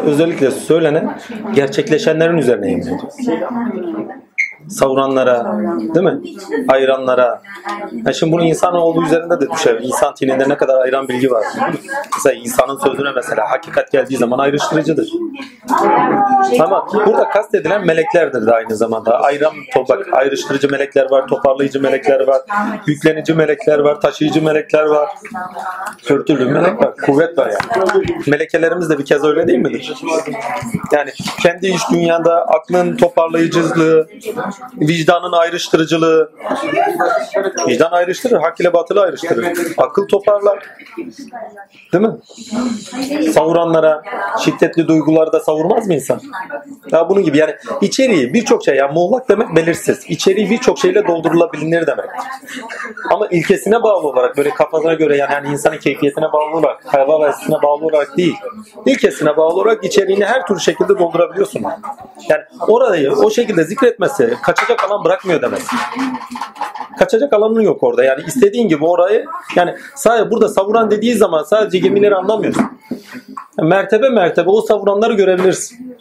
özellikle söylenen gerçekleşenlerin üzerine yemin. Savuranlara, değil mi? Ayıranlara. Yani şimdi bunu insan olduğu üzerinde de düşer. İnsan tininde ne kadar ayıran bilgi var. Mesela insanın sözüne mesela hakikat geldiği zaman ayrıştırıcıdır. Ama burada kastedilen meleklerdir de aynı zamanda. Ayıran, bak ayrıştırıcı melekler var, toparlayıcı melekler var, yüklenici melekler var, taşıyıcı melekler var. Tür türlü melek var, kuvvet var yani. Melekelerimiz de bir kez öyle değil midir? Yani kendi iş dünyanda aklın toparlayıcılığı, vicdanın ayrıştırıcılığı, vicdan ayrıştırır, hak ile batılı ayrıştırır. Akıl toparlar. Değil mi? Savuranlara, şiddetli duyguları da savurmaz mı insan? Ya bunun gibi yani içeriği birçok şey yani muğlak demek belirsiz. İçeriği birçok şeyle doldurulabilir demek. Ama ilkesine bağlı olarak böyle kafasına göre yani, yani insanın keyfiyetine bağlı olarak, hayvan ve bağlı olarak değil. İlkesine bağlı olarak içeriğini her türlü şekilde doldurabiliyorsun. Yani orayı o şekilde zikretmesi kaçacak alan bırakmıyor demek. Kaçacak alanın yok orada. Yani istediğin gibi orayı yani sadece burada savuran dediği zaman sadece gemileri anlamıyorsun. Mertebe mertebe o savuranları görebilirsin.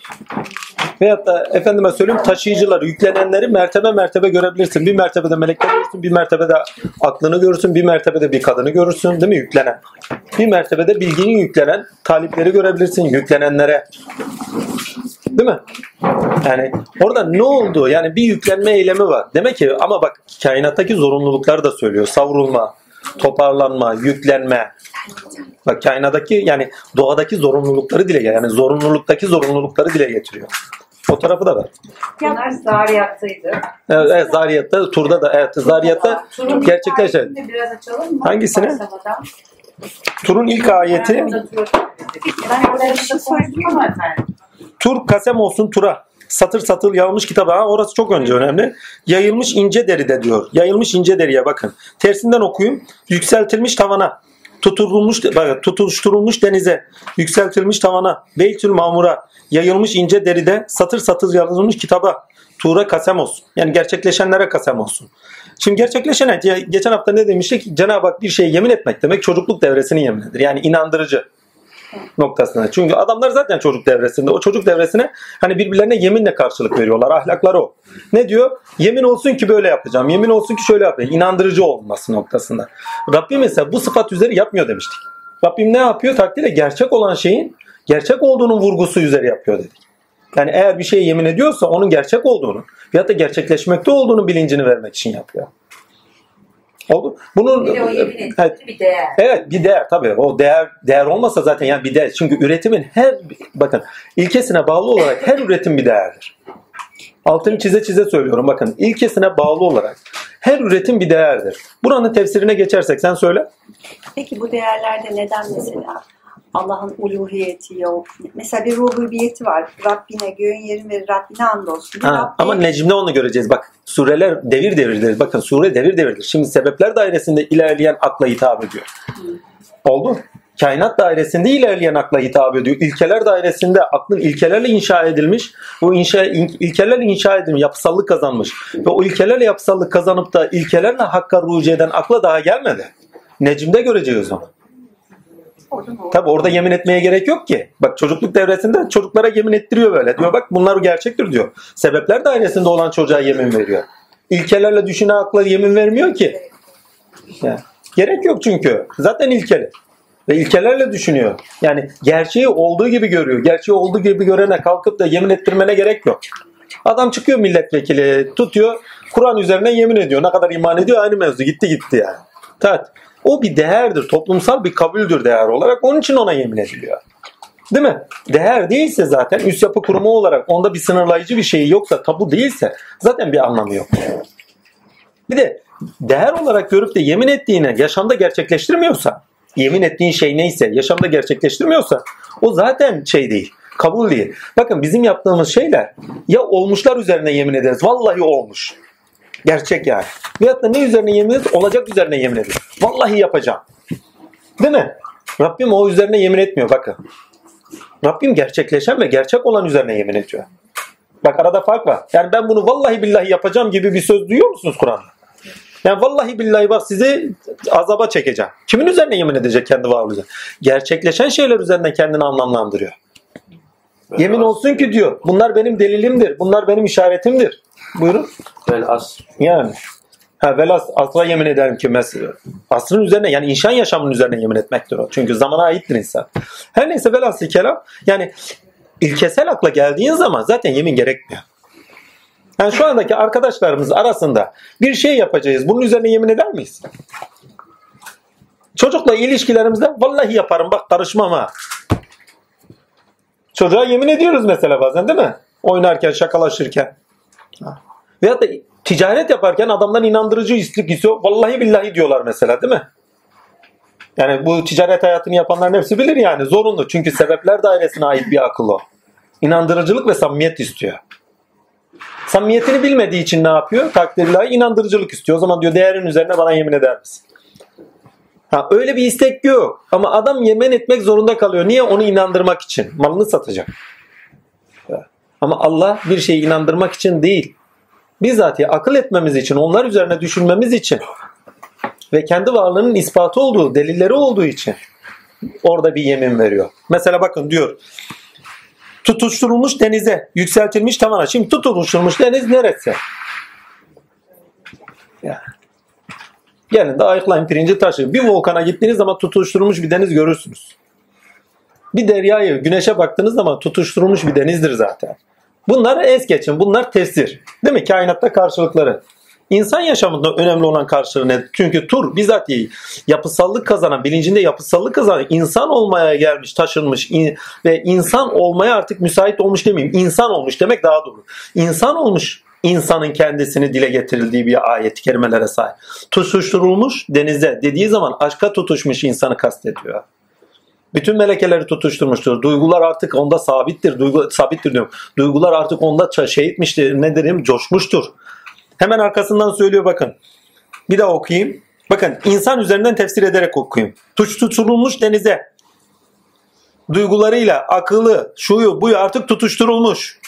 Veyahut da efendime söyleyeyim taşıyıcıları, yüklenenleri mertebe mertebe görebilirsin. Bir mertebede melekleri görürsün, bir mertebede aklını görürsün, bir mertebede bir kadını görürsün değil mi yüklenen? Bir mertebede bilginin yüklenen talipleri görebilirsin, yüklenenlere. Değil mi? Yani orada ne oldu? Yani bir yüklenme eylemi var. Demek ki ama bak kainattaki zorunlulukları da söylüyor. Savrulma, toparlanma, yüklenme. Bak kainattaki yani doğadaki zorunlulukları dile yani zorunluluktaki zorunlulukları dile getiriyor. O tarafı da var. Bunlar Zariyat'taydı. Evet, evet Zariyat'ta, Tur'da da evet Zariyat'ta hikayesini Biraz açalım mı? Hangisini? Tur'un ilk ayeti Ben orada bir şey söyledim ama efendim. Tur kasem olsun Tur'a. Satır satır yayılmış kitaba. Ha, orası çok önce önemli. Yayılmış ince deride diyor. Yayılmış ince deriye bakın. Tersinden okuyun. Yükseltilmiş tavana. Tutulmuş, bak, tutuşturulmuş denize. Yükseltilmiş tavana. Beytül mamura. Yayılmış ince deride. Satır satır yazılmış kitaba. Tuğra kasem olsun. Yani gerçekleşenlere kasem olsun. Şimdi gerçekleşen geçen hafta ne demiştik? Cenab-ı Hak bir şeye yemin etmek demek çocukluk devresini yemin Yani inandırıcı noktasına. Çünkü adamlar zaten çocuk devresinde. O çocuk devresine hani birbirlerine yeminle karşılık veriyorlar. Ahlakları o. Ne diyor? Yemin olsun ki böyle yapacağım. Yemin olsun ki şöyle yapacağım. İnandırıcı olması noktasında. Rabbim ise bu sıfat üzeri yapmıyor demiştik. Rabbim ne yapıyor? Takdirde gerçek olan şeyin gerçek olduğunun vurgusu üzeri yapıyor dedik. Yani eğer bir şeye yemin ediyorsa onun gerçek olduğunu veyahut da gerçekleşmekte olduğunu bilincini vermek için yapıyor. Oldu. Bunun Bir de o yemin ettiği evet, bir değer. Evet bir değer tabii. O değer değer olmasa zaten yani bir değer. Çünkü üretimin her bakın ilkesine bağlı olarak her üretim bir değerdir. Altını çize çize söylüyorum bakın. ilkesine bağlı olarak her üretim bir değerdir. Buranın tefsirine geçersek sen söyle. Peki bu değerlerde neden mesela Allah'ın uluhiyeti yok? Mesela bir rububiyeti var. Rabbine göğün yerin ve Rabbine andolsun. Ha, Rabbi- ama Necm'de onu göreceğiz. Bak sureler devir devirdir. Bakın sure devir devirdir. Şimdi sebepler dairesinde ilerleyen akla hitap ediyor. Oldu. Kainat dairesinde ilerleyen akla hitap ediyor. İlkeler dairesinde aklın ilkelerle inşa edilmiş. Bu inşa, in- ilkelerle inşa edilmiş, yapısallık kazanmış. Ve o ilkelerle yapısallık kazanıp da ilkelerle hakka rucu eden akla daha gelmedi. Necm'de göreceğiz onu. Tabi orada yemin etmeye gerek yok ki. Bak çocukluk devresinde çocuklara yemin ettiriyor böyle. Diyor bak bunlar gerçektir diyor. Sebepler dairesinde olan çocuğa yemin veriyor. İlkelerle düşünen akla yemin vermiyor ki. Yani, gerek yok çünkü. Zaten ilkeli. Ve ilkelerle düşünüyor. Yani gerçeği olduğu gibi görüyor. Gerçeği olduğu gibi görene kalkıp da yemin ettirmene gerek yok. Adam çıkıyor milletvekili tutuyor. Kur'an üzerine yemin ediyor. Ne kadar iman ediyor aynı mevzu. Gitti gitti yani. Evet. O bir değerdir. Toplumsal bir kabuldür değer olarak. Onun için ona yemin ediliyor. Değil mi? Değer değilse zaten üst yapı kurumu olarak onda bir sınırlayıcı bir şey yoksa, tabu değilse zaten bir anlamı yok. Bir de değer olarak görüp de yemin ettiğini yaşamda gerçekleştirmiyorsa, yemin ettiğin şey neyse yaşamda gerçekleştirmiyorsa o zaten şey değil. Kabul değil. Bakın bizim yaptığımız şeyler ya olmuşlar üzerine yemin ederiz. Vallahi olmuş. Gerçek yani. Veyahut da ne üzerine yemin ederiz? Olacak üzerine yemin ederiz. Vallahi yapacağım. Değil mi? Rabbim o üzerine yemin etmiyor bakın. Rabbim gerçekleşen ve gerçek olan üzerine yemin ediyor. Bak arada fark var. Yani ben bunu vallahi billahi yapacağım gibi bir söz duyuyor musunuz Kur'an'da? Yani vallahi billahi bak sizi azaba çekeceğim. Kimin üzerine yemin edecek kendi varlığıyla? Gerçekleşen şeyler üzerinden kendini anlamlandırıyor. Yemin olsun ki diyor. Bunlar benim delilimdir. Bunlar benim işaretimdir. Buyurun. Vel asr. Yani. Ha velas asla yemin ederim ki mesela. Asrın üzerine yani insan yaşamının üzerine yemin etmektir o. Çünkü zamana aittir insan. Her neyse velhasıl kelam yani ilkesel akla geldiğin zaman zaten yemin gerekmiyor. Yani şu andaki arkadaşlarımız arasında bir şey yapacağız. Bunun üzerine yemin eder miyiz? Çocukla ilişkilerimizde vallahi yaparım bak karışmam ha. Çocuğa yemin ediyoruz mesela bazen değil mi? Oynarken, şakalaşırken. Veyahut da ticaret yaparken adamdan inandırıcı istik istiyor. Vallahi billahi diyorlar mesela değil mi? Yani bu ticaret hayatını yapanların hepsi bilir yani. Zorunlu. Çünkü sebepler dairesine ait bir akıl o. İnandırıcılık ve samimiyet istiyor. Samimiyetini bilmediği için ne yapıyor? Takdirlahi inandırıcılık istiyor. O zaman diyor değerin üzerine bana yemin eder misin? Ha, öyle bir istek yok. Ama adam yemin etmek zorunda kalıyor. Niye? Onu inandırmak için. Malını satacak. Ama Allah bir şeyi inandırmak için değil. Bizzatihi akıl etmemiz için, onlar üzerine düşünmemiz için ve kendi varlığının ispatı olduğu, delilleri olduğu için orada bir yemin veriyor. Mesela bakın diyor tutuşturulmuş denize, yükseltilmiş tavana. Şimdi tutuşturulmuş deniz neresi? Yani. Gelin de ayıklayın pirinci taşı. Bir volkana gittiğiniz zaman tutuşturulmuş bir deniz görürsünüz. Bir deryayı güneşe baktığınız zaman tutuşturulmuş bir denizdir zaten. Bunlar es geçin. Bunlar tefsir. Değil mi? Kainatta karşılıkları. İnsan yaşamında önemli olan karşılığı ne? Çünkü tur bizatihi yapısallık kazanan, bilincinde yapısallık kazanan, insan olmaya gelmiş, taşınmış in- ve insan olmaya artık müsait olmuş demeyeyim. İnsan olmuş demek daha doğru. İnsan olmuş insanın kendisini dile getirildiği bir ayet kelimelere sahip. Tutuşturulmuş denize dediği zaman aşka tutuşmuş insanı kastediyor. Bütün melekeleri tutuşturmuştur. Duygular artık onda sabittir. Duygu, sabittir diyorum. Duygular artık onda şey etmiştir. Ne derim? Coşmuştur. Hemen arkasından söylüyor bakın. Bir daha okuyayım. Bakın insan üzerinden tefsir ederek okuyayım. Tuş tutulmuş denize. Duygularıyla, akıllı, şuyu, buyu artık tutuşturulmuş.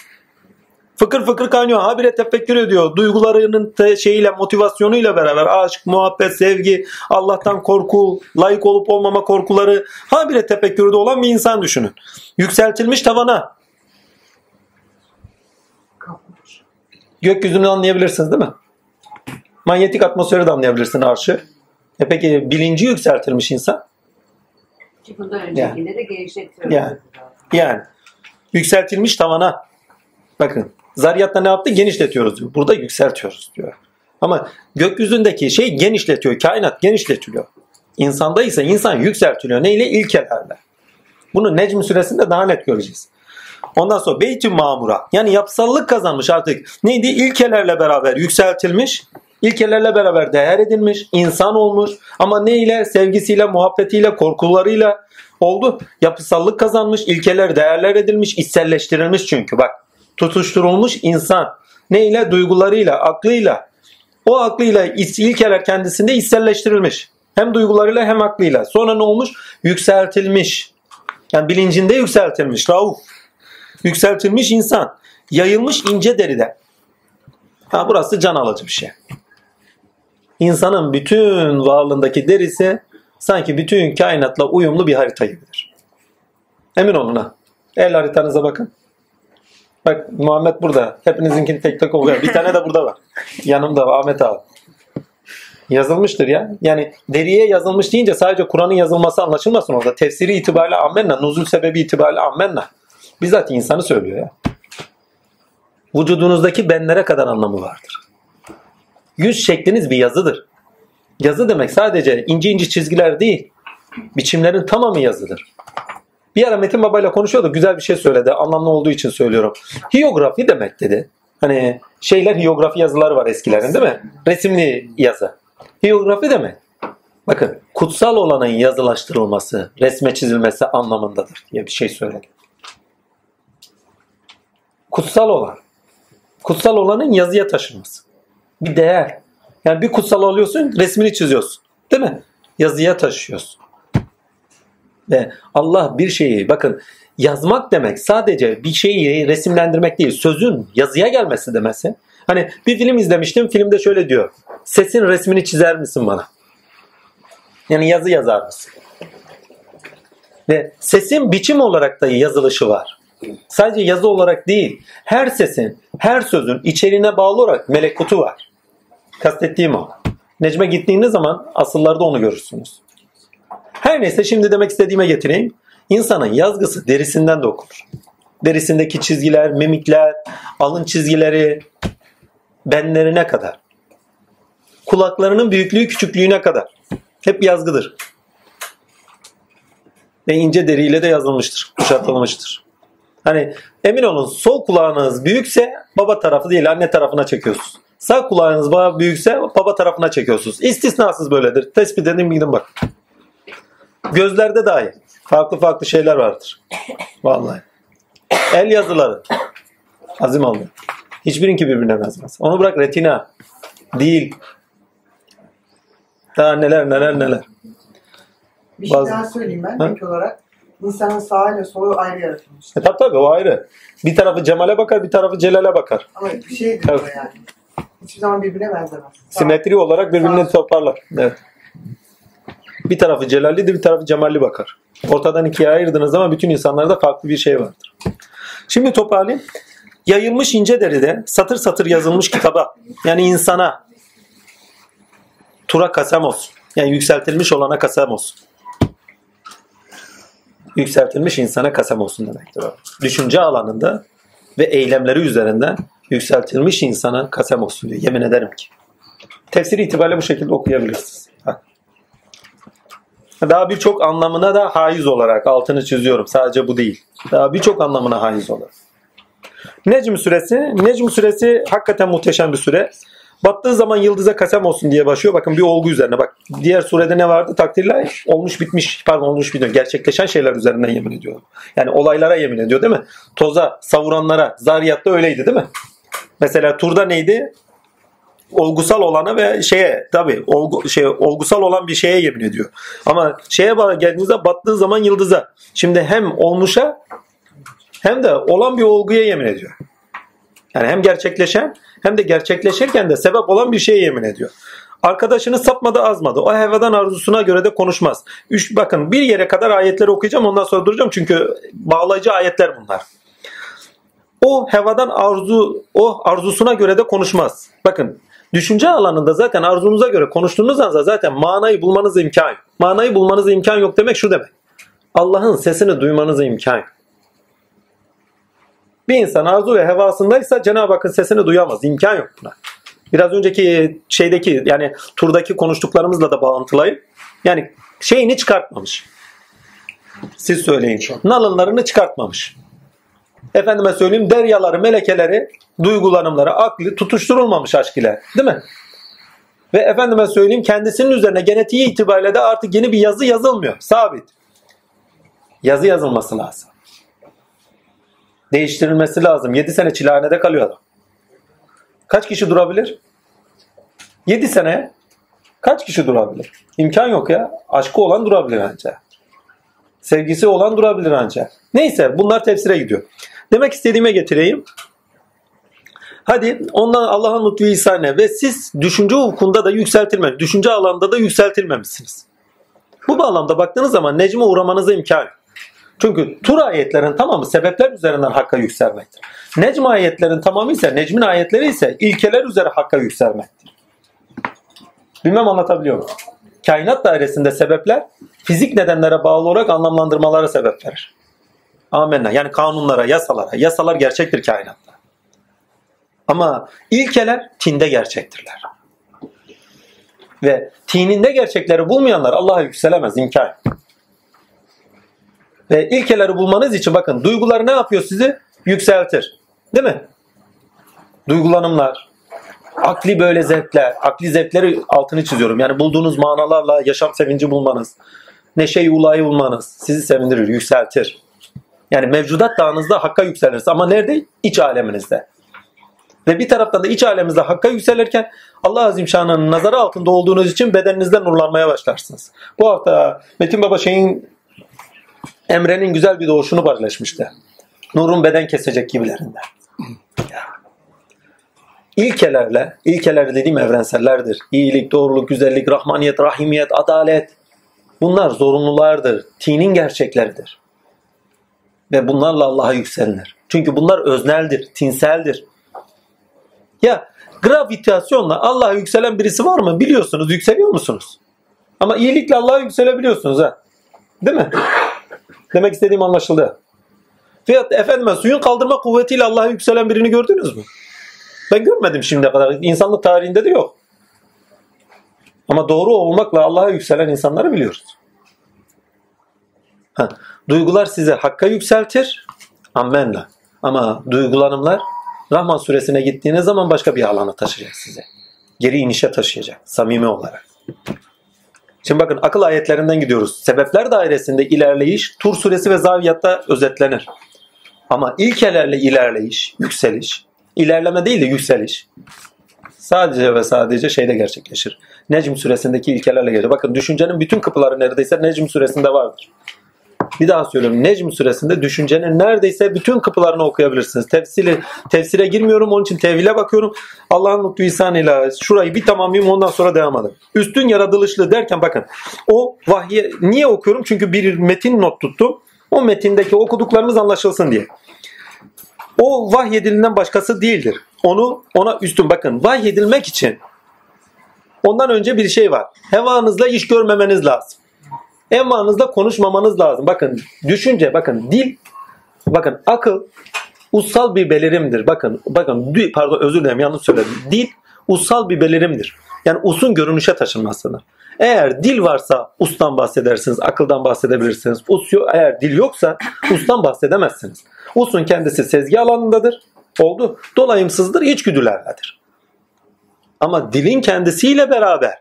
Fıkır fıkır kaynıyor. Habire tefekkür ediyor. Duygularının te- şeyiyle, motivasyonuyla beraber aşk, muhabbet, sevgi, Allah'tan korku, layık olup olmama korkuları habire tefekkürde olan bir insan düşünün. Yükseltilmiş tavana. Gökyüzünü anlayabilirsiniz değil mi? Manyetik atmosferi de anlayabilirsin arşı. E peki bilinci yükseltilmiş insan? Ki bundan öncekinde de genişletiyoruz. Yani. Yani yükseltilmiş tavana. Bakın Zariyat'ta ne yaptı? Genişletiyoruz diyor. Burada yükseltiyoruz diyor. Ama gökyüzündeki şey genişletiyor. Kainat genişletiliyor. İnsanda ise insan yükseltiliyor. Neyle? İlkelerle. Bunu Necm suresinde daha net göreceğiz. Ondan sonra Beyt-i Mamura yani yapsallık kazanmış artık. Neydi? İlkelerle beraber yükseltilmiş. İlkelerle beraber değer edilmiş. insan olmuş. Ama ne ile? Sevgisiyle, muhabbetiyle, korkularıyla oldu. Yapısallık kazanmış. ilkeler değerler edilmiş. içselleştirilmiş çünkü. Bak tutuşturulmuş insan. Ne ile? Duygularıyla, aklıyla. O aklıyla ilkeler kendisinde içselleştirilmiş. Hem duygularıyla hem aklıyla. Sonra ne olmuş? Yükseltilmiş. Yani bilincinde yükseltilmiş. Rauf. Yükseltilmiş insan. Yayılmış ince deride. Ha, burası can alıcı bir şey. İnsanın bütün varlığındaki derisi sanki bütün kainatla uyumlu bir harita gibidir. Emin olun ha. El haritanıza bakın. Bak Muhammed burada. Hepinizinkini tek tek okuyor. Bir tane de burada var. Yanımda Ahmet abi. Yazılmıştır ya. Yani deriye yazılmış deyince sadece Kur'an'ın yazılması anlaşılmasın orada. Tefsiri itibariyle ammenna, nuzul sebebi itibariyle ammenna. Bizzat insanı söylüyor ya. Vücudunuzdaki benlere kadar anlamı vardır. Yüz şekliniz bir yazıdır. Yazı demek sadece ince ince çizgiler değil. Biçimlerin tamamı yazıdır. Bir ara Metin Baba ile konuşuyordu. Güzel bir şey söyledi. Anlamlı olduğu için söylüyorum. Hiyografi demek dedi. Hani şeyler hiyografi yazıları var eskilerin değil mi? Resimli yazı. Hiyografi demek. Bakın kutsal olanın yazılaştırılması, resme çizilmesi anlamındadır diye bir şey söyledi. Kutsal olan. Kutsal olanın yazıya taşınması. Bir değer. Yani bir kutsal alıyorsun, resmini çiziyorsun. Değil mi? Yazıya taşıyorsun. Ve Allah bir şeyi bakın yazmak demek sadece bir şeyi resimlendirmek değil. Sözün yazıya gelmesi demesi. Hani bir film izlemiştim. Filmde şöyle diyor. Sesin resmini çizer misin bana? Yani yazı yazar mısın? Ve sesin biçim olarak da yazılışı var. Sadece yazı olarak değil, her sesin, her sözün içeriğine bağlı olarak melekutu var. Kastettiğim o. Necme gittiğiniz zaman asıllarda onu görürsünüz. Her neyse şimdi demek istediğime getireyim. İnsanın yazgısı derisinden de okunur. Derisindeki çizgiler, mimikler, alın çizgileri, benlerine kadar. Kulaklarının büyüklüğü küçüklüğüne kadar. Hep yazgıdır. Ve ince deriyle de yazılmıştır, kuşatılmıştır. Hani emin olun sol kulağınız büyükse baba tarafı değil anne tarafına çekiyorsunuz. Sağ kulağınız büyükse baba tarafına çekiyorsunuz. İstisnasız böyledir. Tespit edin bilin bak. Gözlerde dahi farklı farklı şeyler vardır. Vallahi. El yazıları. Azim alıyor. Hiçbirinki birbirine benzemez. Onu bırak retina. Değil. Daha neler neler neler. Bir şey Bazı- daha söyleyeyim ben Ha? ilk olarak. İnsanın sağı ile solu ayrı yaratılmış. E tabi tabi o ayrı. Bir tarafı Cemal'e bakar bir tarafı Celal'e bakar. Ama bir Tabii. o yani. Hiçbir zaman birbirine benzemez. Sağ- Simetri olarak birbirini Sağ- toparlar. Evet. Bir tarafı Celallidir bir tarafı Cemalli bakar. Ortadan ikiye ayırdığınız zaman bütün insanlarda farklı bir şey vardır. Şimdi toparlayayım. Yayılmış ince deride satır satır yazılmış kitaba yani insana tura kasem olsun. Yani yükseltilmiş olana kasem olsun. Yükseltilmiş insana kasem olsun demektir. Düşünce alanında ve eylemleri üzerinden yükseltilmiş insana kasem olsun diyor. Yemin ederim ki. Tefsiri itibariyle bu şekilde okuyabilirsiniz. Daha birçok anlamına da haiz olarak altını çiziyorum. Sadece bu değil. Daha birçok anlamına haiz olarak. Necm suresi. Necm suresi hakikaten muhteşem bir süre. Battığı zaman yıldıza kasem olsun diye başlıyor. Bakın bir olgu üzerine bak. Diğer surede ne vardı? Takdirler olmuş bitmiş. Pardon olmuş bitmiş. Gerçekleşen şeyler üzerinden yemin ediyor. Yani olaylara yemin ediyor değil mi? Toza, savuranlara. Zariyatta öyleydi değil mi? Mesela turda neydi? Olgusal olana ve şeye tabi olgu, şey, olgusal olan bir şeye yemin ediyor. Ama şeye geldiğinizde battığı zaman yıldıza. Şimdi hem olmuşa hem de olan bir olguya yemin ediyor. Yani hem gerçekleşen hem de gerçekleşirken de sebep olan bir şeye yemin ediyor. Arkadaşını sapmadı azmadı. O hevadan arzusuna göre de konuşmaz. Üç, bakın bir yere kadar ayetleri okuyacağım ondan sonra duracağım çünkü bağlayıcı ayetler bunlar. O hevadan arzu, o arzusuna göre de konuşmaz. Bakın düşünce alanında zaten arzunuza göre konuştuğunuz anda zaten manayı bulmanız imkan. Manayı bulmanız imkan yok demek şu demek. Allah'ın sesini duymanız imkan. Bir insan arzu ve hevasındaysa Cenab-ı Hakk'ın sesini duyamaz. İmkan yok buna. Biraz önceki şeydeki yani turdaki konuştuklarımızla da bağıntılayıp yani şeyini çıkartmamış. Siz söyleyin. Nalınlarını çıkartmamış. Efendime söyleyeyim deryaları, melekeleri, duygulanımları, aklı tutuşturulmamış aşk ile. Değil mi? Ve efendime söyleyeyim kendisinin üzerine genetiği itibariyle de artık yeni bir yazı yazılmıyor. Sabit. Yazı yazılması lazım. Değiştirilmesi lazım. 7 sene çilehanede kalıyor adam. Kaç kişi durabilir? 7 sene kaç kişi durabilir? İmkan yok ya. Aşkı olan durabilir ancak. Sevgisi olan durabilir ancak. Neyse bunlar tefsire gidiyor. Demek istediğime getireyim. Hadi ondan Allah'ın lütfu ihsanı ve siz düşünce hukukunda da yükseltilmemiş, düşünce alanında da yükseltilmemişsiniz. Bu bağlamda baktığınız zaman necme uğramanıza imkan yok. Çünkü tur ayetlerin tamamı sebepler üzerinden hakka yükselmektir. Necm ayetlerin tamamı ise, necmin ayetleri ise ilkeler üzere hakka yükselmektir. Bilmem anlatabiliyor muyum? Kainat dairesinde sebepler fizik nedenlere bağlı olarak anlamlandırmalara sebep verir. Amenna. Yani kanunlara, yasalara. Yasalar gerçektir kainatta. Ama ilkeler tinde gerçektirler. Ve tininde gerçekleri bulmayanlar Allah'a yükselemez. yok. Ve ilkeleri bulmanız için bakın duygular ne yapıyor sizi? Yükseltir. Değil mi? Duygulanımlar, akli böyle zevkler, akli zevkleri altını çiziyorum. Yani bulduğunuz manalarla yaşam sevinci bulmanız, neşe-i ulayı bulmanız sizi sevindirir, yükseltir. Yani mevcudat dağınızda hakka yükseliriz. Ama nerede? İç aleminizde. Ve bir taraftan da iç aleminizde hakka yükselirken Allah Azim Şan'ın nazarı altında olduğunuz için bedeninizden nurlanmaya başlarsınız. Bu hafta Metin Baba şeyin Emre'nin güzel bir doğuşunu paylaşmıştı. Nurun beden kesecek gibilerinden. İlkelerle, ilkeler dediğim evrensellerdir. İyilik, doğruluk, güzellik, rahmaniyet, rahimiyet, adalet. Bunlar zorunlulardır. Tinin gerçekleridir. Ve bunlarla Allah'a yükselinir. Çünkü bunlar özneldir, tinseldir. Ya gravitasyonla Allah'a yükselen birisi var mı? Biliyorsunuz, yükseliyor musunuz? Ama iyilikle Allah'a yükselebiliyorsunuz ha. Değil mi? Demek istediğim anlaşıldı. Fiyat efendime suyun kaldırma kuvvetiyle Allah'a yükselen birini gördünüz mü? Ben görmedim şimdiye kadar. İnsanlık tarihinde de yok. Ama doğru olmakla Allah'a yükselen insanları biliyoruz. Ha, duygular size hakka yükseltir. Ammenna. Ama duygulanımlar Rahman suresine gittiğiniz zaman başka bir alana taşıyacak size. Geri inişe taşıyacak. Samimi olarak. Şimdi bakın akıl ayetlerinden gidiyoruz. Sebepler dairesinde ilerleyiş Tur suresi ve Zaviyat'ta özetlenir. Ama ilkelerle ilerleyiş, yükseliş, ilerleme değil de yükseliş sadece ve sadece şeyde gerçekleşir. Necm suresindeki ilkelerle gelir. Bakın düşüncenin bütün kapıları neredeyse Necm suresinde vardır. Bir daha söylüyorum. Necm suresinde düşüncenin neredeyse bütün kapılarını okuyabilirsiniz. Tefsiri, tefsire girmiyorum. Onun için tevhile bakıyorum. Allah'ın lütfu ihsanıyla şurayı bir tamamlayayım ondan sonra devam edelim. Üstün yaratılışlı derken bakın o vahye niye okuyorum? Çünkü bir metin not tuttum. O metindeki okuduklarımız anlaşılsın diye. O vahyedilinden başkası değildir. Onu ona üstün bakın. Vahyedilmek için ondan önce bir şey var. Hevanızla iş görmemeniz lazım. Emanızla konuşmamanız lazım. Bakın düşünce, bakın dil, bakın akıl ussal bir belirimdir. Bakın, bakın pardon özür dilerim yanlış söyledim. Dil ussal bir belirimdir. Yani usun görünüşe taşınmasıdır. Eğer dil varsa ustan bahsedersiniz, akıldan bahsedebilirsiniz. Us eğer dil yoksa ustan bahsedemezsiniz. Usun kendisi sezgi alanındadır. Oldu. Dolayımsızdır, içgüdülerledir. Ama dilin kendisiyle beraber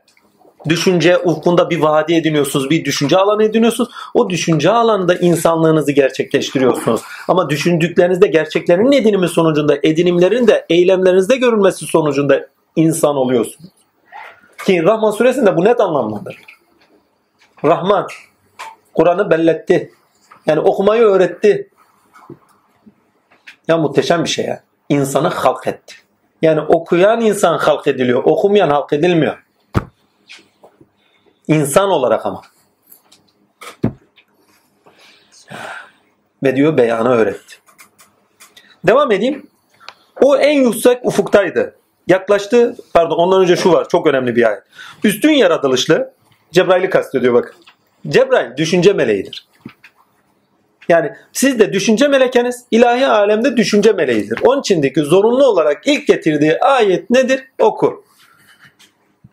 düşünce ufkunda bir vadi ediniyorsunuz, bir düşünce alanı ediniyorsunuz. O düşünce alanında insanlığınızı gerçekleştiriyorsunuz. Ama düşündüklerinizde gerçeklerin edinimi sonucunda, edinimlerin de eylemlerinizde görülmesi sonucunda insan oluyorsunuz. Ki Rahman suresinde bu net anlamlandırılır. Rahman Kur'an'ı belletti. Yani okumayı öğretti. Ya muhteşem bir şey ya. İnsanı halk etti. Yani okuyan insan halk ediliyor. Okumayan halk edilmiyor. İnsan olarak ama. Ve diyor beyanı öğretti. Devam edeyim. O en yüksek ufuktaydı. Yaklaştı, pardon ondan önce şu var, çok önemli bir ayet. Üstün yaratılışlı, Cebrail'i kastediyor bakın. Cebrail düşünce meleğidir. Yani siz de düşünce melekeniz, ilahi alemde düşünce meleğidir. Onun içindeki zorunlu olarak ilk getirdiği ayet nedir? Oku.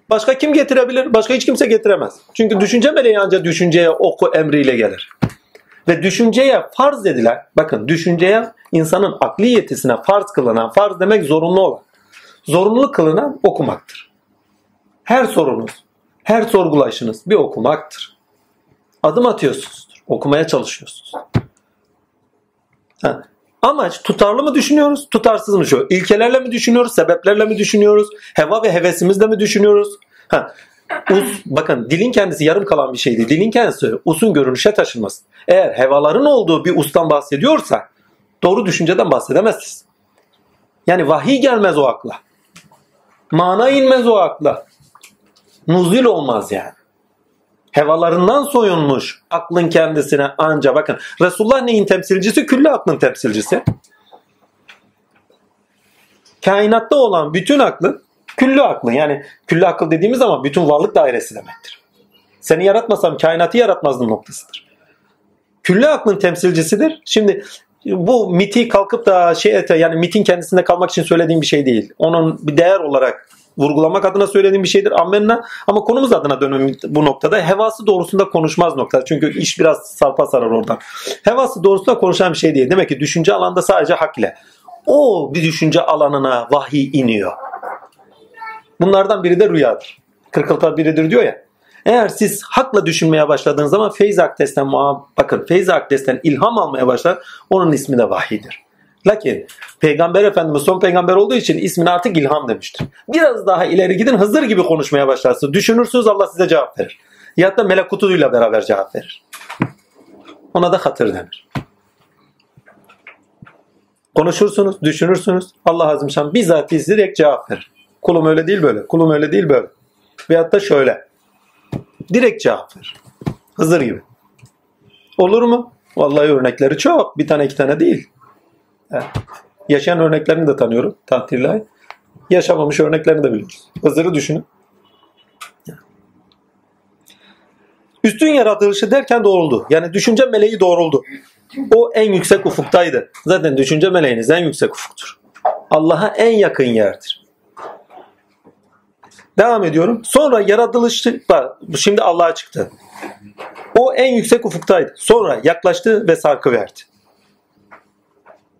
Başka kim getirebilir? Başka hiç kimse getiremez. Çünkü düşünce meleği ancak düşünceye oku emriyle gelir. Ve düşünceye farz edilen, bakın düşünceye insanın akli yetisine farz kılınan, farz demek zorunlu olan, zorunlu kılınan okumaktır. Her sorunuz, her sorgulayışınız bir okumaktır. Adım atıyorsunuzdur, okumaya çalışıyorsunuz. Ha. Amaç tutarlı mı düşünüyoruz, tutarsız mı şu? İlkelerle mi düşünüyoruz, sebeplerle mi düşünüyoruz, heva ve hevesimizle mi düşünüyoruz? Ha. Us, bakın dilin kendisi yarım kalan bir şeydi. Dilin kendisi usun görünüşe taşınması. Eğer hevaların olduğu bir ustan bahsediyorsa doğru düşünceden bahsedemezsiniz. Yani vahiy gelmez o akla. Mana inmez o akla. Nuzul olmaz yani. Hevalarından soyunmuş aklın kendisine anca bakın. Resulullah neyin temsilcisi? Külle aklın temsilcisi. Kainatta olan bütün aklın küllü aklın yani küllü akıl dediğimiz zaman bütün varlık dairesi demektir. Seni yaratmasam kainatı yaratmazdım noktasıdır. Küllü aklın temsilcisidir. Şimdi bu miti kalkıp da şey yani mitin kendisinde kalmak için söylediğim bir şey değil. Onun bir değer olarak vurgulamak adına söylediğim bir şeydir. Ammenna. Ama konumuz adına dönüm bu noktada. Hevası doğrusunda konuşmaz nokta. Çünkü iş biraz sarpa sarar oradan. Hevası doğrusunda konuşan bir şey değil. Demek ki düşünce alanda sadece hak ile. O bir düşünce alanına vahiy iniyor. Bunlardan biri de rüyadır. Kırkılta biridir diyor ya. Eğer siz hakla düşünmeye başladığınız zaman feyz akdesten bakın feyz akdesten ilham almaya başlar onun ismi de vahiydir. Lakin Peygamber Efendimiz son peygamber olduğu için ismini artık ilham demiştir. Biraz daha ileri gidin Hızır gibi konuşmaya başlarsınız. Düşünürsünüz Allah size cevap verir. Ya da melek kutuyla beraber cevap verir. Ona da hatır denir. Konuşursunuz, düşünürsünüz. Allah Azimşan bizzat direkt cevap verir. Kulum öyle değil böyle. Kulum öyle değil böyle. Veyahut da şöyle. Direkt cevap verir. Hızır gibi. Olur mu? Vallahi örnekleri çok. Bir tane iki tane değil. Yaşayan örneklerini de tanıyorum. Takdirler. Yaşamamış örneklerini de biliyoruz. Hızır'ı düşünün. Üstün yaratılışı derken doğruldu. Yani düşünce meleği doğruldu. O en yüksek ufuktaydı. Zaten düşünce meleğiniz en yüksek ufuktur. Allah'a en yakın yerdir. Devam ediyorum. Sonra yaratılışı, bak şimdi Allah'a çıktı. O en yüksek ufuktaydı. Sonra yaklaştı ve sarkı verdi.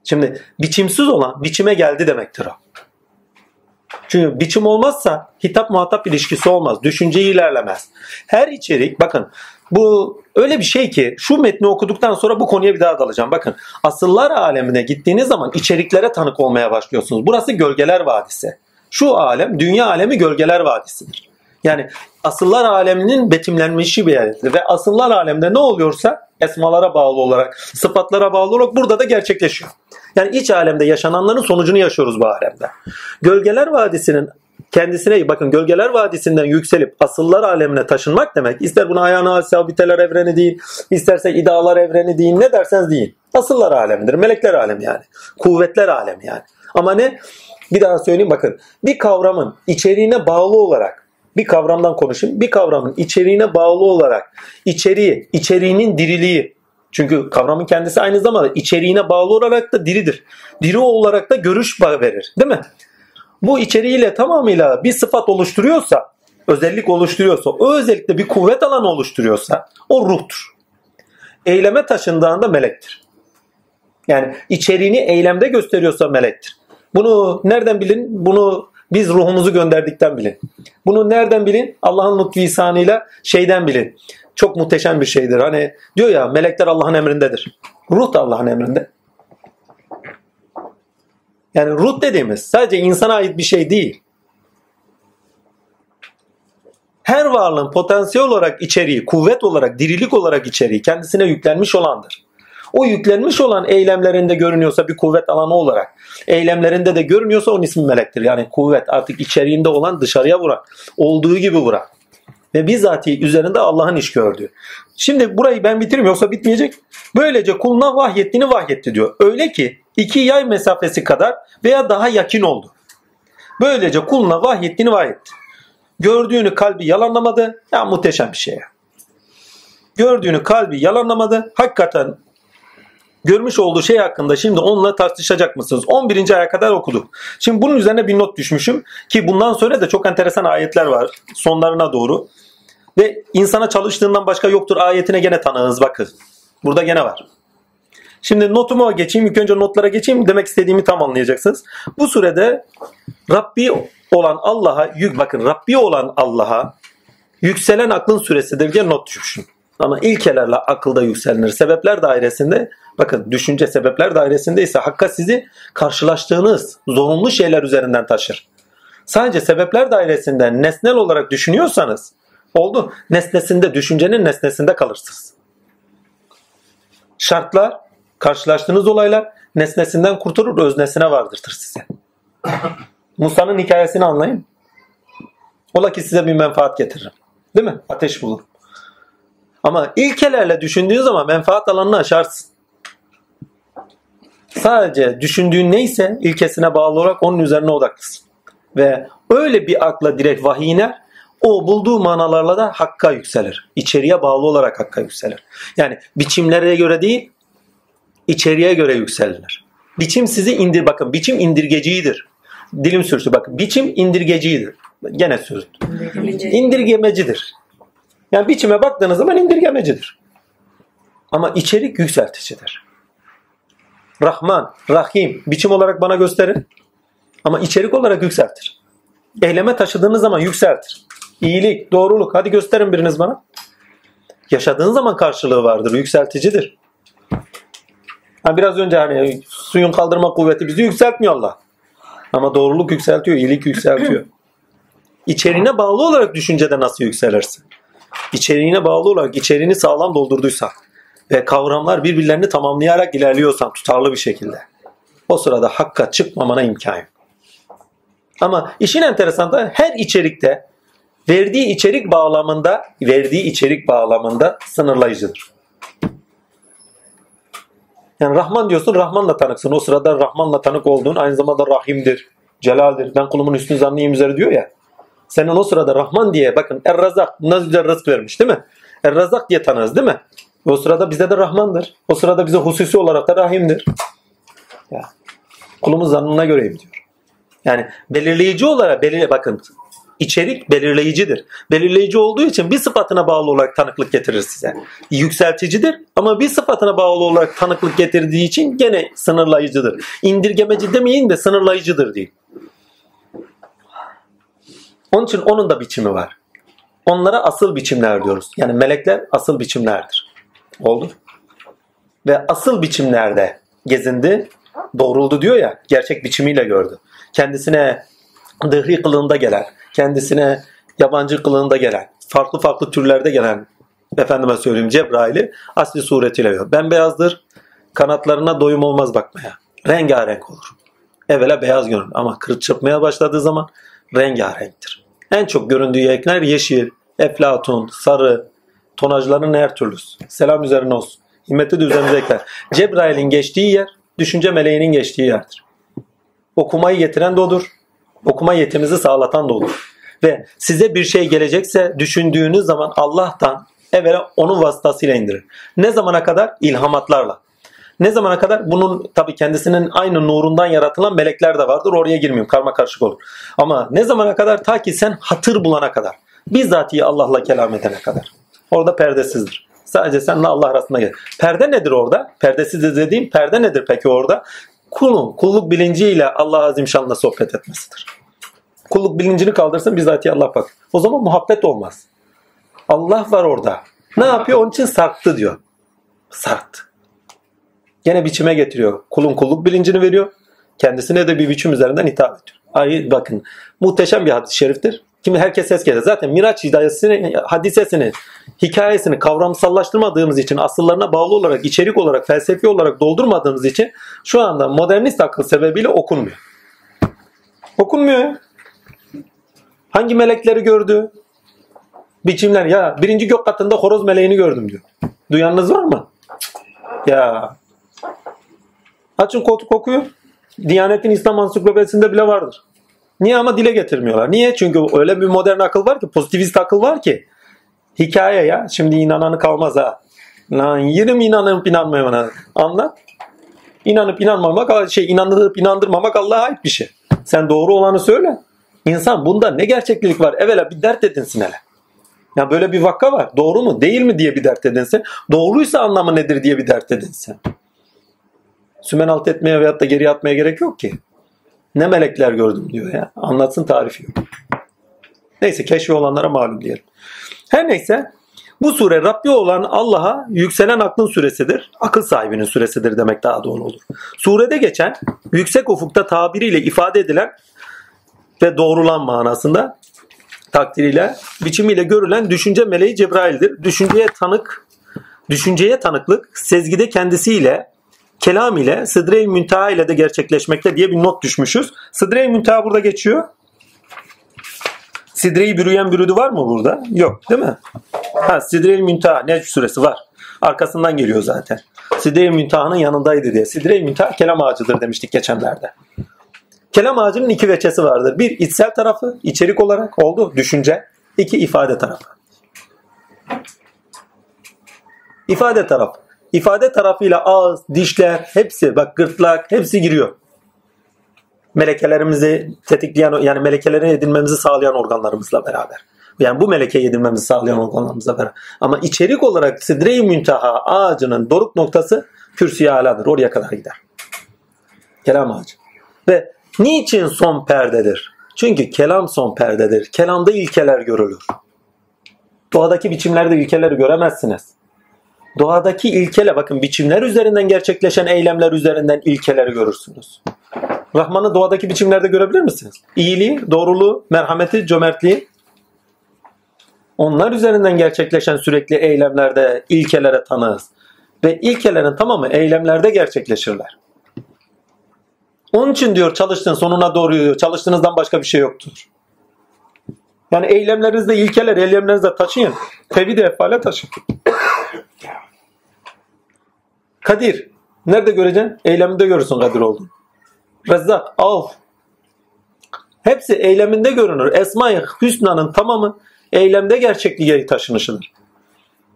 Şimdi biçimsiz olan biçime geldi demektir o. Çünkü biçim olmazsa hitap muhatap ilişkisi olmaz. Düşünce ilerlemez. Her içerik bakın bu öyle bir şey ki şu metni okuduktan sonra bu konuya bir daha dalacağım. Bakın asıllar alemine gittiğiniz zaman içeriklere tanık olmaya başlıyorsunuz. Burası gölgeler vadisi. Şu alem dünya alemi gölgeler vadisidir. Yani asıllar aleminin betimlenmişi bir yerdir. Ve asıllar alemde ne oluyorsa esmalara bağlı olarak, sıfatlara bağlı olarak burada da gerçekleşiyor. Yani iç alemde yaşananların sonucunu yaşıyoruz bu alemde. Gölgeler Vadisi'nin kendisine bakın Gölgeler Vadisi'nden yükselip asıllar alemine taşınmak demek. İster buna ayağına sabiteler evreni deyin, isterse idalar evreni deyin, ne derseniz deyin. Asıllar alemidir, melekler alemi yani. Kuvvetler alemi yani. Ama ne? Bir daha söyleyeyim bakın. Bir kavramın içeriğine bağlı olarak bir kavramdan konuşayım. Bir kavramın içeriğine bağlı olarak içeriği, içeriğinin diriliği. Çünkü kavramın kendisi aynı zamanda içeriğine bağlı olarak da diridir. Diri olarak da görüş verir. Değil mi? Bu içeriğiyle tamamıyla bir sıfat oluşturuyorsa, özellik oluşturuyorsa, o özellikle bir kuvvet alanı oluşturuyorsa o ruhtur. Eyleme taşındığında melektir. Yani içeriğini eylemde gösteriyorsa melektir. Bunu nereden bilin? Bunu biz ruhumuzu gönderdikten bilin. Bunu nereden bilin? Allah'ın lütfu ihsanıyla şeyden bilin. Çok muhteşem bir şeydir. Hani diyor ya melekler Allah'ın emrindedir. Ruh da Allah'ın emrinde. Yani ruh dediğimiz sadece insana ait bir şey değil. Her varlığın potansiyel olarak içeriği, kuvvet olarak, dirilik olarak içeriği kendisine yüklenmiş olandır. O yüklenmiş olan eylemlerinde görünüyorsa bir kuvvet alanı olarak, eylemlerinde de görünüyorsa onun ismi melektir. Yani kuvvet artık içeriğinde olan dışarıya vuran, olduğu gibi vuran. Ve bizatihi üzerinde Allah'ın iş gördüğü. Şimdi burayı ben bitireyim yoksa bitmeyecek. Böylece kuluna vahyettiğini vahyetti diyor. Öyle ki iki yay mesafesi kadar veya daha yakın oldu. Böylece kuluna vahyettiğini vahyetti. Gördüğünü kalbi yalanlamadı. Ya muhteşem bir şey. Gördüğünü kalbi yalanlamadı. Hakikaten görmüş olduğu şey hakkında şimdi onunla tartışacak mısınız? 11. aya kadar okuduk. Şimdi bunun üzerine bir not düşmüşüm ki bundan sonra da çok enteresan ayetler var sonlarına doğru. Ve insana çalıştığından başka yoktur ayetine gene tanığız bakın. Burada gene var. Şimdi notuma geçeyim. İlk önce notlara geçeyim. Demek istediğimi tam anlayacaksınız. Bu sürede Rabbi olan Allah'a bakın Rabbi olan Allah'a yükselen aklın süresidir diye not düşmüşüm. Ama ilkelerle akılda yükselinir. Sebepler dairesinde bakın düşünce sebepler dairesinde ise hakka sizi karşılaştığınız zorunlu şeyler üzerinden taşır. Sadece sebepler dairesinden nesnel olarak düşünüyorsanız oldu. Nesnesinde, düşüncenin nesnesinde kalırsınız. Şartlar, karşılaştığınız olaylar nesnesinden kurtulur, öznesine vardırtır size. Musa'nın hikayesini anlayın. Ola ki size bir menfaat getiririm. Değil mi? Ateş bulur. Ama ilkelerle düşündüğün zaman menfaat alanını aşarsın. Sadece düşündüğün neyse ilkesine bağlı olarak onun üzerine odaklısın. Ve öyle bir akla direkt vahiy. O bulduğu manalarla da hakka yükselir. İçeriye bağlı olarak hakka yükselir. Yani biçimlere göre değil, içeriye göre yükselir. Biçim sizi indir bakın biçim indirgecidir. Dilim sürçtü bakın biçim indirgecidir. Gene söz. İndirgemecidir. Yani biçime baktığınız zaman indirgemecidir. Ama içerik yükselticidir. Rahman, Rahim biçim olarak bana gösterin. Ama içerik olarak yükseltir. Eyleme taşıdığınız zaman yükseltir. İyilik, doğruluk hadi gösterin biriniz bana. Yaşadığın zaman karşılığı vardır, yükselticidir. Ha biraz önce hani suyun kaldırma kuvveti bizi yükseltmiyor Allah. Ama doğruluk yükseltiyor, iyilik yükseltiyor. İçeriğine bağlı olarak düşüncede nasıl yükselirsin? İçeriğine bağlı olarak içeriğini sağlam doldurduysan ve kavramlar birbirlerini tamamlayarak ilerliyorsan tutarlı bir şekilde o sırada hakka çıkmamana imkan yok. Ama işin enteresan her içerikte verdiği içerik bağlamında verdiği içerik bağlamında sınırlayıcıdır. Yani Rahman diyorsun Rahman'la tanıksın. O sırada Rahman'la tanık olduğun aynı zamanda Rahim'dir, Celal'dir. Ben kulumun üstün zannıyım üzeri diyor ya. Senin o sırada Rahman diye bakın Er-Razak güzel rızk vermiş değil mi? Er-Razak diye tanırız değil mi? O sırada bize de Rahman'dır. O sırada bize hususi olarak da Rahim'dir. Ya. Kulumun zannına göreyim diyor. Yani belirleyici olarak belir bakın içerik belirleyicidir. Belirleyici olduğu için bir sıfatına bağlı olarak tanıklık getirir size. Yükselticidir ama bir sıfatına bağlı olarak tanıklık getirdiği için gene sınırlayıcıdır. İndirgemeci demeyin de sınırlayıcıdır diyeyim. Onun için onun da biçimi var. Onlara asıl biçimler diyoruz. Yani melekler asıl biçimlerdir. Oldu. Ve asıl biçimlerde gezindi, doğruldu diyor ya, gerçek biçimiyle gördü. Kendisine dıhri kılığında gelen, kendisine yabancı kılığında gelen, farklı farklı türlerde gelen efendime söyleyeyim Cebrail'i asli suretiyle gör. Bembeyazdır, kanatlarına doyum olmaz bakmaya. Rengarenk olur. Evvela beyaz görünür ama kırıt çırpmaya başladığı zaman rengarenktir. En çok göründüğü renkler yeşil, eflatun, sarı, tonajların her türlüsü. Selam üzerine olsun. Himmeti de üzerimize ekler. Cebrail'in geçtiği yer, düşünce meleğinin geçtiği yerdir. Okumayı getiren de odur. Okuma yetimizi sağlatan da olur. Ve size bir şey gelecekse düşündüğünüz zaman Allah'tan evvela onun vasıtasıyla indirir. Ne zamana kadar? İlhamatlarla. Ne zamana kadar? Bunun tabi kendisinin aynı nurundan yaratılan melekler de vardır. Oraya girmiyorum. Karma karışık olur. Ama ne zamana kadar? Ta ki sen hatır bulana kadar. Bizzatihi Allah'la kelam edene kadar. Orada perdesizdir. Sadece senle Allah arasında gel. Perde nedir orada? Perdesiz dediğim perde nedir peki orada? Kulun, kulluk bilinciyle Allah Azim Şan'la sohbet etmesidir. Kulluk bilincini kaldırsın bizzatihi Allah bak. O zaman muhabbet olmaz. Allah var orada. Ne yapıyor? Onun için sarktı diyor. Sarktı. Gene biçime getiriyor. Kulun kulluk bilincini veriyor. Kendisine de bir biçim üzerinden hitap ediyor. Ay bakın muhteşem bir hadis-i şeriftir. Kimi herkes ses gelir. Zaten Miraç hidayesini, hadisesini, hikayesini kavramsallaştırmadığımız için, asıllarına bağlı olarak, içerik olarak, felsefi olarak doldurmadığımız için şu anda modernist akıl sebebiyle okunmuyor. Okunmuyor. Hangi melekleri gördü? Biçimler ya birinci gök katında horoz meleğini gördüm diyor. Duyanınız var mı? Ya Açın koltuk okuyor. Diyanetin İslam ansiklopedisinde bile vardır. Niye ama dile getirmiyorlar? Niye? Çünkü öyle bir modern akıl var ki, pozitivist akıl var ki. Hikaye ya. Şimdi inananı kalmaz ha. Lan yerim inanıp inanmayana. Anlat. İnanıp inanmamak, şey inanıp inandırmamak Allah'a ait bir şey. Sen doğru olanı söyle. İnsan bunda ne gerçeklik var? Evvela bir dert edinsin hele. Ya böyle bir vakka var. Doğru mu değil mi diye bir dert edinsin. Doğruysa anlamı nedir diye bir dert edinsin. Sümen alt etmeye veyahut da geri atmaya gerek yok ki. Ne melekler gördüm diyor ya. Anlatsın tarifi yok. Neyse keşfi olanlara malum diyelim. Her neyse bu sure Rabbi olan Allah'a yükselen aklın süresidir. Akıl sahibinin süresidir demek daha doğru olur. Surede geçen yüksek ufukta tabiriyle ifade edilen ve doğrulan manasında takdiriyle, biçimiyle görülen düşünce meleği Cebrail'dir. Düşünceye tanık, düşünceye tanıklık sezgide kendisiyle, kelam ile, Sıdre-i Müntaha ile de gerçekleşmekte diye bir not düşmüşüz. Sıdre-i Müntaha burada geçiyor. Sidre-i bürüyen bürüdü var mı burada? Yok değil mi? Ha, Sidre-i Müntaha Necm suresi var. Arkasından geliyor zaten. Sidre-i Müntaha'nın yanındaydı diye. Sidre-i Müntaha kelam ağacıdır demiştik geçenlerde. Kelam ağacının iki veçesi vardır. Bir içsel tarafı, içerik olarak oldu, düşünce. İki ifade tarafı. İfade tarafı. İfade tarafıyla ağız, dişler, hepsi bak gırtlak hepsi giriyor. Melekelerimizi tetikleyen yani melekeleri edinmemizi sağlayan organlarımızla beraber. Yani bu melekeyi edinmemizi sağlayan organlarımızla beraber. Ama içerik olarak Sidre-i Müntaha ağacının doruk noktası kürsüye aladır. Oraya kadar gider. Kelam ağacı. Ve niçin son perdedir? Çünkü kelam son perdedir. Kelamda ilkeler görülür. Doğadaki biçimlerde ilkeleri göremezsiniz. Doğadaki ilkele bakın biçimler üzerinden gerçekleşen eylemler üzerinden ilkeleri görürsünüz. Rahman'ı doğadaki biçimlerde görebilir misiniz? İyiliği, doğruluğu, merhameti, cömertliği. Onlar üzerinden gerçekleşen sürekli eylemlerde ilkelere tanığız. Ve ilkelerin tamamı eylemlerde gerçekleşirler. Onun için diyor çalıştığın sonuna doğru diyor. Çalıştığınızdan başka bir şey yoktur. Yani eylemlerinizde ilkeler, eylemlerinizde taşıyın. Tevhid efale taşıyın. Kadir. Nerede göreceksin? Eyleminde görürsün kadir olduğunu. Rezzak al. Hepsi eyleminde görünür. Esma-i Hüsna'nın tamamı eylemde gerçekliğe taşınışıdır.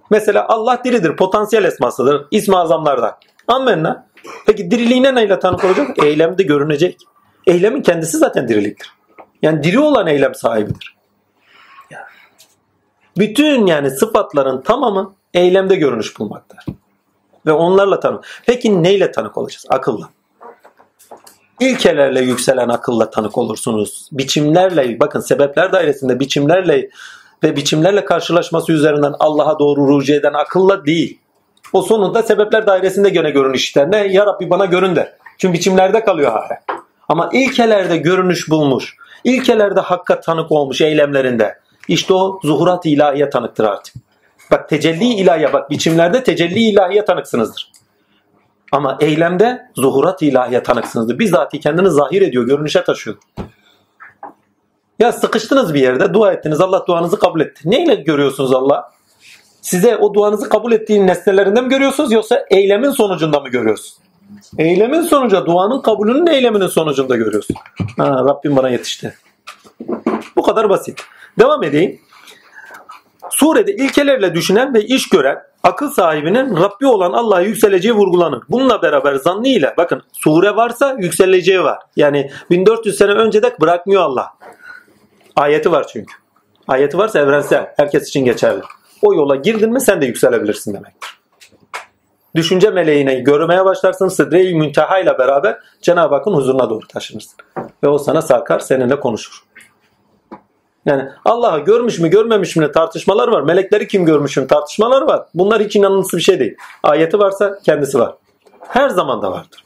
Mesela Allah diridir. Potansiyel esmasıdır. İsmi azamlardan. Amenna. Peki diriliğine neyle tanık olacak? Eylemde görünecek. Eylemin kendisi zaten diriliktir. Yani diri olan eylem sahibidir. Bütün yani sıfatların tamamı eylemde görünüş bulmaktadır. Ve onlarla tanık. Peki neyle tanık olacağız? Akılla. İlkelerle yükselen akılla tanık olursunuz. Biçimlerle, bakın sebepler dairesinde biçimlerle ve biçimlerle karşılaşması üzerinden Allah'a doğru rücu eden akılla değil. O sonunda sebepler dairesinde gene görünüş işte. Ne? Ya Rabbi bana görün der. Çünkü biçimlerde kalıyor hala. Ama ilkelerde görünüş bulmuş. İlkelerde hakka tanık olmuş eylemlerinde. İşte o zuhurat ilahiye tanıktır artık. Bak tecelli ilahiye bak biçimlerde tecelli ilahiye tanıksınızdır. Ama eylemde zuhurat ilahiye tanıksınızdır. Bizzati kendini zahir ediyor, görünüşe taşıyor. Ya sıkıştınız bir yerde, dua ettiniz, Allah duanızı kabul etti. Neyle görüyorsunuz Allah? Size o duanızı kabul ettiğin nesnelerinden mi görüyorsunuz yoksa eylemin sonucunda mı görüyorsunuz? Eylemin sonucu, duanın kabulünün eyleminin sonucunda görüyorsun. Ha, Rabbim bana yetişti. Bu kadar basit. Devam edeyim. Surede ilkelerle düşünen ve iş gören akıl sahibinin Rabbi olan Allah'a yükseleceği vurgulanır. Bununla beraber zannı ile bakın sure varsa yükseleceği var. Yani 1400 sene önce de bırakmıyor Allah. Ayeti var çünkü. Ayeti varsa evrensel. Herkes için geçerli. O yola girdin mi sen de yükselebilirsin demektir. Düşünce meleğine görmeye başlarsın. Sıdre-i Münteha ile beraber Cenab-ı Hakk'ın huzuruna doğru taşınırsın. Ve o sana sarkar seninle konuşur. Yani Allah'ı görmüş mü görmemiş mi tartışmalar var. Melekleri kim görmüşün tartışmalar var. Bunlar hiç inanılması bir şey değil. Ayeti varsa kendisi var. Her zaman da vardır.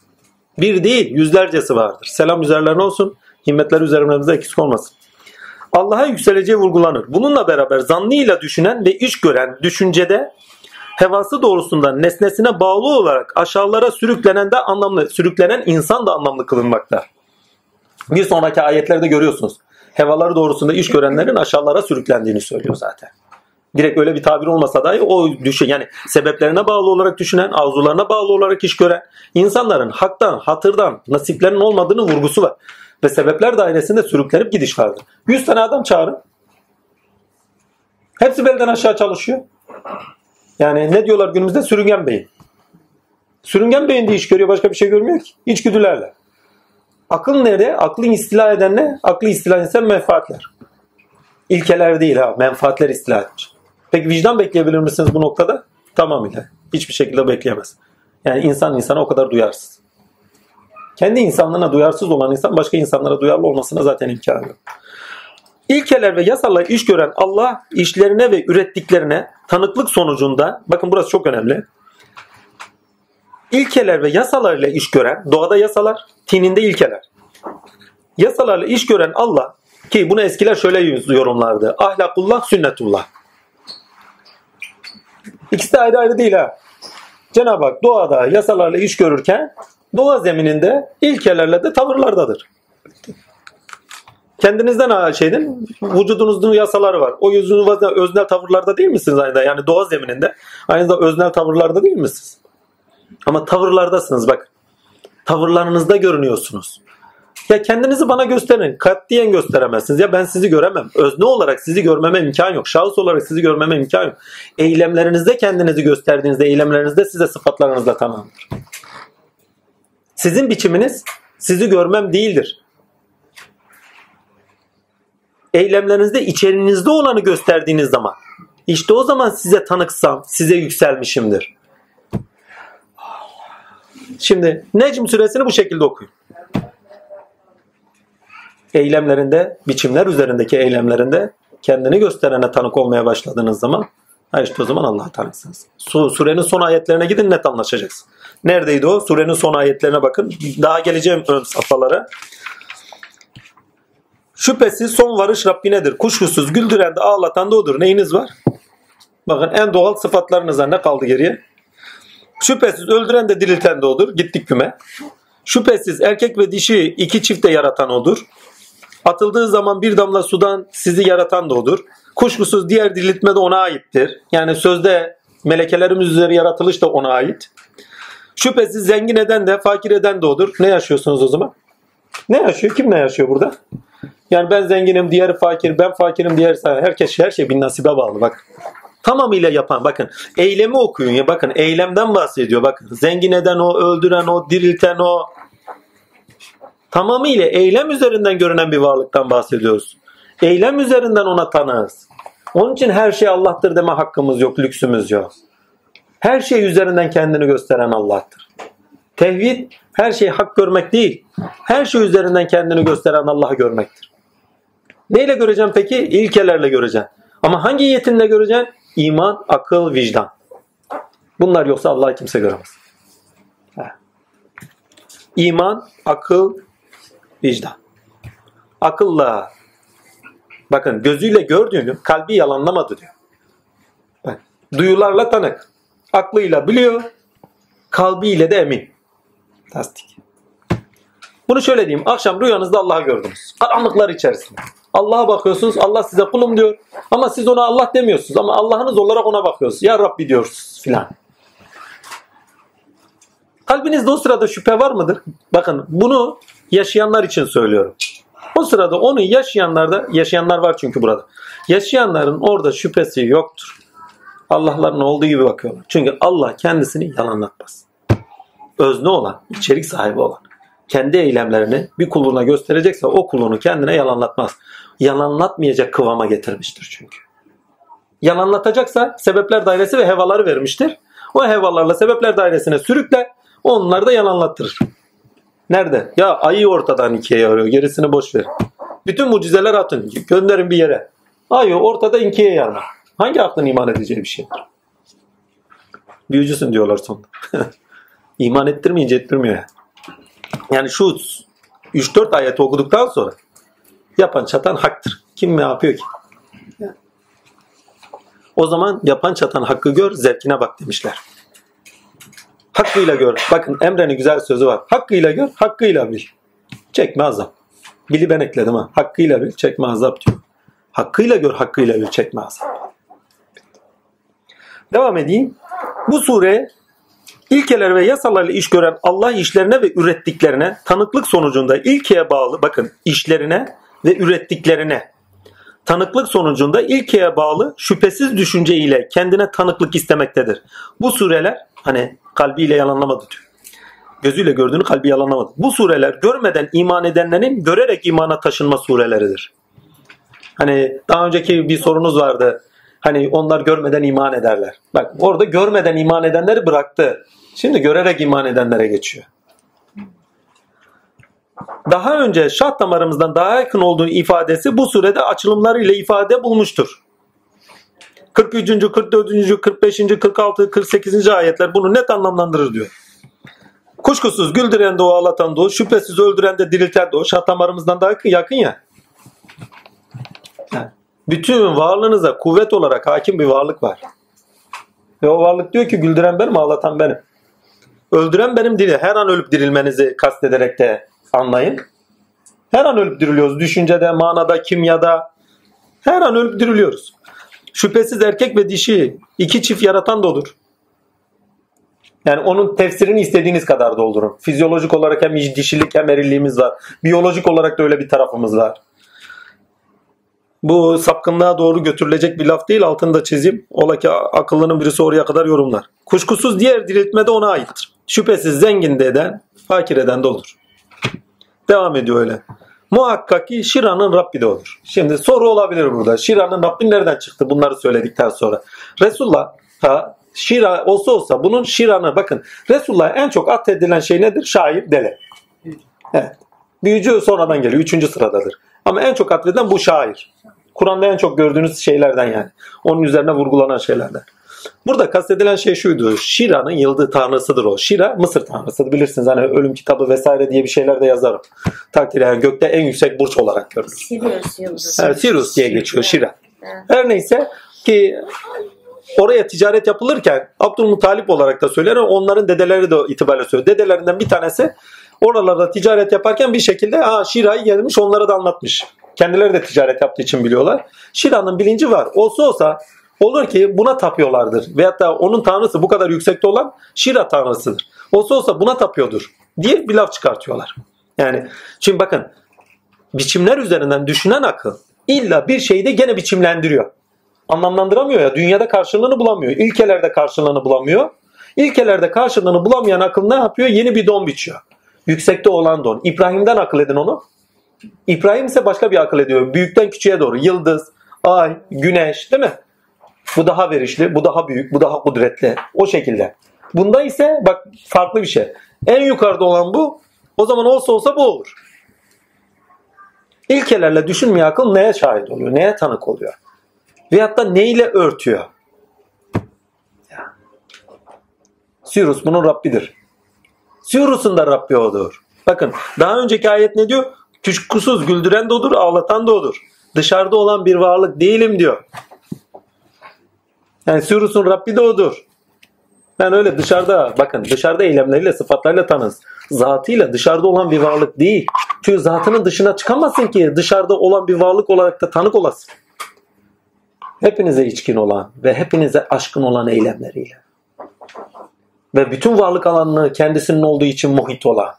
Bir değil yüzlercesi vardır. Selam üzerlerine olsun. Himmetler üzerimizde eksik olmasın. Allah'a yükseleceği vurgulanır. Bununla beraber zannıyla düşünen ve iş gören düşüncede hevası doğrusundan nesnesine bağlı olarak aşağılara sürüklenen de anlamlı, sürüklenen insan da anlamlı kılınmakta. Bir sonraki ayetlerde görüyorsunuz. Hevaları doğrusunda iş görenlerin aşağılara sürüklendiğini söylüyor zaten. Direkt öyle bir tabir olmasa dahi o düşün yani sebeplerine bağlı olarak düşünen, arzularına bağlı olarak iş gören insanların haktan, hatırdan, nasiplerinin olmadığını vurgusu var. Ve sebepler dairesinde sürüklenip gidiş vardır. 100 tane adam çağırın. Hepsi belden aşağı çalışıyor. Yani ne diyorlar günümüzde? Sürüngen beyin. Sürüngen beyin de iş görüyor. Başka bir şey görmüyor ki. İçgüdülerle. Akıl nerede? Aklın istila eden ne? Aklı istila eden menfaatler. İlkeler değil ha. Menfaatler istila etmiş. Peki vicdan bekleyebilir misiniz bu noktada? Tamamıyla. Hiçbir şekilde bekleyemez. Yani insan insana o kadar duyarsız. Kendi insanlığına duyarsız olan insan başka insanlara duyarlı olmasına zaten imkanı yok. İlkeler ve yasalar iş gören Allah işlerine ve ürettiklerine tanıklık sonucunda bakın burası çok önemli. İlkeler ve yasalarla iş gören doğada yasalar, tininde ilkeler. Yasalarla iş gören Allah ki bunu eskiler şöyle yorumlardı. Ahlakullah, sünnetullah. İkisi de ayrı ayrı değil ha. Cenab-ı Hak doğada yasalarla iş görürken doğa zemininde ilkelerle de tavırlardadır. Kendinizden şeyden vücudunuzun yasaları var. O yüzünüzde öznel tavırlarda değil misiniz aynı Yani doğa zemininde aynı zamanda öznel tavırlarda değil misiniz? Ama tavırlardasınız bak. Tavırlarınızda görünüyorsunuz. Ya kendinizi bana gösterin. Katliyen gösteremezsiniz. Ya ben sizi göremem. Özne olarak sizi görmeme imkan yok. Şahıs olarak sizi görmeme imkan yok. Eylemlerinizde kendinizi gösterdiğinizde, eylemlerinizde size sıfatlarınızla tamamdır. Sizin biçiminiz sizi görmem değildir. Eylemlerinizde içerinizde olanı gösterdiğiniz zaman işte o zaman size tanıksam, size yükselmişimdir. Şimdi Necm suresini bu şekilde okuyun. Eylemlerinde, biçimler üzerindeki eylemlerinde kendini gösterene tanık olmaya başladığınız zaman ha işte o zaman Allah'a tanıksınız. Surenin son ayetlerine gidin net anlaşacaksın. Neredeydi o? Surenin son ayetlerine bakın. Daha geleceğim ön safhalara. Şüphesiz son varış Rabbinedir. Kuşkusuz güldüren de ağlatan da odur. Neyiniz var? Bakın en doğal sıfatlarınızdan ne kaldı geriye? Şüphesiz öldüren de dirilten de odur. Gittik küme. Şüphesiz erkek ve dişi iki çifte yaratan odur. Atıldığı zaman bir damla sudan sizi yaratan da odur. Kuşkusuz diğer diriltme de ona aittir. Yani sözde melekelerimiz üzeri yaratılış da ona ait. Şüphesiz zengin eden de fakir eden de odur. Ne yaşıyorsunuz o zaman? Ne yaşıyor? Kim ne yaşıyor burada? Yani ben zenginim, diğeri fakir, ben fakirim, diğeri herkes her şey bir nasibe bağlı bak. Tamamıyla yapan bakın eylemi okuyun ya bakın eylemden bahsediyor bakın. Zengin eden o, öldüren o, dirilten o. Tamamıyla eylem üzerinden görünen bir varlıktan bahsediyoruz. Eylem üzerinden ona tanığız. Onun için her şey Allah'tır deme hakkımız yok, lüksümüz yok. Her şey üzerinden kendini gösteren Allah'tır. Tevhid her şeyi hak görmek değil. Her şey üzerinden kendini gösteren Allah'ı görmektir. Neyle göreceğim peki? İlkelerle göreceğim. Ama hangi yetinle göreceksin? İman, akıl, vicdan. Bunlar yoksa Allah'ı kimse göremez. İman, akıl, vicdan. Akılla bakın gözüyle gördüğünü kalbi yalanlamadı diyor. Duyularla tanık. Aklıyla biliyor. Kalbiyle de emin. Tasdik. Bunu şöyle diyeyim. Akşam rüyanızda Allah'ı gördünüz. Karanlıklar içerisinde. Allah'a bakıyorsunuz. Allah size kulum diyor. Ama siz ona Allah demiyorsunuz. Ama Allah'ınız olarak ona bakıyorsunuz. Ya Rabbi diyorsunuz filan. Kalbinizde o sırada şüphe var mıdır? Bakın bunu yaşayanlar için söylüyorum. O sırada onu yaşayanlarda, yaşayanlar var çünkü burada. Yaşayanların orada şüphesi yoktur. Allah'ların olduğu gibi bakıyorlar. Çünkü Allah kendisini yalanlatmaz. Özne olan, içerik sahibi olan, kendi eylemlerini bir kuluna gösterecekse o kulunu kendine yalanlatmaz. Yalanlatmayacak kıvama getirmiştir çünkü. Yalanlatacaksa sebepler dairesi ve hevaları vermiştir. O hevalarla sebepler dairesine sürükler, onlar da yalanlattırır. Nerede? Ya ayı ortadan ikiye yarıyor. Gerisini boş verin. Bütün mucizeler atın. Gönderin bir yere. Ayı ortada ikiye yarar. Hangi aklın iman edeceği bir şeydir? Büyücüsün diyorlar sonunda. iman ettirmeyince ettirmiyor yani. Şu 3-4 ayeti okuduktan sonra yapan çatan haktır. Kim ne yapıyor ki? O zaman yapan çatan hakkı gör, zevkine bak demişler. Hakkıyla gör. Bakın Emre'nin güzel sözü var. Hakkıyla gör, hakkıyla bil. Çekme azap. Bili ben ekledim ha. Hakkıyla bil, çekme azap diyor. Hakkıyla gör, hakkıyla bil, çekme azap. Devam edeyim. Bu sure ilkeler ve yasalarla iş gören Allah işlerine ve ürettiklerine tanıklık sonucunda ilkeye bağlı bakın işlerine ve ürettiklerine tanıklık sonucunda ilkeye bağlı şüphesiz düşünce ile kendine tanıklık istemektedir. Bu sureler hani kalbiyle yalanlamadı diyor. Gözüyle gördüğünü kalbi yalanlamadı. Bu sureler görmeden iman edenlerin görerek imana taşınma sureleridir. Hani daha önceki bir sorunuz vardı. Hani onlar görmeden iman ederler. Bak orada görmeden iman edenleri bıraktı. Şimdi görerek iman edenlere geçiyor. Daha önce şah damarımızdan daha yakın olduğu ifadesi bu surede açılımlarıyla ifade bulmuştur. 43. 44. 45. 46. 48. ayetler bunu net anlamlandırır diyor. Kuşkusuz güldüren de o ağlatan da o, şüphesiz öldüren de dirilten de o. Şah damarımızdan daha yakın ya. Bütün varlığınıza kuvvet olarak hakim bir varlık var. Ve o varlık diyor ki güldüren benim, ağlatan benim. Öldüren benim değil. Her an ölüp dirilmenizi kastederek de anlayın. Her an ölüp diriliyoruz. Düşüncede, manada, kimyada. Her an ölüp diriliyoruz. Şüphesiz erkek ve dişi iki çift yaratan da olur. Yani onun tefsirini istediğiniz kadar doldurun. Fizyolojik olarak hem dişilik hem erilliğimiz var. Biyolojik olarak da öyle bir tarafımız var. Bu sapkınlığa doğru götürülecek bir laf değil altını da çizeyim. Ola ki akıllının birisi oraya kadar yorumlar. Kuşkusuz diğer diriltme de ona aittir. Şüphesiz zengin de eden, fakir eden de olur. Devam ediyor öyle. Muhakkak ki Şira'nın Rabbi de olur. Şimdi soru olabilir burada. Şira'nın Rabbi nereden çıktı bunları söyledikten sonra? Resulullah ha, Şira olsa olsa bunun Şira'nı bakın. Resulullah'a en çok atfedilen şey nedir? Şair, deli. Evet. Büyücü sonradan geliyor. Üçüncü sıradadır. Ama en çok atfedilen bu şair. Kur'an'da en çok gördüğünüz şeylerden yani. Onun üzerine vurgulanan şeylerden. Burada kastedilen şey şuydu. Şira'nın yıldız tanrısıdır o. Şira Mısır tanrısıdır. Bilirsiniz hani ölüm kitabı vesaire diye bir şeyler de yazarım. Takdir yani gökte en yüksek burç olarak görülür. Sirius yıldızı. Evet, Sirius diye geçiyor Şira. Her neyse ki oraya ticaret yapılırken Abdülmuttalip olarak da söyler onların dedeleri de itibariyle söylüyor. Dedelerinden bir tanesi oralarda ticaret yaparken bir şekilde ha Şira'yı gelmiş onlara da anlatmış. Kendileri de ticaret yaptığı için biliyorlar. Şira'nın bilinci var. Olsa olsa Olur ki buna tapıyorlardır. Veyahut da onun tanrısı bu kadar yüksekte olan Şira tanrısıdır. Olsa olsa buna tapıyordur diye bir laf çıkartıyorlar. Yani şimdi bakın biçimler üzerinden düşünen akıl illa bir şeyi de gene biçimlendiriyor. Anlamlandıramıyor ya. Dünyada karşılığını bulamıyor. İlkelerde karşılığını bulamıyor. İlkelerde karşılığını bulamayan akıl ne yapıyor? Yeni bir don biçiyor. Yüksekte olan don. İbrahim'den akıl edin onu. İbrahim ise başka bir akıl ediyor. Büyükten küçüğe doğru. Yıldız, ay, güneş değil mi? Bu daha verişli, bu daha büyük, bu daha kudretli. O şekilde. Bunda ise bak farklı bir şey. En yukarıda olan bu. O zaman olsa olsa bu olur. İlkelerle düşünmeye akıl neye şahit oluyor? Neye tanık oluyor? Veyahut da neyle örtüyor? Sirus bunun Rabbidir. Sirus'un da Rabbi odur. Bakın daha önceki ayet ne diyor? Kuşkusuz güldüren de odur, ağlatan da odur. Dışarıda olan bir varlık değilim diyor. Yani Sirus'un Rabbi de odur. Ben öyle dışarıda bakın dışarıda eylemleriyle sıfatlarıyla tanız. Zatıyla dışarıda olan bir varlık değil. Çünkü zatının dışına çıkamazsın ki dışarıda olan bir varlık olarak da tanık olasın. Hepinize içkin olan ve hepinize aşkın olan eylemleriyle. Ve bütün varlık alanını kendisinin olduğu için muhit olan.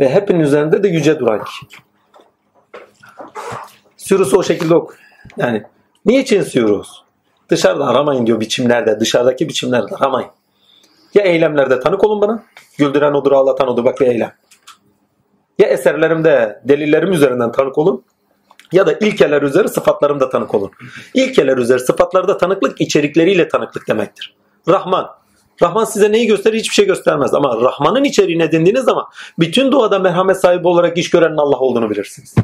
Ve hepinin üzerinde de yüce duran kişi. Sürüsü o şekilde ok. Yani niçin sürüyoruz? Dışarıda aramayın diyor biçimlerde. Dışarıdaki biçimlerde aramayın. Ya eylemlerde tanık olun bana. Güldüren odur, ağlatan odur. Bak bir eylem. Ya eserlerimde, delillerim üzerinden tanık olun. Ya da ilkeler üzeri sıfatlarımda tanık olun. İlkeler üzeri sıfatlarda tanıklık içerikleriyle tanıklık demektir. Rahman. Rahman size neyi gösterir? Hiçbir şey göstermez. Ama Rahman'ın içeriğini edindiğiniz zaman bütün doğada merhamet sahibi olarak iş görenin Allah olduğunu bilirsiniz.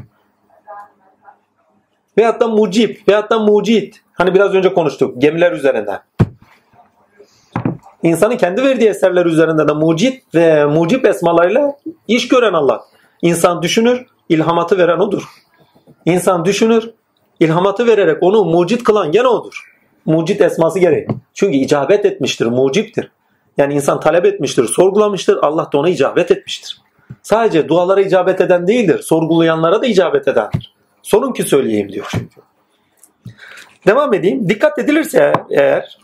Veyahut da mucib, veyahut da mucit. Hani biraz önce konuştuk. Gemiler üzerinden. İnsanın kendi verdiği eserler üzerinde de mucit ve mucib esmalarıyla iş gören Allah. İnsan düşünür, ilhamatı veren odur. İnsan düşünür, ilhamatı vererek onu mucit kılan gene odur. Mucit esması gereği. Çünkü icabet etmiştir, muciptir. Yani insan talep etmiştir, sorgulamıştır. Allah da ona icabet etmiştir. Sadece dualara icabet eden değildir. Sorgulayanlara da icabet edendir. Sorun ki söyleyeyim diyor. Devam edeyim. Dikkat edilirse eğer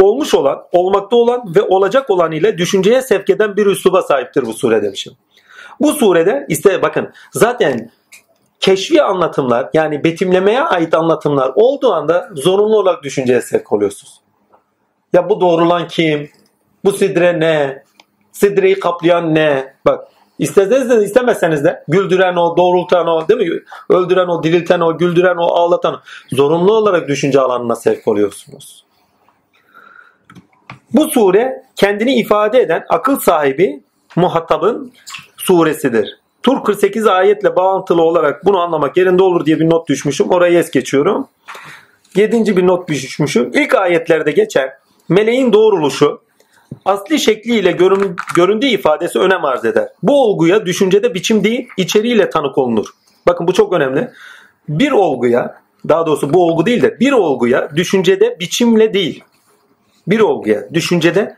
olmuş olan, olmakta olan ve olacak olan ile düşünceye sevk eden bir üsluba sahiptir bu sure demişim. Bu surede iste bakın zaten keşfi anlatımlar yani betimlemeye ait anlatımlar olduğu anda zorunlu olarak düşünceye sevk oluyorsunuz. Ya bu doğrulan kim? Bu sidre ne? Sidreyi kaplayan ne? Bak İsteseniz de istemezseniz de güldüren o, doğrultan o, değil mi? Öldüren o, dirilten o, güldüren o, ağlatan o. Zorunlu olarak düşünce alanına sevk oluyorsunuz. Bu sure kendini ifade eden akıl sahibi muhatabın suresidir. Tur 48 ayetle bağlantılı olarak bunu anlamak yerinde olur diye bir not düşmüşüm. Orayı es geçiyorum. Yedinci bir not düşmüşüm. İlk ayetlerde geçen meleğin doğruluşu asli şekliyle görün, göründüğü ifadesi önem arz eder. Bu olguya düşüncede biçim değil içeriğiyle tanık olunur. Bakın bu çok önemli. Bir olguya daha doğrusu bu olgu değil de bir olguya düşüncede biçimle değil. Bir olguya düşüncede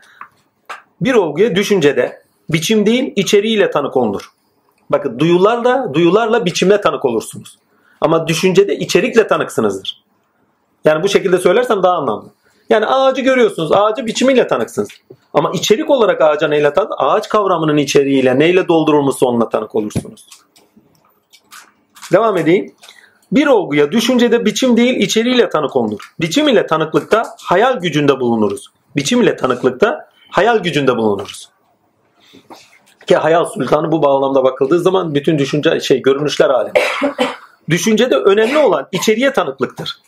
bir olguya düşüncede biçim değil içeriğiyle tanık olunur. Bakın duyularla duyularla biçimle tanık olursunuz. Ama düşüncede içerikle tanıksınızdır. Yani bu şekilde söylersem daha anlamlı. Yani ağacı görüyorsunuz. Ağacı biçimiyle tanıksınız. Ama içerik olarak ağaca neyle tanık? Ağaç kavramının içeriğiyle neyle doldurulması onunla tanık olursunuz. Devam edeyim. Bir olguya düşüncede biçim değil içeriğiyle tanık olunur. Biçim ile tanıklıkta hayal gücünde bulunuruz. Biçim ile tanıklıkta hayal gücünde bulunuruz. Ki hayal sultanı bu bağlamda bakıldığı zaman bütün düşünce şey görünüşler alemi. Düşüncede önemli olan içeriye tanıklıktır.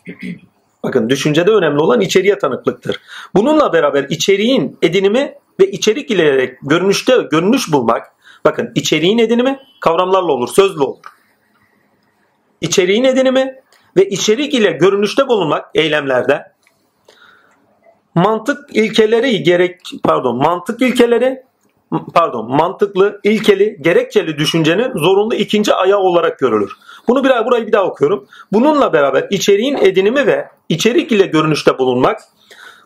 Bakın düşüncede önemli olan içeriye tanıklıktır. Bununla beraber içeriğin edinimi ve içerik ile görünüşte görünüş bulmak. Bakın içeriğin edinimi kavramlarla olur, sözlü olur. İçeriğin edinimi ve içerik ile görünüşte bulunmak eylemlerde mantık ilkeleri gerek pardon mantık ilkeleri pardon mantıklı, ilkeli, gerekçeli düşüncenin zorunlu ikinci ayağı olarak görülür. Bunu bir burayı bir daha okuyorum. Bununla beraber içeriğin edinimi ve içerik ile görünüşte bulunmak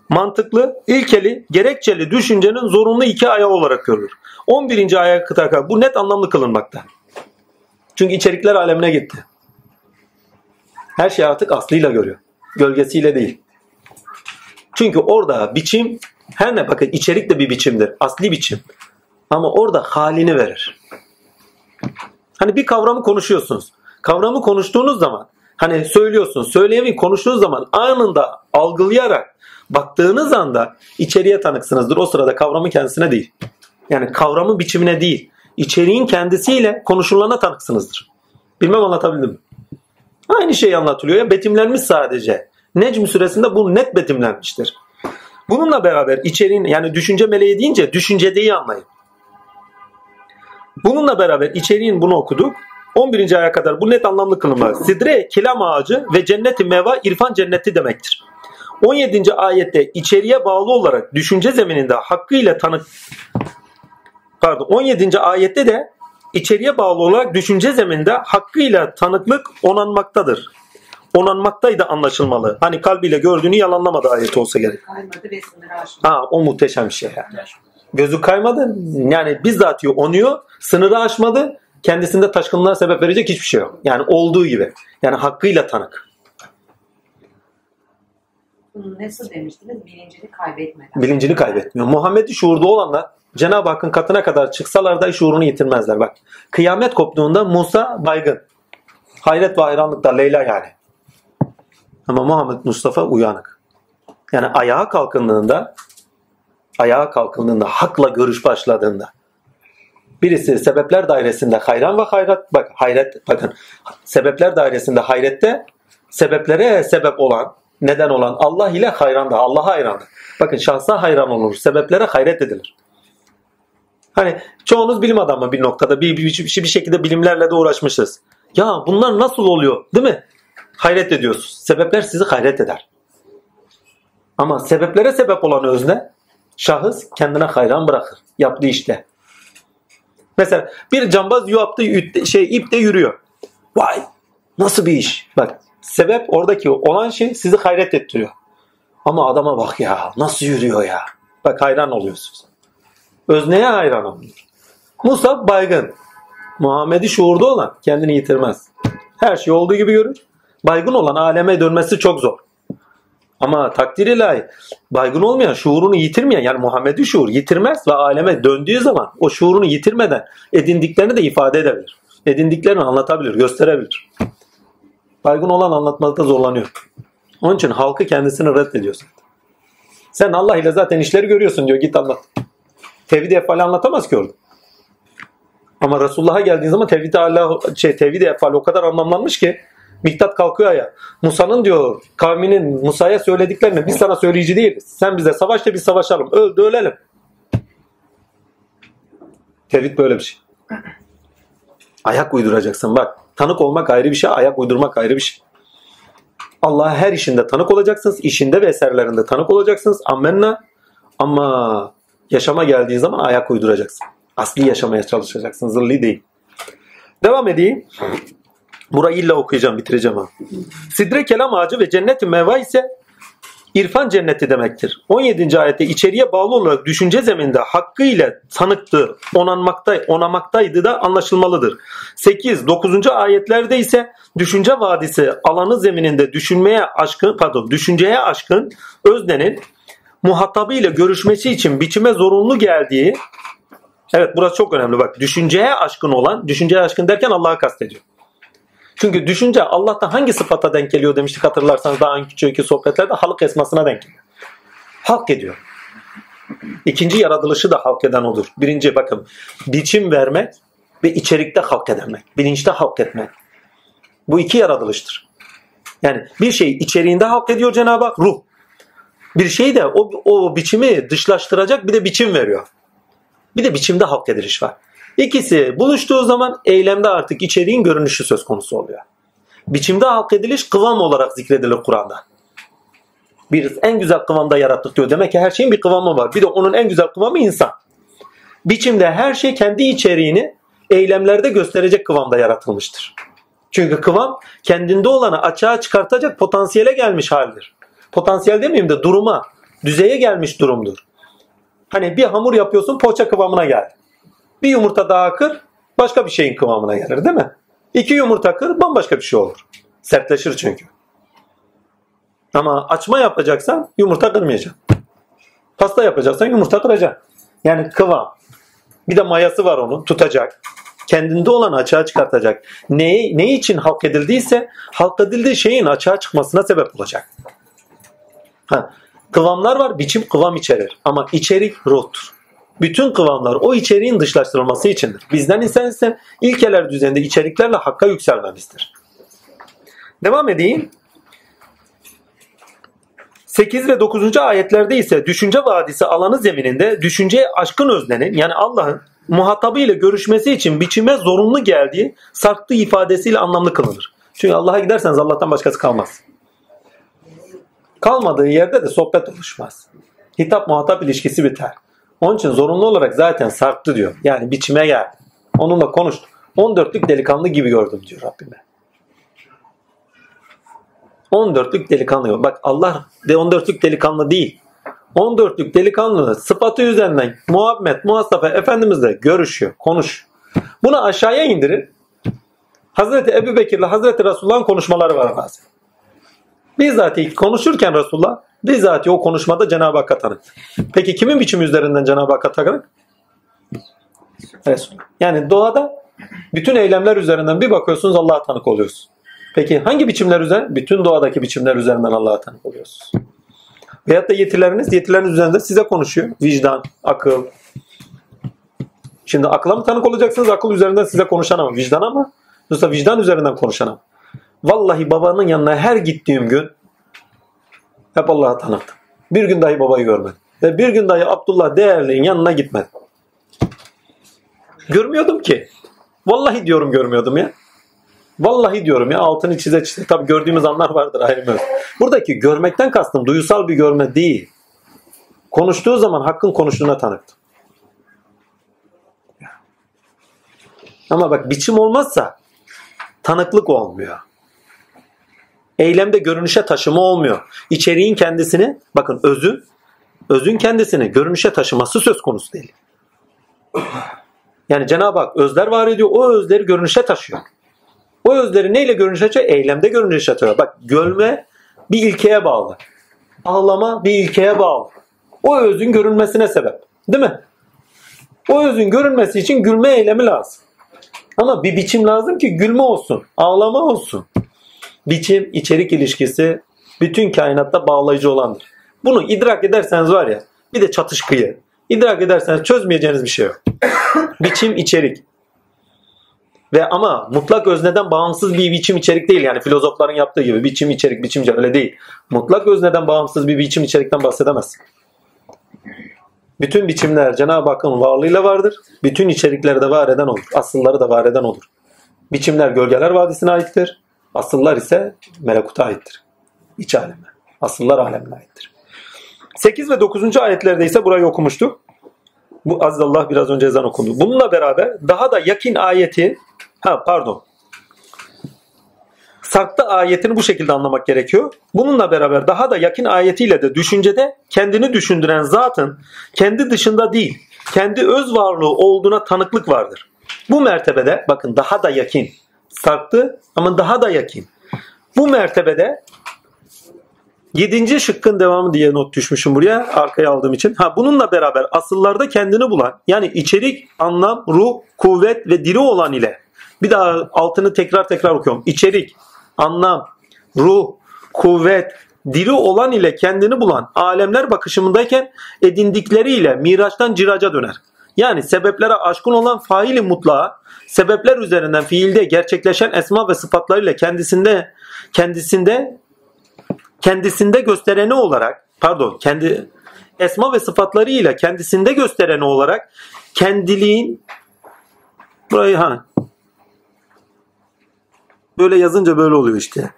mantıklı, ilkeli, gerekçeli düşüncenin zorunlu iki ayağı olarak görülür. 11. ayak kadar bu net anlamlı kılınmakta. Çünkü içerikler alemine gitti. Her şey artık aslıyla görüyor. Gölgesiyle değil. Çünkü orada biçim her ne bakın içerik de bir biçimdir. Asli biçim. Ama orada halini verir. Hani bir kavramı konuşuyorsunuz. Kavramı konuştuğunuz zaman hani söylüyorsunuz. Söyleyemeyin konuştuğunuz zaman anında algılayarak baktığınız anda içeriye tanıksınızdır. O sırada kavramın kendisine değil. Yani kavramın biçimine değil. içeriğin kendisiyle konuşulana tanıksınızdır. Bilmem anlatabildim mi? Aynı şey anlatılıyor ya betimlenmiş sadece. Necm suresinde bu net betimlenmiştir. Bununla beraber içeriğin yani düşünce meleği deyince düşüncedeyi anlayın. Bununla beraber içeriğin bunu okuduk. 11. aya kadar bu net anlamlı kılınma. Sidre, kilam ağacı ve cenneti meva irfan cenneti demektir. 17. ayette içeriye bağlı olarak düşünce zemininde hakkıyla tanık pardon 17. ayette de içeriye bağlı olarak düşünce zemininde hakkıyla tanıklık onanmaktadır. Onanmaktaydı anlaşılmalı. Hani kalbiyle gördüğünü yalanlamadı ayet olsa gerek. Ha o muhteşem bir şey yani. Gözü kaymadı. Yani bizzat onuyor. Sınırı aşmadı. Kendisinde taşkınlığa sebep verecek hiçbir şey yok. Yani olduğu gibi. Yani hakkıyla tanık. Nasıl demiştiniz? Bilincini kaybetmeden. Bilincini kaybetmiyor. Muhammed'i şuurda olanlar Cenab-ı Hakk'ın katına kadar çıksalar da şuurunu yitirmezler. Bak kıyamet koptuğunda Musa baygın. Hayret ve hayranlıkta Leyla yani. Ama Muhammed Mustafa uyanık. Yani ayağa kalkındığında ayağa kalkındığında hakla görüş başladığında birisi sebepler dairesinde hayran ve hayrat bak hayret bakın sebepler dairesinde hayrette sebeplere sebep olan neden olan Allah ile hayranda Allah'a hayranda. Bakın şahsa hayran olunur. Sebeplere hayret edilir. Hani çoğunuz bilim adamı bir noktada bir, bir, bir, bir şekilde bilimlerle de uğraşmışız. Ya bunlar nasıl oluyor değil mi? Hayret ediyorsunuz. Sebepler sizi hayret eder. Ama sebeplere sebep olan özne şahıs kendine hayran bırakır. Yaptığı işte. Mesela bir cambaz yaptığı şey ipte yürüyor. Vay nasıl bir iş. Bak sebep oradaki olan şey sizi hayret ettiriyor. Ama adama bak ya nasıl yürüyor ya. Bak hayran oluyorsunuz. Özneye hayran olunur. Musa baygın. Muhammed'i şuurda olan kendini yitirmez. Her şey olduğu gibi görür. Baygın olan aleme dönmesi çok zor. Ama takdir ilahi baygın olmayan, şuurunu yitirmeyen yani Muhammed'i şuur yitirmez ve aleme döndüğü zaman o şuurunu yitirmeden edindiklerini de ifade edebilir. Edindiklerini anlatabilir, gösterebilir. Baygın olan anlatmakta zorlanıyor. Onun için halkı kendisini reddediyor zaten. Sen Allah ile zaten işleri görüyorsun diyor git anlat. Tevhid efali anlatamaz ki orada. Ama Resulullah'a geldiği zaman tevhid Allah şey tevhid o kadar anlamlanmış ki Miktat kalkıyor ya. Musa'nın diyor kavminin Musa'ya söylediklerini biz sana söyleyici değiliz. Sen bize savaşta biz savaşalım. Öldü ölelim. Tevhid böyle bir şey. Ayak uyduracaksın bak. Tanık olmak ayrı bir şey, ayak uydurmak ayrı bir şey. Allah'a her işinde tanık olacaksınız. işinde ve eserlerinde tanık olacaksınız. Amenna. Ama yaşama geldiği zaman ayak uyduracaksın. Asli yaşamaya çalışacaksın. Zırli değil. Devam edeyim. Burayı illa okuyacağım, bitireceğim ha. Sidre kelam ağacı ve cennet-i meva ise irfan cenneti demektir. 17. ayette içeriye bağlı olarak düşünce zeminde hakkıyla tanıktı, onanmakta, onamaktaydı da anlaşılmalıdır. 8. 9. ayetlerde ise düşünce vadisi alanı zemininde düşünmeye aşkın, pardon, düşünceye aşkın öznenin muhatabıyla görüşmesi için biçime zorunlu geldiği Evet burası çok önemli bak. Düşünceye aşkın olan, düşünceye aşkın derken Allah'a kastediyor. Çünkü düşünce Allah'ta hangi sıfata denk geliyor demiştik hatırlarsanız daha önceki sohbetlerde halık esmasına denk geliyor. Halk ediyor. İkinci yaratılışı da halk eden odur. Birinci bakın biçim vermek ve içerikte halk edemek. Bilinçte halk etmek. Bu iki yaratılıştır. Yani bir şey içeriğinde halk ediyor Cenab-ı Hak ruh. Bir şey de o, o biçimi dışlaştıracak bir de biçim veriyor. Bir de biçimde halk ediliş var. İkisi buluştuğu zaman eylemde artık içeriğin görünüşü söz konusu oluyor. Biçimde halk ediliş kıvam olarak zikredilir Kur'an'da. Bir en güzel kıvamda yarattık diyor. Demek ki her şeyin bir kıvamı var. Bir de onun en güzel kıvamı insan. Biçimde her şey kendi içeriğini eylemlerde gösterecek kıvamda yaratılmıştır. Çünkü kıvam kendinde olanı açığa çıkartacak potansiyele gelmiş haldir. Potansiyel demeyeyim de duruma, düzeye gelmiş durumdur. Hani bir hamur yapıyorsun poğaça kıvamına geldi. Bir yumurta daha kır başka bir şeyin kıvamına gelir değil mi? İki yumurta kır bambaşka bir şey olur. Sertleşir çünkü. Ama açma yapacaksan yumurta kırmayacaksın. Pasta yapacaksan yumurta kıracaksın. Yani kıvam. Bir de mayası var onun tutacak. Kendinde olan açığa çıkartacak. Ne, ne için halk edildiyse halk edildiği şeyin açığa çıkmasına sebep olacak. Ha, kıvamlar var, biçim kıvam içerir. Ama içerik ruhtur. Bütün kıvamlar o içeriğin dışlaştırılması içindir. Bizden isen ise ilkeler düzeyinde içeriklerle hakka yükselmemizdir. Devam edeyim. 8 ve 9. ayetlerde ise düşünce vadisi alanı zemininde düşünceye aşkın öznenin yani Allah'ın muhatabı ile görüşmesi için biçime zorunlu geldiği sarktığı ifadesiyle anlamlı kılınır. Çünkü Allah'a giderseniz Allah'tan başkası kalmaz. Kalmadığı yerde de sohbet oluşmaz. Hitap muhatap ilişkisi biter. Onun için zorunlu olarak zaten sarktı diyor. Yani biçime gel. Onunla konuştu. 14'lük delikanlı gibi gördüm diyor Rabbime. 14'lük delikanlı. Bak Allah de 14'lük delikanlı değil. 14'lük delikanlı sıfatı üzerinden Muhammed Mustafa Efendimizle görüşüyor, konuş. Bunu aşağıya indirir. Hazreti Ebu Bekir ile Hazreti Resulullah'ın konuşmaları var bazen. Bizzat konuşurken Resulullah bizzat o konuşmada Cenab-ı Hakk'a tanık. Peki kimin biçimi üzerinden Cenab-ı Hakk'a tanık? Resulullah. Yani doğada bütün eylemler üzerinden bir bakıyorsunuz Allah'a tanık oluyorsunuz. Peki hangi biçimler üzerinden? Bütün doğadaki biçimler üzerinden Allah'a tanık oluyorsunuz. Veyahut da yetileriniz, yetileriniz üzerinde size konuşuyor. Vicdan, akıl. Şimdi akla mı tanık olacaksınız? Akıl üzerinden size konuşan ama vicdan ama yoksa vicdan üzerinden konuşan ama. Vallahi babanın yanına her gittiğim gün hep Allah'a tanıktım. Bir gün dahi babayı görmedim. Ve bir gün dahi Abdullah Değerli'nin yanına gitmedim. Görmüyordum ki. Vallahi diyorum görmüyordum ya. Vallahi diyorum ya altını çize çize. Tabi gördüğümüz anlar vardır ayrı. Buradaki görmekten kastım duysal bir görme değil. Konuştuğu zaman hakkın konuştuğuna tanıktım. Ama bak biçim olmazsa tanıklık olmuyor. Eylemde görünüşe taşıma olmuyor. İçeriğin kendisini, bakın özün, özün kendisini görünüşe taşıması söz konusu değil. Yani Cenab-ı Hak özler var ediyor, o özleri görünüşe taşıyor. O özleri neyle görünüşe taşıyor? Eylemde görünüşe taşıyor. Bak görme bir ilkeye bağlı. Ağlama bir ilkeye bağlı. O özün görünmesine sebep. Değil mi? O özün görünmesi için gülme eylemi lazım. Ama bir biçim lazım ki gülme olsun, ağlama olsun. Biçim, içerik ilişkisi bütün kainatta bağlayıcı olandır. Bunu idrak ederseniz var ya bir de çatışkıyı. İdrak ederseniz çözmeyeceğiniz bir şey yok. biçim, içerik. Ve ama mutlak özneden bağımsız bir biçim içerik değil. Yani filozofların yaptığı gibi biçim içerik biçimce öyle değil. Mutlak özneden bağımsız bir biçim içerikten bahsedemezsin. Bütün biçimler Cenab-ı Hakk'ın varlığıyla vardır. Bütün içerikleri de var eden olur. Asılları da var eden olur. Biçimler gölgeler vadisine aittir. Asıllar ise melekuta aittir. İç aleme. Asıllar alemine aittir. 8 ve 9. ayetlerde ise burayı okumuştuk. Bu aziz Allah biraz önce ezan okundu. Bununla beraber daha da yakin ayeti ha pardon sakta ayetini bu şekilde anlamak gerekiyor. Bununla beraber daha da yakın ayetiyle de düşüncede kendini düşündüren zatın kendi dışında değil, kendi öz varlığı olduğuna tanıklık vardır. Bu mertebede bakın daha da yakın. Sarktı ama daha da yakın. Bu mertebede Yedinci şıkkın devamı diye not düşmüşüm buraya arkaya aldığım için. Ha bununla beraber asıllarda kendini bulan yani içerik, anlam, ruh, kuvvet ve diri olan ile bir daha altını tekrar tekrar okuyorum. İçerik, anlam, ruh, kuvvet, diri olan ile kendini bulan alemler bakışımındayken edindikleriyle miraçtan ciraca döner. Yani sebeplere aşkın olan faili mutlağa, sebepler üzerinden fiilde gerçekleşen esma ve sıfatlarıyla kendisinde kendisinde kendisinde göstereni olarak pardon kendi esma ve sıfatlarıyla kendisinde göstereni olarak kendiliğin burayı ha böyle yazınca böyle oluyor işte.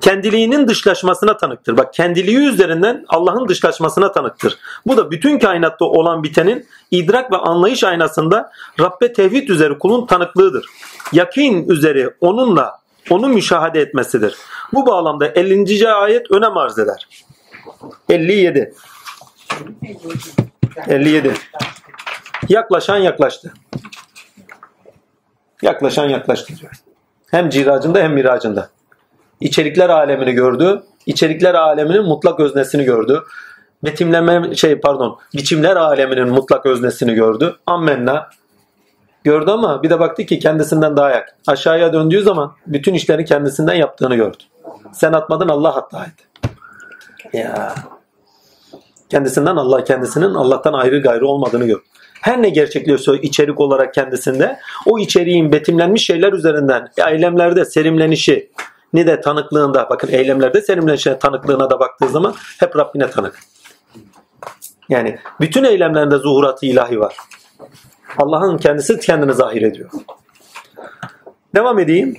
Kendiliğinin dışlaşmasına tanıktır. Bak kendiliği üzerinden Allah'ın dışlaşmasına tanıktır. Bu da bütün kainatta olan bitenin idrak ve anlayış aynasında Rabbe tevhid üzeri kulun tanıklığıdır. Yakin üzeri onunla onu müşahede etmesidir. Bu bağlamda 50. ayet önem arz eder. 57. 57. Yaklaşan yaklaştı. Yaklaşan yaklaştı diyor. Hem ciracında hem miracında. İçerikler alemini gördü. İçerikler aleminin mutlak öznesini gördü. Betimleme şey pardon, biçimler aleminin mutlak öznesini gördü. Ammenna gördü ama bir de baktı ki kendisinden daha yak. Aşağıya döndüğü zaman bütün işlerini kendisinden yaptığını gördü. Sen atmadın Allah hatta etti. Ya. Kendisinden Allah kendisinin Allah'tan ayrı gayrı olmadığını gördü. Her ne gerçekleşiyorsa içerik olarak kendisinde o içeriğin betimlenmiş şeyler üzerinden eylemlerde serimlenişi ne de tanıklığında bakın eylemlerde serimlenişine tanıklığına da baktığı zaman hep Rabbine tanık. Yani bütün eylemlerinde zuhuratı ilahi var. Allah'ın kendisi kendini zahir ediyor. Devam edeyim.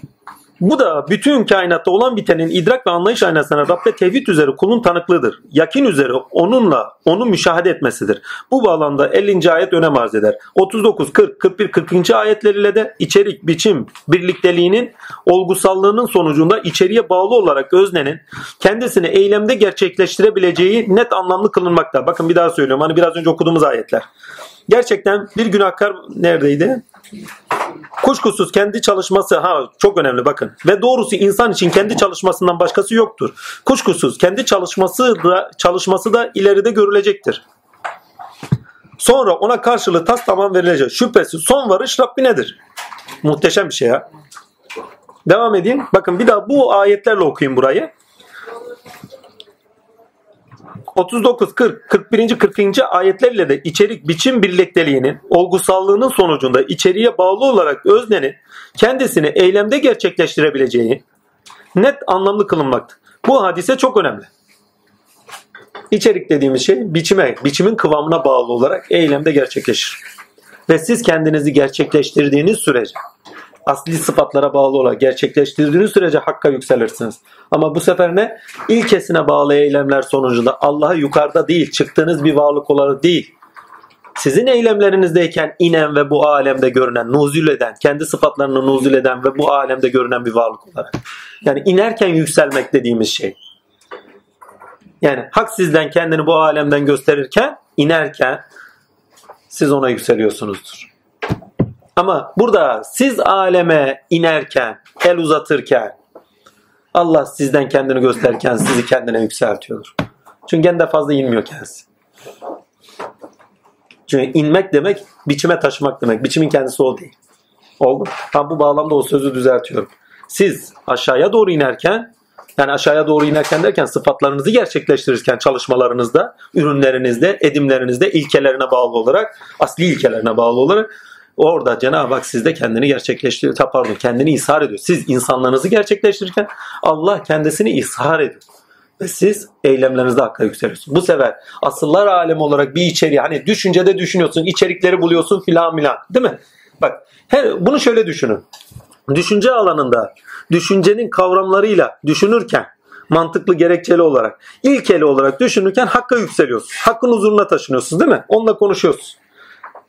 Bu da bütün kainatta olan bitenin idrak ve anlayış aynasına Rabbe tevhid üzere kulun tanıklığıdır. Yakin üzere onunla onu müşahede etmesidir. Bu bağlamda 50. ayet önem arz eder. 39, 40, 41, 40. ayetleriyle de içerik, biçim, birlikteliğinin olgusallığının sonucunda içeriye bağlı olarak öznenin kendisini eylemde gerçekleştirebileceği net anlamlı kılınmakta. Bakın bir daha söylüyorum. Hani biraz önce okuduğumuz ayetler. Gerçekten bir günahkar neredeydi? Kuşkusuz kendi çalışması ha çok önemli bakın. Ve doğrusu insan için kendi çalışmasından başkası yoktur. Kuşkusuz kendi çalışması da çalışması da ileride görülecektir. Sonra ona karşılığı tas tamam verilecek. Şüphesiz son varış Rabbinedir. Muhteşem bir şey ya. Devam edeyim. Bakın bir daha bu ayetlerle okuyayım burayı. 39, 40, 41. 40. ayetlerle de içerik biçim birlikteliğinin olgusallığının sonucunda içeriye bağlı olarak öznenin kendisini eylemde gerçekleştirebileceği net anlamlı kılınmaktadır. Bu hadise çok önemli. İçerik dediğimiz şey biçime, biçimin kıvamına bağlı olarak eylemde gerçekleşir. Ve siz kendinizi gerçekleştirdiğiniz sürece asli sıfatlara bağlı olarak gerçekleştirdiğiniz sürece hakka yükselirsiniz. Ama bu sefer ne? İlkesine bağlı eylemler sonucunda Allah'a yukarıda değil, çıktığınız bir varlık olarak değil. Sizin eylemlerinizdeyken inen ve bu alemde görünen, nuzul eden, kendi sıfatlarını nuzul eden ve bu alemde görünen bir varlık olarak. Yani inerken yükselmek dediğimiz şey. Yani hak sizden kendini bu alemden gösterirken, inerken siz ona yükseliyorsunuzdur. Ama burada siz aleme inerken, el uzatırken Allah sizden kendini gösterirken sizi kendine yükseltiyordur. Çünkü kendi fazla inmiyor kendisi. Çünkü inmek demek biçime taşımak demek. Biçimin kendisi o değil. Oldu. Ben bu bağlamda o sözü düzeltiyorum. Siz aşağıya doğru inerken yani aşağıya doğru inerken derken sıfatlarınızı gerçekleştirirken çalışmalarınızda, ürünlerinizde, edimlerinizde ilkelerine bağlı olarak, asli ilkelerine bağlı olarak Orada Cenab-ı Hak sizde kendini gerçekleştiriyor. Pardon kendini ishar ediyor. Siz insanlarınızı gerçekleştirirken Allah kendisini ishar ediyor. Ve siz eylemlerinizde hakka yükseliyorsunuz. Bu sefer asıllar alemi olarak bir içeriği hani düşüncede düşünüyorsun, içerikleri buluyorsun filan filan değil mi? Bak her, bunu şöyle düşünün. Düşünce alanında düşüncenin kavramlarıyla düşünürken mantıklı gerekçeli olarak ilkeli olarak düşünürken hakka yükseliyorsun. Hakkın huzuruna taşınıyorsun değil mi? Onunla konuşuyorsun.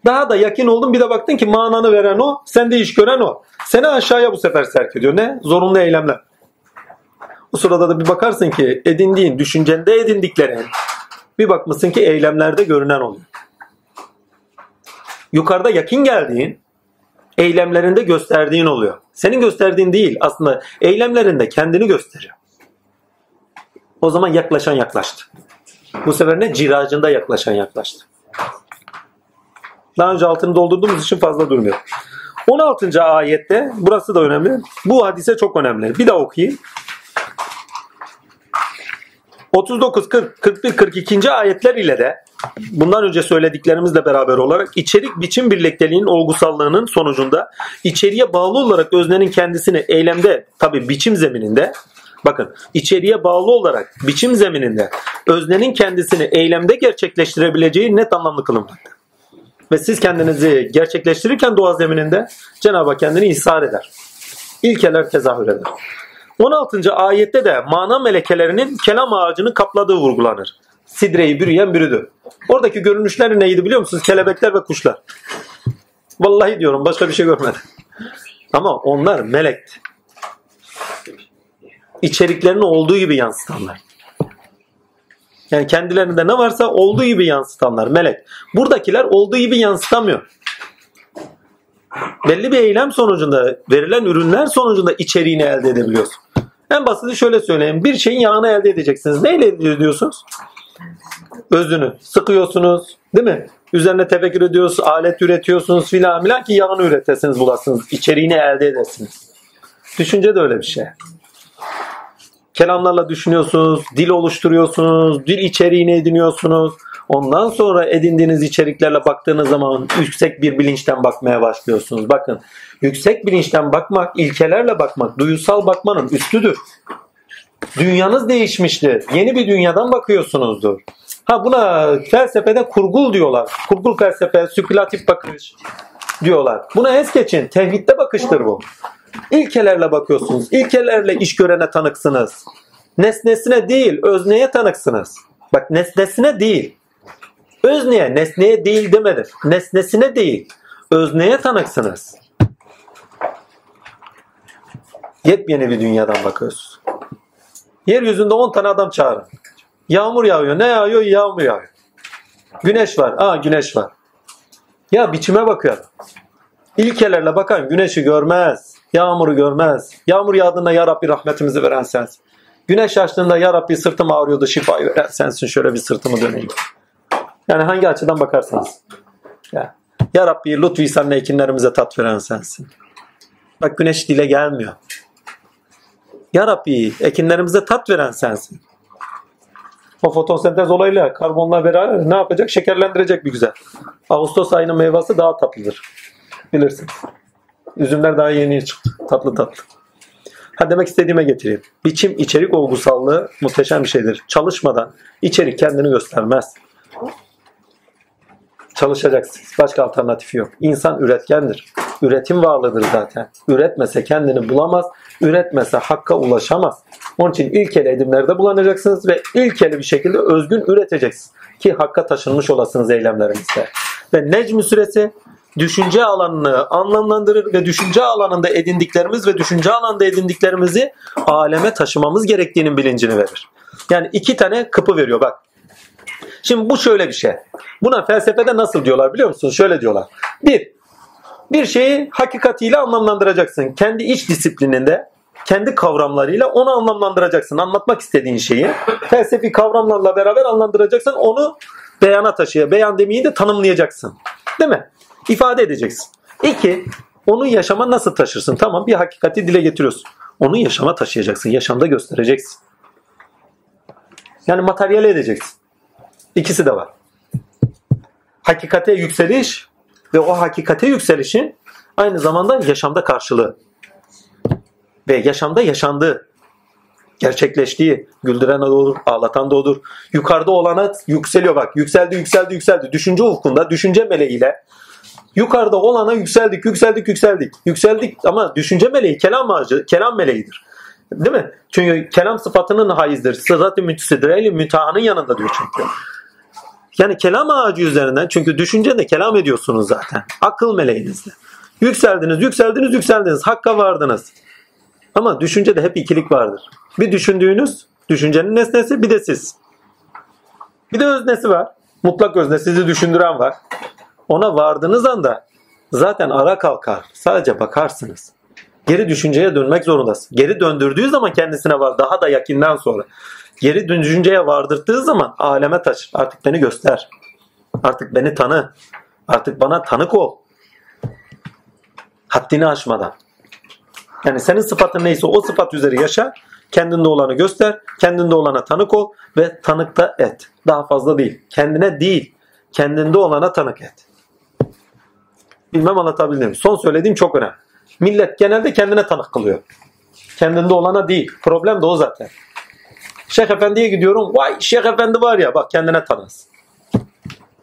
Daha da yakın oldun bir de baktın ki mananı veren o, sende iş gören o. Seni aşağıya bu sefer serk ediyor. Ne? Zorunlu eylemler. O sırada da bir bakarsın ki edindiğin, düşüncende edindiklerin bir bakmışsın ki eylemlerde görünen oluyor. Yukarıda yakın geldiğin, eylemlerinde gösterdiğin oluyor. Senin gösterdiğin değil aslında eylemlerinde kendini gösteriyor. O zaman yaklaşan yaklaştı. Bu sefer ne? Ciracında yaklaşan yaklaştı. Daha önce altını doldurduğumuz için fazla durmuyor. 16. ayette burası da önemli. Bu hadise çok önemli. Bir daha okuyayım. 39, 40, 41, 42. ayetler ile de bundan önce söylediklerimizle beraber olarak içerik biçim birlikteliğinin olgusallığının sonucunda içeriye bağlı olarak öznenin kendisini eylemde tabi biçim zemininde bakın içeriye bağlı olarak biçim zemininde öznenin kendisini eylemde gerçekleştirebileceği net anlamlı kılınmakta. Ve siz kendinizi gerçekleştirirken doğa zemininde Cenab-ı Hak kendini ishar eder. İlkeler tezahür eder. 16. ayette de mana melekelerinin kelam ağacını kapladığı vurgulanır. Sidreyi bürüyen bürüdü. Oradaki görünüşler neydi biliyor musunuz? Kelebekler ve kuşlar. Vallahi diyorum başka bir şey görmedim. Ama onlar melekti. İçeriklerini olduğu gibi yansıtanlar. Yani kendilerinde ne varsa olduğu gibi yansıtanlar melek. Buradakiler olduğu gibi yansıtamıyor. Belli bir eylem sonucunda verilen ürünler sonucunda içeriğini elde edebiliyorsun. En basiti şöyle söyleyeyim. Bir şeyin yağını elde edeceksiniz. Neyle elde ediyorsunuz? Özünü. Sıkıyorsunuz. Değil mi? Üzerine tefekkür ediyorsunuz. Alet üretiyorsunuz filan filan ki yağını üretesiniz bulasınız. İçeriğini elde edesiniz. Düşünce de öyle bir şey. Kelamlarla düşünüyorsunuz. Dil oluşturuyorsunuz. Dil içeriğini ediniyorsunuz. Ondan sonra edindiğiniz içeriklerle baktığınız zaman yüksek bir bilinçten bakmaya başlıyorsunuz. Bakın yüksek bilinçten bakmak, ilkelerle bakmak, duyusal bakmanın üstüdür. Dünyanız değişmiştir. Yeni bir dünyadan bakıyorsunuzdur. Ha buna felsefede kurgul diyorlar. Kurgul felsefe, spekülatif bakış diyorlar. Buna es geçin. Tevhidde bakıştır bu. İlkelerle bakıyorsunuz. İlkelerle iş görene tanıksınız. Nesnesine değil, özneye tanıksınız. Bak nesnesine değil. Özneye, nesneye değil demedim. Nesnesine değil, özneye tanıksınız. Yepyeni bir dünyadan bakıyoruz. Yeryüzünde 10 tane adam çağırın. Yağmur yağıyor. Ne yağıyor? Yağmur yağıyor. Güneş var. Aa güneş var. Ya biçime bakıyor. İlkelerle bakan güneşi görmez. Yağmuru görmez. Yağmur yağdığında ya Rabbi rahmetimizi veren sensin. Güneş açtığında ya Rabbi sırtım ağrıyordu şifayı veren sensin. Şöyle bir sırtımı döneyim. Yani hangi açıdan bakarsanız. Ya, ya Rabbi lütfi senle ekinlerimize tat veren sensin. Bak güneş dile gelmiyor. Ya Rabbi ekinlerimize tat veren sensin. O fotosentez olayıyla karbonla beraber ne yapacak? Şekerlendirecek bir güzel. Ağustos ayının meyvesi daha tatlıdır. Bilirsin. Üzümler daha yeni çıktı. Tatlı tatlı. Ha demek istediğime getireyim. Biçim içerik olgusallığı muhteşem bir şeydir. Çalışmadan içerik kendini göstermez. Çalışacaksınız. Başka alternatifi yok. İnsan üretkendir. Üretim varlığıdır zaten. Üretmese kendini bulamaz. Üretmese hakka ulaşamaz. Onun için ilkeli edimlerde bulanacaksınız ve ilkeli bir şekilde özgün üreteceksiniz. Ki hakka taşınmış olasınız eylemlerinizde. Ve Necm suresi düşünce alanını anlamlandırır ve düşünce alanında edindiklerimiz ve düşünce alanında edindiklerimizi aleme taşımamız gerektiğinin bilincini verir. Yani iki tane kapı veriyor bak. Şimdi bu şöyle bir şey. Buna felsefede nasıl diyorlar biliyor musunuz? Şöyle diyorlar. Bir, bir şeyi hakikatiyle anlamlandıracaksın. Kendi iç disiplininde, kendi kavramlarıyla onu anlamlandıracaksın. Anlatmak istediğin şeyi felsefi kavramlarla beraber anlamlandıracaksın. Onu beyana taşıya, beyan demeyi de tanımlayacaksın. Değil mi? İfade edeceksin. İki, onu yaşama nasıl taşırsın? Tamam bir hakikati dile getiriyorsun. Onu yaşama taşıyacaksın. Yaşamda göstereceksin. Yani materyale edeceksin. İkisi de var. Hakikate yükseliş ve o hakikate yükselişin aynı zamanda yaşamda karşılığı. Ve yaşamda yaşandığı, gerçekleştiği, güldüren de olur, ağlatan da olur. Yukarıda olana yükseliyor bak. Yükseldi, yükseldi, yükseldi. Düşünce ufkunda, düşünce meleğiyle yukarıda olana yükseldik, yükseldik, yükseldik. Yükseldik ama düşünce meleği kelam ağacı, kelam meleğidir. Değil mi? Çünkü kelam sıfatının haizdir. Sırat-ı mütsidreli mütahanın yanında diyor çünkü. Yani kelam ağacı üzerinden çünkü düşünce de kelam ediyorsunuz zaten. Akıl meleğinizle. Yükseldiniz, yükseldiniz, yükseldiniz. Hakka vardınız. Ama düşüncede hep ikilik vardır. Bir düşündüğünüz, düşüncenin nesnesi bir de siz. Bir de öznesi var. Mutlak özne sizi düşündüren var. Ona vardığınız anda zaten ara kalkar. Sadece bakarsınız. Geri düşünceye dönmek zorundasın. Geri döndürdüğü zaman kendisine var. Daha da yakinden sonra. Geri düşünceye vardırdığı zaman aleme taşır. Artık beni göster. Artık beni tanı. Artık bana tanık ol. Haddini aşmadan. Yani senin sıfatın neyse o sıfat üzeri yaşa. Kendinde olanı göster. Kendinde olana tanık ol. Ve tanıkta et. Daha fazla değil. Kendine değil. Kendinde olana tanık et. Bilmem anlatabildim. Son söylediğim çok önemli. Millet genelde kendine tanık kılıyor. Kendinde olana değil. Problem de o zaten. Şeyh Efendi'ye gidiyorum. Vay Şeyh Efendi var ya bak kendine tanız.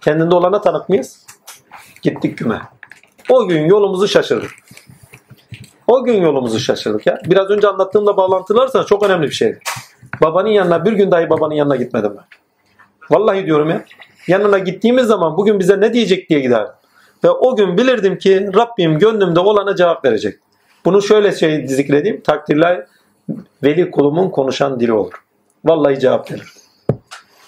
Kendinde olana tanık mıyız? Gittik güme. O gün yolumuzu şaşırdık. O gün yolumuzu şaşırdık ya. Biraz önce anlattığımla bağlantılarsanız çok önemli bir şeydi. Babanın yanına bir gün dahi babanın yanına gitmedim ben. Vallahi diyorum ya. Yanına gittiğimiz zaman bugün bize ne diyecek diye giderdim. Ve o gün bilirdim ki Rabbim gönlümde olana cevap verecek. Bunu şöyle şey zikredeyim. Takdirler veli kulumun konuşan dili olur. Vallahi cevap verir.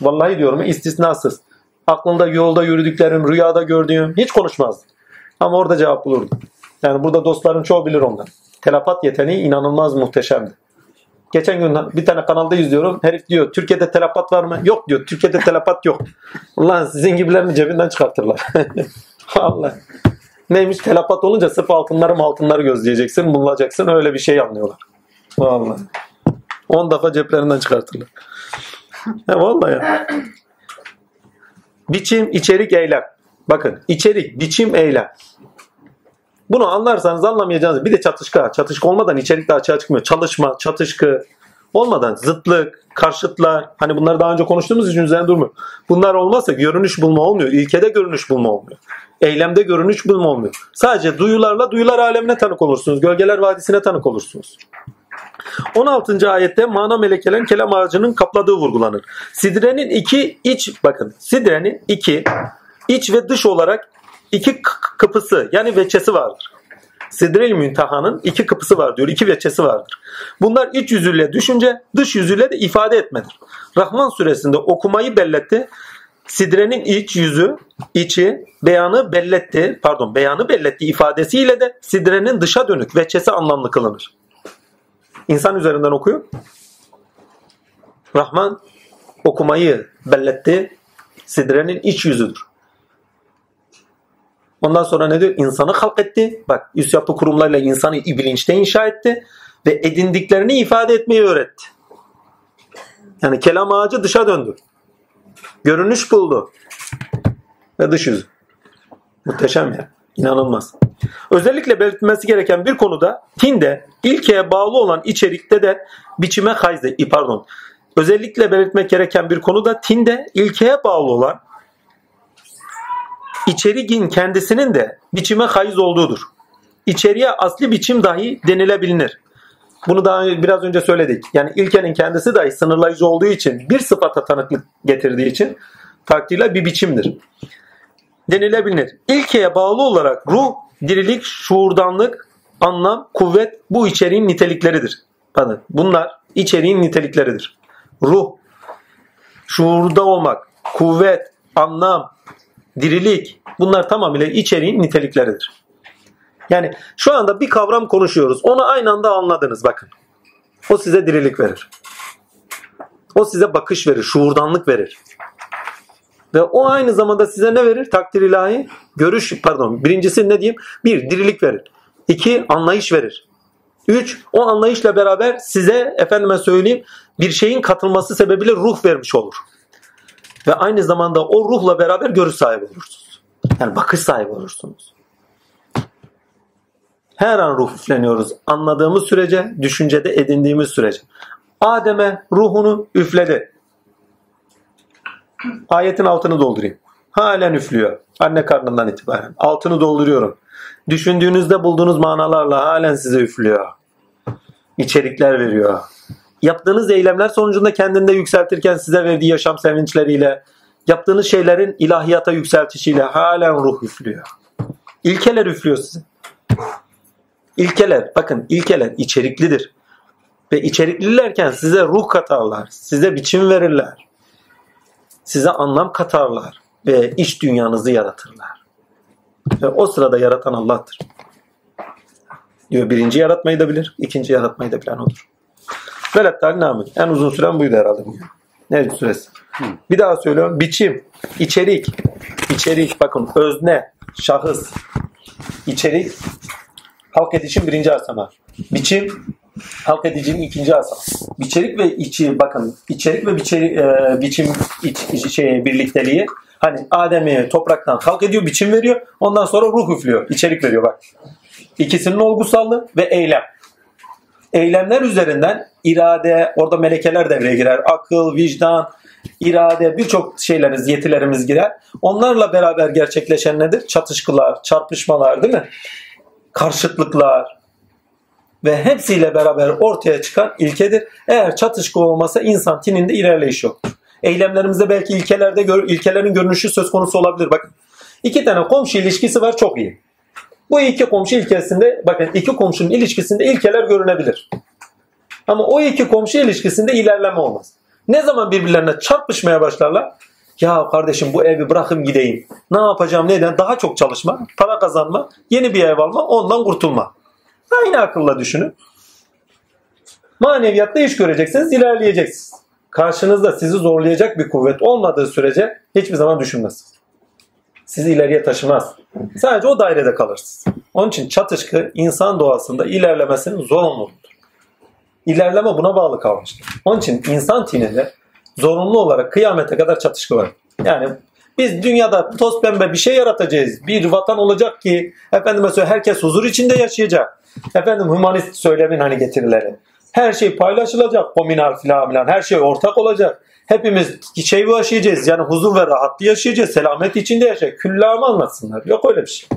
Vallahi diyorum istisnasız. Aklında yolda yürüdüklerim, rüyada gördüğüm hiç konuşmazdı. Ama orada cevap bulurdu. Yani burada dostların çoğu bilir ondan. Telapat yeteneği inanılmaz muhteşemdi. Geçen gün bir tane kanalda izliyorum. Herif diyor Türkiye'de telepat var mı? Yok diyor. Türkiye'de telepat yok. Ulan sizin gibilerini cebinden çıkartırlar. Vallahi. Neymiş telepat olunca sırf altınları altınları gözleyeceksin, bulacaksın öyle bir şey anlıyorlar. Vallahi. 10 defa ceplerinden çıkartırlar. He vallahi ya. Biçim, içerik, eylem. Bakın içerik, biçim, eylem. Bunu anlarsanız anlamayacağınız bir de çatışka. Çatışka olmadan içerik de açığa çıkmıyor. Çalışma, çatışkı olmadan zıtlık, karşıtlar hani bunları daha önce konuştuğumuz için üzerine durmuyor. Bunlar olmazsa görünüş bulma olmuyor. İlkede görünüş bulma olmuyor. Eylemde görünüş bulma olmuyor. Sadece duyularla duyular alemine tanık olursunuz. Gölgeler vadisine tanık olursunuz. 16. ayette mana melekelerin kelam ağacının kapladığı vurgulanır. Sidrenin iki iç bakın sidrenin iki iç ve dış olarak iki kapısı yani veçesi vardır. Sidrel Müntaha'nın iki kapısı var diyor. iki veçesi vardır. Bunlar iç yüzüyle düşünce, dış yüzüyle de ifade etmedir. Rahman suresinde okumayı belletti. Sidrenin iç yüzü, içi, beyanı belletti, pardon beyanı belletti ifadesiyle de sidrenin dışa dönük veçesi anlamlı kılınır. İnsan üzerinden okuyor. Rahman okumayı belletti. Sidrenin iç yüzüdür. Ondan sonra ne diyor? İnsanı halk etti. Bak üst yapı kurumlarıyla insanı bilinçte inşa etti. Ve edindiklerini ifade etmeyi öğretti. Yani kelam ağacı dışa döndü. Görünüş buldu. Ve dış yüzü. Muhteşem ya. İnanılmaz. Özellikle belirtilmesi gereken bir konuda tinde ilkeye bağlı olan içerikte de biçime hayze, pardon. Özellikle belirtmek gereken bir konuda tinde ilkeye bağlı olan içeriğin kendisinin de biçime haiz olduğudur. İçeriye asli biçim dahi denilebilir. Bunu daha biraz önce söyledik. Yani ilkenin kendisi dahi sınırlayıcı olduğu için bir sıfata tanıklık getirdiği için takdirle bir biçimdir. Denilebilir. İlkeye bağlı olarak ruh, dirilik, şuurdanlık, anlam, kuvvet bu içeriğin nitelikleridir. Bakın bunlar içeriğin nitelikleridir. Ruh, şuurda olmak, kuvvet, anlam, dirilik bunlar tamamıyla içeriğin nitelikleridir. Yani şu anda bir kavram konuşuyoruz. Onu aynı anda anladınız bakın. O size dirilik verir. O size bakış verir, şuurdanlık verir. Ve o aynı zamanda size ne verir? Takdir ilahi, görüş, pardon birincisi ne diyeyim? Bir, dirilik verir. İki, anlayış verir. Üç, o anlayışla beraber size efendime söyleyeyim bir şeyin katılması sebebiyle ruh vermiş olur. Ve aynı zamanda o ruhla beraber görüş sahibi olursunuz. Yani bakış sahibi olursunuz. Her an ruh üfleniyoruz. Anladığımız sürece, düşüncede edindiğimiz sürece. Adem'e ruhunu üfledi. Ayetin altını doldurayım. Halen üflüyor. Anne karnından itibaren. Altını dolduruyorum. Düşündüğünüzde bulduğunuz manalarla halen size üflüyor. İçerikler veriyor. Yaptığınız eylemler sonucunda kendinde yükseltirken size verdiği yaşam sevinçleriyle, yaptığınız şeylerin ilahiyata yükseltişiyle halen ruh üflüyor. İlkeler üflüyor size. İlkeler, bakın ilkeler içeriklidir. Ve içeriklilerken size ruh katarlar, size biçim verirler. Size anlam katarlar ve iç dünyanızı yaratırlar. Ve o sırada yaratan Allah'tır. Diyor birinci yaratmayı da bilir, ikinci yaratmayı da bilen odur. Velet namı. En uzun süren buydu herhalde. Ne süresi? Bir daha söylüyorum. Biçim, içerik, içerik bakın özne, şahıs, içerik, halk edişin birinci asama. Biçim, halk edicinin ikinci asama. İçerik ve içi bakın içerik ve biçeri, e, biçim iç, iç, şey, birlikteliği hani Adem'i topraktan halk ediyor, biçim veriyor. Ondan sonra ruh üflüyor, içerik veriyor bak. İkisinin olgusallığı ve eylem eylemler üzerinden irade, orada melekeler devreye girer. Akıl, vicdan, irade, birçok şeylerimiz, yetilerimiz girer. Onlarla beraber gerçekleşen nedir? Çatışkılar, çarpışmalar değil mi? Karşıtlıklar ve hepsiyle beraber ortaya çıkan ilkedir. Eğer çatışkı olmasa insan tininde ilerleyiş yoktur. Eylemlerimizde belki ilkelerde ilkelerin görünüşü söz konusu olabilir. Bakın iki tane komşu ilişkisi var çok iyi. Bu iki komşu ilkesinde bakın iki komşunun ilişkisinde ilkeler görünebilir. Ama o iki komşu ilişkisinde ilerleme olmaz. Ne zaman birbirlerine çarpışmaya başlarlar? Ya kardeşim bu evi bırakım gideyim. Ne yapacağım neden? Daha çok çalışma, para kazanma, yeni bir ev alma, ondan kurtulma. Aynı akılla düşünün. Maneviyatta iş göreceksiniz, ilerleyeceksiniz. Karşınızda sizi zorlayacak bir kuvvet olmadığı sürece hiçbir zaman düşünmezsiniz. Sizi ileriye taşımaz. Sadece o dairede kalırsınız. Onun için çatışkı insan doğasında ilerlemesinin zorunluluğudur. İlerleme buna bağlı kalmıştır. Onun için insan tininde zorunlu olarak kıyamete kadar çatışkı var. Yani biz dünyada toz pembe bir şey yaratacağız. Bir vatan olacak ki efendim mesela herkes huzur içinde yaşayacak. Efendim humanist söylemin hani getirileri. Her şey paylaşılacak. Komünal filan. Her şey ortak olacak. Hepimiz şey yaşayacağız. Yani huzur ve rahatlı yaşayacağız. Selamet içinde yaşayacak. Küllamı anlatsınlar. Yok öyle bir şey.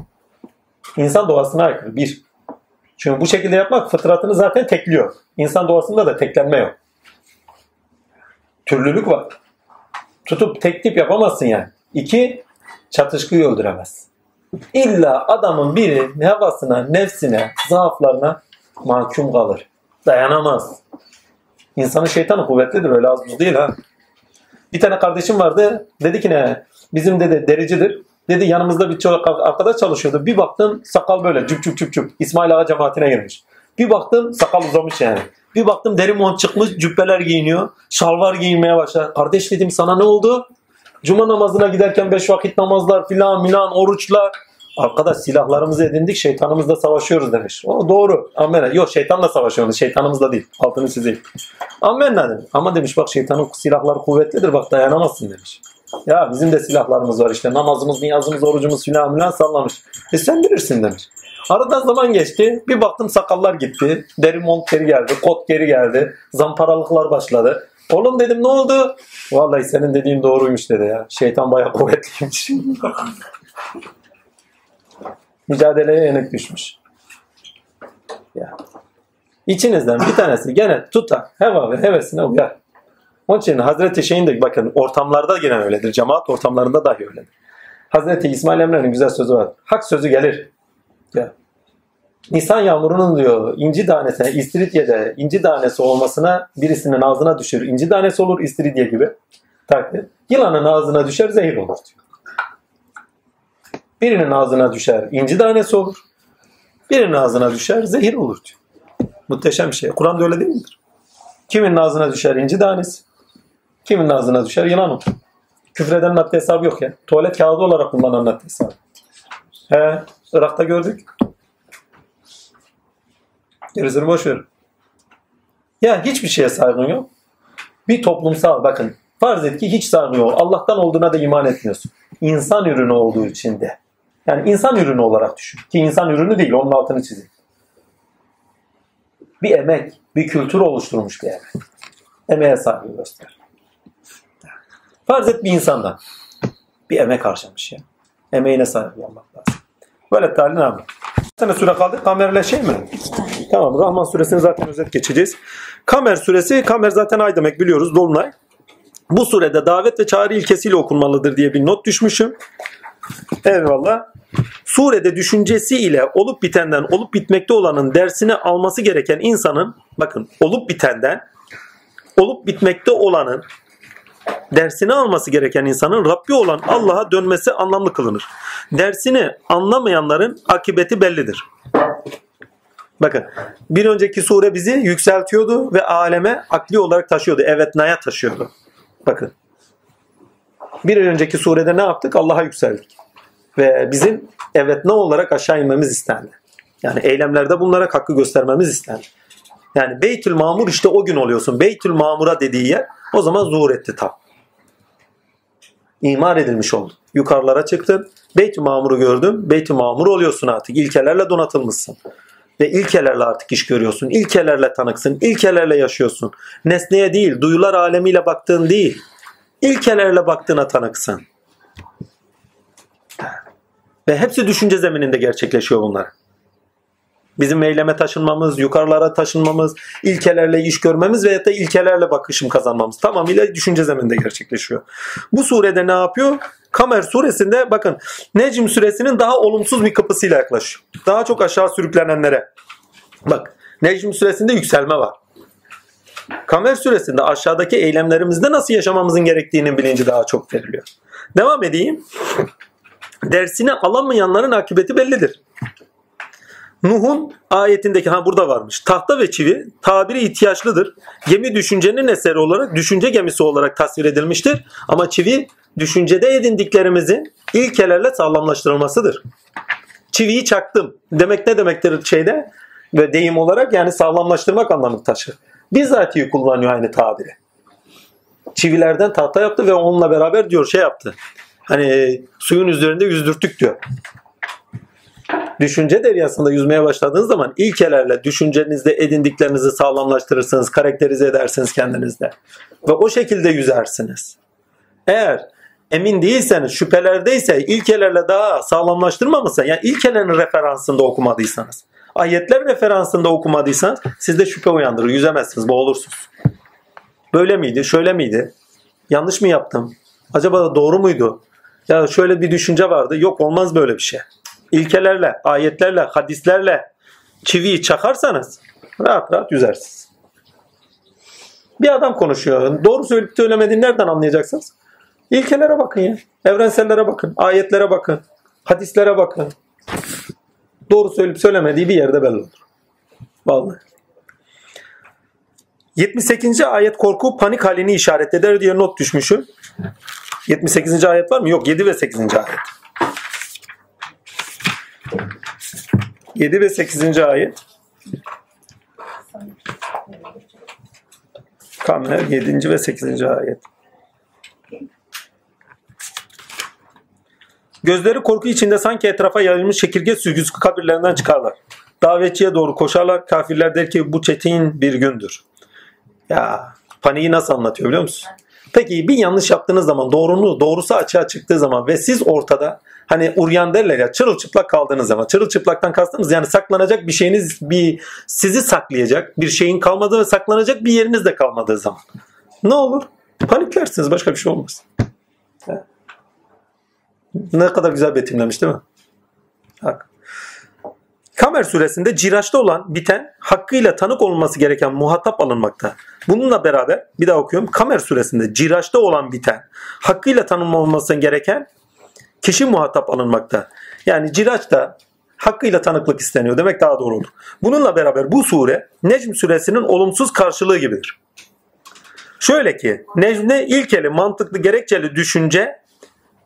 İnsan doğasına aykırı. Bir. Çünkü bu şekilde yapmak fıtratını zaten tekliyor. İnsan doğasında da teklenme yok. Türlülük var. Tutup tek tip yapamazsın yani. İki, çatışkıyı öldüremez. İlla adamın biri havasına, nefsine, zaaflarına mahkum kalır. Dayanamaz. İnsanın şeytanı kuvvetlidir öyle az buz değil ha. Bir tane kardeşim vardı. Dedi ki ne? Bizim dedi dericidir. Dedi yanımızda bir arkadaş çalışıyordu. Bir baktım sakal böyle cüp cüp cüp cüp. İsmail Ağa cemaatine girmiş. Bir baktım sakal uzamış yani. Bir baktım deri mont çıkmış cübbeler giyiniyor. Şalvar giyinmeye başladı. Kardeş dedim sana ne oldu? Cuma namazına giderken beş vakit namazlar filan milan oruçlar. Arkadaş silahlarımızı edindik şeytanımızla savaşıyoruz demiş. O doğru. Amen. Yok şeytanla savaşıyoruz. Şeytanımızla değil. Altını çizeyim. Amen dedim. Ama demiş bak şeytanın silahları kuvvetlidir bak dayanamazsın demiş. Ya bizim de silahlarımız var işte namazımız, niyazımız, orucumuz filan filan sallamış. E sen bilirsin demiş. Aradan zaman geçti. Bir baktım sakallar gitti. Deri mont geri geldi. Kot geri geldi. Zamparalıklar başladı. Oğlum dedim ne oldu? Vallahi senin dediğin doğruymuş dedi ya. Şeytan bayağı kuvvetliymiş. Mücadeleye yenik düşmüş. Ya. İçinizden bir tanesi gene tutar. Heva ve hevesine uyar. Onun için Hazreti Şeyh'in de bakın ortamlarda yine öyledir. Cemaat ortamlarında dahi öyledir. Hazreti İsmail Emre'nin güzel sözü var. Hak sözü gelir. Ya. Nisan yağmurunun diyor inci tanesine istiridye'de inci tanesi olmasına birisinin ağzına düşür. inci tanesi olur istiridye gibi. Takdir. Yılanın ağzına düşer zehir olur diyor. Birinin ağzına düşer inci tanesi olur. Birinin ağzına düşer zehir olur diyor. Muhteşem bir şey. Kur'an'da öyle değil midir? Kimin ağzına düşer inci tanesi? Kimin ağzına düşer yılan olur. Küfreden madde hesabı yok ya. Tuvalet kağıdı olarak kullanan madde hesabı. He, Irak'ta gördük. Gerisini boş ver. Ya hiçbir şeye saygın yok. Bir toplumsal bakın farz et ki hiç saygın yok. Allah'tan olduğuna da iman etmiyorsun. İnsan ürünü olduğu için de. Yani insan ürünü olarak düşün. Ki insan ürünü değil onun altını çizeyim. Bir emek, bir kültür oluşturmuş bir emek. Emeğe saygı göster. Farz et bir insandan. Bir emek harcamış ya. Emeğine saygı olmak lazım. Böyle talih ne yapalım? tane süre kaldı. Kamerle şey mi? Tamam. Rahman suresini zaten özet geçeceğiz. Kamer suresi, kamer zaten ay demek biliyoruz. Dolunay. Bu surede davet ve çağrı ilkesiyle okunmalıdır diye bir not düşmüşüm. Eyvallah. Surede düşüncesi ile olup bitenden olup bitmekte olanın dersini alması gereken insanın bakın olup bitenden olup bitmekte olanın dersini alması gereken insanın Rabbi olan Allah'a dönmesi anlamlı kılınır. Dersini anlamayanların akıbeti bellidir. Bakın bir önceki sure bizi yükseltiyordu ve aleme akli olarak taşıyordu. Evet naya taşıyordu. Bakın. Bir önceki surede ne yaptık? Allah'a yükseldik. Ve bizim evet ne olarak aşağı inmemiz istendi. Yani eylemlerde bunlara hakkı göstermemiz istendi. Yani Beytül Mamur işte o gün oluyorsun. Beytül Mamur'a dediği yer o zaman zuhur etti tam. İmar edilmiş oldu. Yukarılara çıktın. Beyt-i Mamur'u gördüm. Beyt-i Mamur oluyorsun artık. İlkelerle donatılmışsın. Ve ilkelerle artık iş görüyorsun. İlkelerle tanıksın. İlkelerle yaşıyorsun. Nesneye değil, duyular alemiyle baktığın değil. İlkelerle baktığına tanıksın. Ve hepsi düşünce zemininde gerçekleşiyor bunlar. Bizim eyleme taşınmamız, yukarılara taşınmamız, ilkelerle iş görmemiz veya da ilkelerle bakışım kazanmamız tamamıyla düşünce zemininde gerçekleşiyor. Bu surede ne yapıyor? Kamer suresinde bakın Necm suresinin daha olumsuz bir kapısıyla yaklaşıyor. Daha çok aşağı sürüklenenlere. Bak Necm suresinde yükselme var. Kamer suresinde aşağıdaki eylemlerimizde nasıl yaşamamızın gerektiğinin bilinci daha çok veriliyor. Devam edeyim. Dersini alamayanların akıbeti bellidir. Nuh'un ayetindeki ha burada varmış. Tahta ve çivi tabiri ihtiyaçlıdır. Gemi düşüncenin eseri olarak düşünce gemisi olarak tasvir edilmiştir. Ama çivi düşüncede edindiklerimizin ilkelerle sağlamlaştırılmasıdır. Çiviyi çaktım demek ne demektir şeyde ve deyim olarak yani sağlamlaştırmak anlamı taşır. Bizzatihi kullanıyor aynı tabiri. Çivilerden tahta yaptı ve onunla beraber diyor şey yaptı. Hani suyun üzerinde yüzdürttük diyor düşünce deryasında yüzmeye başladığınız zaman ilkelerle düşüncenizde edindiklerinizi sağlamlaştırırsınız, karakterize edersiniz kendinizde. Ve o şekilde yüzersiniz. Eğer emin değilseniz, şüphelerdeyse ilkelerle daha sağlamlaştırmamışsa, yani ilkelerin referansında okumadıysanız, ayetler referansında okumadıysanız sizde şüphe uyandırır, yüzemezsiniz, boğulursunuz. Böyle miydi, şöyle miydi? Yanlış mı yaptım? Acaba doğru muydu? Ya şöyle bir düşünce vardı. Yok olmaz böyle bir şey ilkelerle, ayetlerle, hadislerle çiviyi çakarsanız rahat rahat yüzersiniz. Bir adam konuşuyor. Doğru söyleyip söylemediğini nereden anlayacaksınız? İlkelere bakın ya. Evrensellere bakın. Ayetlere bakın. Hadislere bakın. Doğru söyleyip söylemediği bir yerde belli olur. Vallahi. 78. ayet korku panik halini işaret eder diye not düşmüşüm. 78. ayet var mı? Yok 7 ve 8. ayet. 7 ve 8. ayet. Kamer 7. ve 8. ayet. Gözleri korku içinde sanki etrafa yayılmış çekirge süzgüsü kabirlerinden çıkarlar. Davetçiye doğru koşarlar. Kafirler der ki bu çetin bir gündür. Ya paniği nasıl anlatıyor biliyor musun? Peki bir yanlış yaptığınız zaman doğrunu doğrusu açığa çıktığı zaman ve siz ortada hani uryan derler ya çırılçıplak kaldığınız zaman çırılçıplaktan kastınız yani saklanacak bir şeyiniz bir sizi saklayacak bir şeyin kalmadığı ve saklanacak bir yeriniz de kalmadığı zaman ne olur? Paniklersiniz başka bir şey olmaz. Ne kadar güzel betimlemiş değil mi? Bak. Kamer suresinde ciraçta olan biten hakkıyla tanık olması gereken muhatap alınmakta. Bununla beraber bir daha okuyorum. Kamer suresinde ciraçta olan biten hakkıyla tanınmaması gereken kişi muhatap alınmakta. Yani ciraçta hakkıyla tanıklık isteniyor demek daha doğru olur. Bununla beraber bu sure Necm suresinin olumsuz karşılığı gibidir. Şöyle ki Necm'de ilkeli, mantıklı, gerekçeli düşünce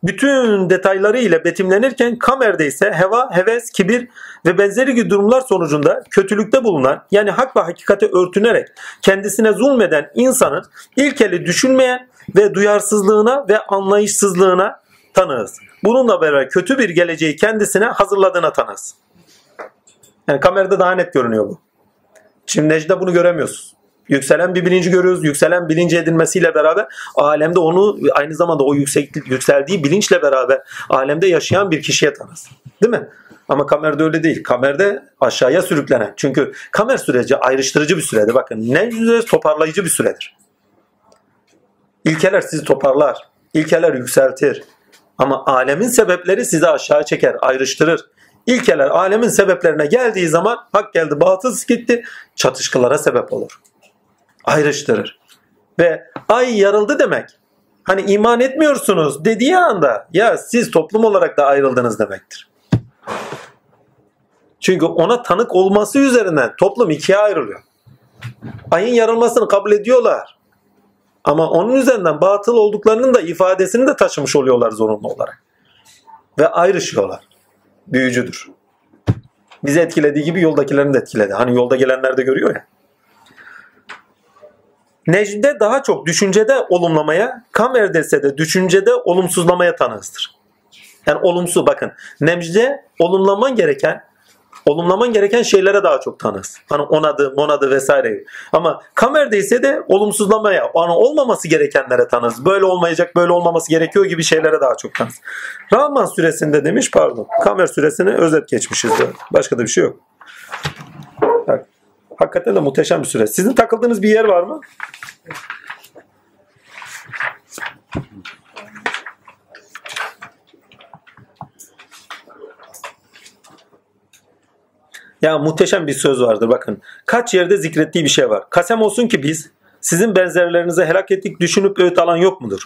bütün detayları ile betimlenirken Kamer'de ise heva, heves, kibir ve benzeri gibi durumlar sonucunda kötülükte bulunan yani hak ve hakikate örtünerek kendisine zulmeden insanın ilkeli düşünmeye ve duyarsızlığına ve anlayışsızlığına tanığız. Bununla beraber kötü bir geleceği kendisine hazırladığına tanığız. Yani kamerada daha net görünüyor bu. Şimdi Necde bunu göremiyoruz. Yükselen bir bilinci görüyoruz. Yükselen bilinci edinmesiyle beraber alemde onu aynı zamanda o yüksek, yükseldiği bilinçle beraber alemde yaşayan bir kişiye tanız. Değil mi? Ama kamerde öyle değil. Kamerde aşağıya sürüklenen. Çünkü kamer süreci ayrıştırıcı bir süredir. Bakın ne yüzde toparlayıcı bir süredir. İlkeler sizi toparlar. İlkeler yükseltir. Ama alemin sebepleri sizi aşağı çeker, ayrıştırır. İlkeler alemin sebeplerine geldiği zaman hak geldi, batıl gitti, çatışkılara sebep olur ayrıştırır. Ve ay yarıldı demek. Hani iman etmiyorsunuz dediği anda ya siz toplum olarak da ayrıldınız demektir. Çünkü ona tanık olması üzerinden toplum ikiye ayrılıyor. Ayın yarılmasını kabul ediyorlar. Ama onun üzerinden batıl olduklarının da ifadesini de taşımış oluyorlar zorunlu olarak. Ve ayrışıyorlar. Büyücüdür. Bizi etkilediği gibi yoldakilerini de etkiledi. Hani yolda gelenler de görüyor ya. Necde daha çok düşüncede olumlamaya, kamerdese de düşüncede olumsuzlamaya tanığızdır. Yani olumsuz bakın. Necde olumlaman gereken olumlaman gereken şeylere daha çok tanız. Hani onadı, monadı vesaire. Ama kamerde ise de olumsuzlamaya, yani olmaması gerekenlere tanız. Böyle olmayacak, böyle olmaması gerekiyor gibi şeylere daha çok tanız. Rahman suresinde demiş pardon. Kamer suresini özet geçmişiz. Başka da bir şey yok. Bak, hakikaten de muhteşem bir süre. Sizin takıldığınız bir yer var mı? Ya muhteşem bir söz vardır bakın. Kaç yerde zikrettiği bir şey var. Kasem olsun ki biz sizin benzerlerinize helak ettik düşünüp öğüt alan yok mudur?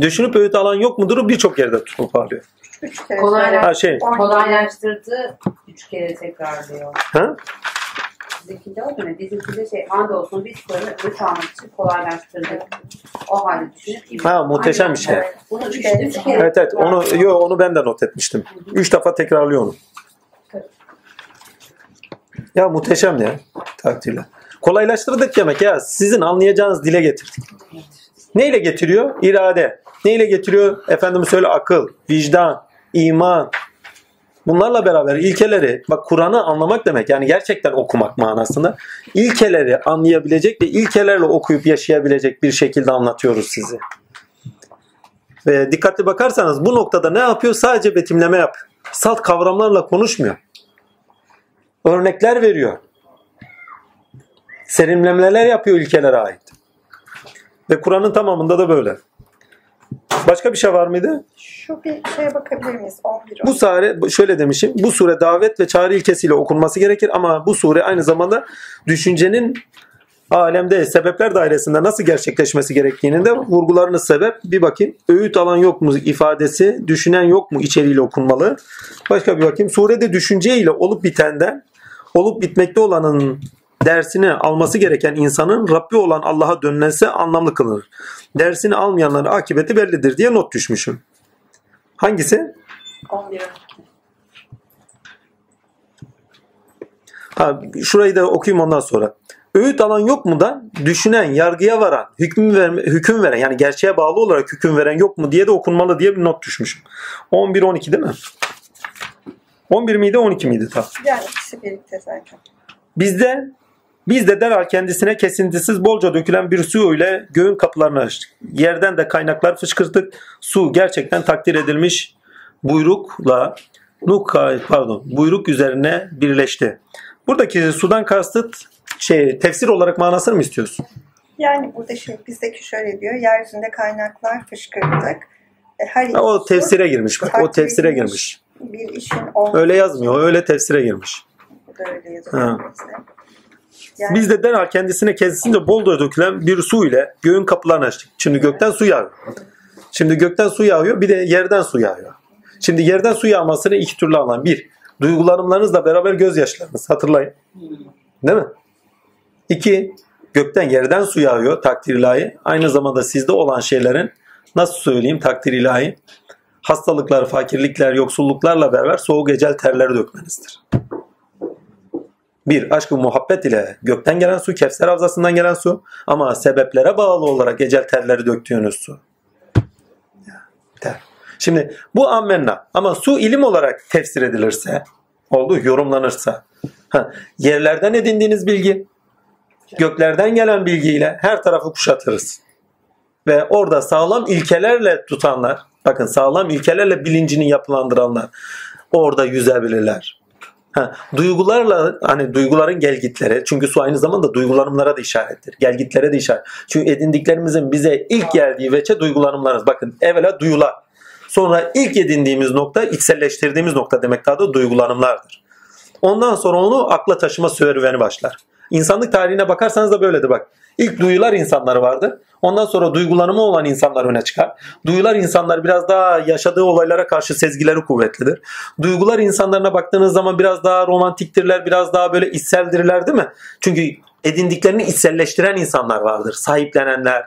Düşünüp öğüt alan yok mudur birçok yerde tutup alıyor. Üç kere. Kolaylar- Ha şey. Kolaylaştırdı. Üç kere tekrarlıyor. Ha? Bizimkinde o mu? Bizimkinde şey andolsun biz böyle ödünç almak için kolaylaştırdık. O halde düşünüp Ha muhteşem bir şey. Bunu üç, Üç kere. üç kere Evet evet onu yo, onu ben de not etmiştim. Üç defa tekrarlıyor onu. Ya muhteşem ya takdirle. Kolaylaştırdık demek ya. Sizin anlayacağınız dile getirdik. Neyle getiriyor? İrade. Neyle getiriyor? Efendim söyle akıl, vicdan, iman. Bunlarla beraber ilkeleri, bak Kur'an'ı anlamak demek yani gerçekten okumak manasında. İlkeleri anlayabilecek ve ilkelerle okuyup yaşayabilecek bir şekilde anlatıyoruz sizi. Ve dikkatli bakarsanız bu noktada ne yapıyor? Sadece betimleme yap. Salt kavramlarla konuşmuyor. Örnekler veriyor. Serinlemeler yapıyor ilkelere ait. Ve Kur'an'ın tamamında da böyle. Başka bir şey var mıydı? Şu bir şeye bakabilir miyiz? 11 Bu sure şöyle demişim. Bu sure davet ve çağrı ilkesiyle okunması gerekir ama bu sure aynı zamanda düşüncenin alemde sebepler dairesinde nasıl gerçekleşmesi gerektiğini de vurgularını sebep bir bakayım. Öğüt alan yok mu ifadesi, düşünen yok mu içeriğiyle okunmalı. Başka bir bakayım. Surede düşünce ile olup bitenden olup bitmekte olanın dersini alması gereken insanın Rabbi olan Allah'a dönmesi anlamlı kılınır. Dersini almayanların akıbeti bellidir diye not düşmüşüm. Hangisi? 11 Ha, şurayı da okuyayım ondan sonra. Öğüt alan yok mu da düşünen, yargıya varan, hüküm, verme, hüküm veren yani gerçeğe bağlı olarak hüküm veren yok mu diye de okunmalı diye bir not düşmüşüm. 11-12 değil mi? 11 miydi 12 miydi tam? Yani ikisi birlikte zaten. Bizde biz de derhal kendisine kesintisiz bolca dökülen bir su ile göğün kapılarını açtık. Yerden de kaynaklar fışkırttık. Su gerçekten takdir edilmiş buyrukla Nuh pardon buyruk üzerine birleşti. Buradaki sudan kastıt şey tefsir olarak manasını mı istiyorsun? Yani burada şey bizdeki şöyle diyor. Yeryüzünde kaynaklar fışkırttık. E, Her o tefsire girmiş bak. O tefsire girmiş. Bir işin olması. Öyle yazmıyor. Öyle tefsire girmiş. Bu da öyle yazıyor. Yani Biz de derhal kendisine kesince bolca dökülen bir su ile göğün kapılarını açtık. Şimdi gökten su yağıyor. Şimdi gökten su yağıyor bir de yerden su yağıyor. Şimdi yerden su yağmasını iki türlü anlayın. Bir, duygulanımlarınızla beraber gözyaşlarınız. Hatırlayın. Değil mi? İki, gökten yerden su yağıyor takdir ilahi. Aynı zamanda sizde olan şeylerin nasıl söyleyeyim takdir ilahi. Hastalıklar, fakirlikler, yoksulluklarla beraber soğuk ecel terleri dökmenizdir. Bir, aşkı muhabbet ile gökten gelen su, Kevser havzasından gelen su ama sebeplere bağlı olarak ecel terleri döktüğünüz su. Ter. Şimdi bu ammenna ama su ilim olarak tefsir edilirse, oldu yorumlanırsa, ha, yerlerden edindiğiniz bilgi, göklerden gelen bilgiyle her tarafı kuşatırız. Ve orada sağlam ilkelerle tutanlar, bakın sağlam ilkelerle bilincini yapılandıranlar orada yüzebilirler. Ha, duygularla hani duyguların gelgitleri çünkü su aynı zamanda duygulanımlara da işarettir. Gelgitlere de işaret. Çünkü edindiklerimizin bize ilk geldiği veçe duygulanımlarımız. Bakın evvela duyular. Sonra ilk edindiğimiz nokta içselleştirdiğimiz nokta demek daha da duygulanımlardır. Ondan sonra onu akla taşıma serüveni başlar. İnsanlık tarihine bakarsanız da böyledir bak. İlk duyular insanları vardı. Ondan sonra duygulanımı olan insanlar öne çıkar. Duyular insanlar biraz daha yaşadığı olaylara karşı sezgileri kuvvetlidir. Duygular insanlarına baktığınız zaman biraz daha romantiktirler, biraz daha böyle içseldirler değil mi? Çünkü edindiklerini içselleştiren insanlar vardır. Sahiplenenler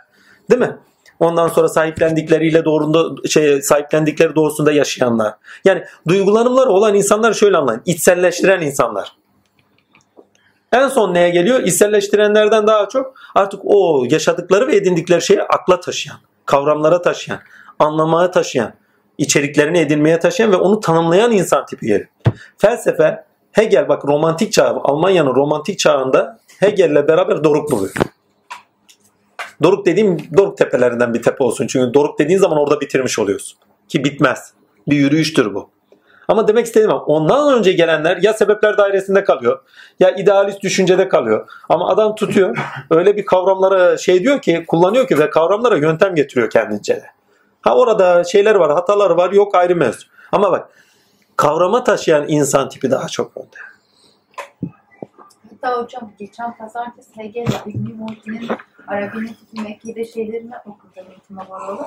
değil mi? Ondan sonra sahiplendikleriyle doğrunda şey sahiplendikleri doğrusunda yaşayanlar. Yani duygulanımları olan insanlar şöyle anlayın. İçselleştiren insanlar. En son neye geliyor? İçselleştirenlerden daha çok artık o yaşadıkları ve edindikleri şeyi akla taşıyan, kavramlara taşıyan, anlamaya taşıyan, içeriklerini edinmeye taşıyan ve onu tanımlayan insan tipi geliyor. Felsefe Hegel bak romantik çağ, Almanya'nın romantik çağında Hegel'le beraber Doruk buluyor. Doruk dediğim Doruk tepelerinden bir tepe olsun. Çünkü Doruk dediğin zaman orada bitirmiş oluyorsun. Ki bitmez. Bir yürüyüştür bu. Ama demek istediğim ondan önce gelenler ya sebepler dairesinde kalıyor ya idealist düşüncede kalıyor. Ama adam tutuyor öyle bir kavramlara şey diyor ki kullanıyor ki ve kavramlara yöntem getiriyor kendince de. Ha orada şeyler var hatalar var yok ayrı mevzu. Ama bak kavrama taşıyan insan tipi daha çok önde. Hatta hocam geçen pazartesi Hegel ile İbn-i Muhittin'in Arabi'nin Mekke'de şeylerini okudum eğitime bağlı.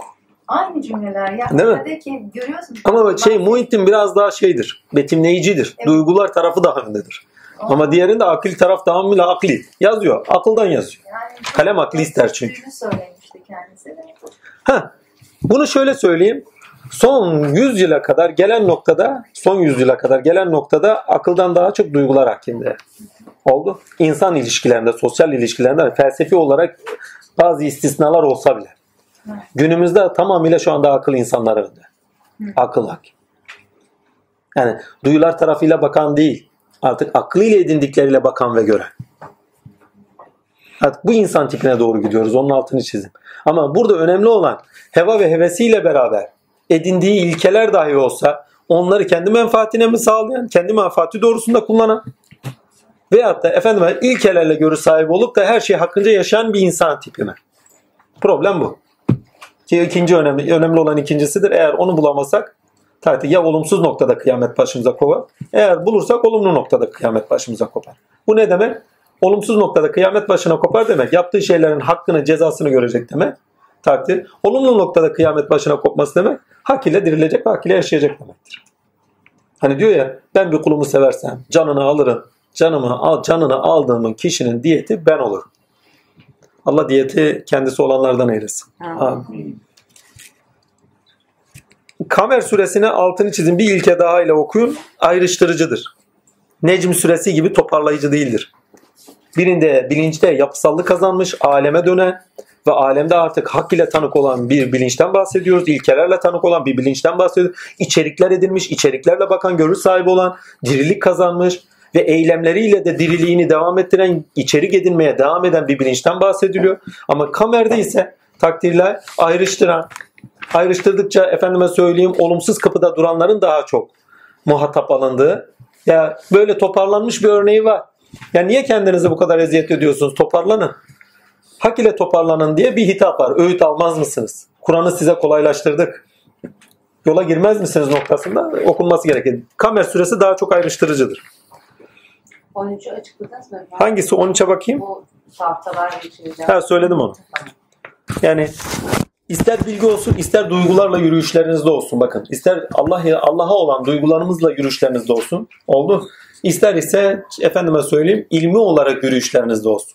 Aynı cümleler. Ya Değil mi? Değil görüyorsun. Ama şey Muhittin biraz daha şeydir. Betimleyicidir. Evet. Duygular tarafı daha öndedir. Ama diğerinde akil taraf tamamıyla akli. Yazıyor. Akıldan yazıyor. Yani, Kalem aklı ister çünkü. Sözünü söylemişti kendisi de. Ha, bunu şöyle söyleyeyim. Son 100 yıla kadar gelen noktada, son 100 yıla kadar gelen noktada akıldan daha çok duygular hakimde. Oldu. İnsan ilişkilerinde, sosyal ilişkilerinde felsefi olarak bazı istisnalar olsa bile. Günümüzde tamamıyla şu anda akıl insanlar önde. Akıl hakim. Yani duyular tarafıyla bakan değil. Artık aklıyla edindikleriyle bakan ve gören. Artık bu insan tipine doğru gidiyoruz. Onun altını çizim. Ama burada önemli olan heva ve hevesiyle beraber edindiği ilkeler dahi olsa onları kendi menfaatine mi sağlayan, kendi menfaati doğrusunda kullanan veyahut da efendim ilkelerle görüş sahibi olup da her şey hakkınca yaşayan bir insan tipi mi? Problem bu. Ki ikinci önemli, önemli olan ikincisidir. Eğer onu bulamazsak tabii ya olumsuz noktada kıyamet başımıza kopar. Eğer bulursak olumlu noktada kıyamet başımıza kopar. Bu ne demek? Olumsuz noktada kıyamet başına kopar demek. Yaptığı şeylerin hakkını, cezasını görecek demek. Takdir. Olumlu noktada kıyamet başına kopması demek. Hak ile dirilecek, hak ile yaşayacak demektir. Hani diyor ya ben bir kulumu seversem canını alırım. Canımı al, canını aldığımın kişinin diyeti ben olurum. Allah diyeti kendisi olanlardan eylesin. Amin. Kamer suresine altını çizin bir ilke daha ile okuyun. Ayrıştırıcıdır. Necm suresi gibi toparlayıcı değildir. Birinde bilinçte yapısallık kazanmış, aleme dönen ve alemde artık hak ile tanık olan bir bilinçten bahsediyoruz. İlkelerle tanık olan bir bilinçten bahsediyoruz. İçerikler edilmiş, içeriklerle bakan, görüş sahibi olan, dirilik kazanmış ve eylemleriyle de diriliğini devam ettiren, içerik edinmeye devam eden bir bilinçten bahsediliyor. Ama kamerde ise takdirler ayrıştıran, ayrıştırdıkça efendime söyleyeyim olumsuz kapıda duranların daha çok muhatap alındığı. Ya böyle toparlanmış bir örneği var. Ya niye kendinizi bu kadar eziyet ediyorsunuz? Toparlanın. Hak ile toparlanın diye bir hitap var. Öğüt almaz mısınız? Kur'an'ı size kolaylaştırdık. Yola girmez misiniz noktasında okunması gerekir. Kamer süresi daha çok ayrıştırıcıdır. 13'ü açıkladınız mı? Hangisi 13'e bakayım? Bu tahtalar geçireceğim. Ha söyledim onu. Yani ister bilgi olsun, ister duygularla yürüyüşlerinizde olsun. Bakın, ister Allah Allah'a olan duygularımızla yürüyüşlerinizde olsun. Oldu. İster ise efendime söyleyeyim ilmi olarak yürüyüşlerinizde olsun.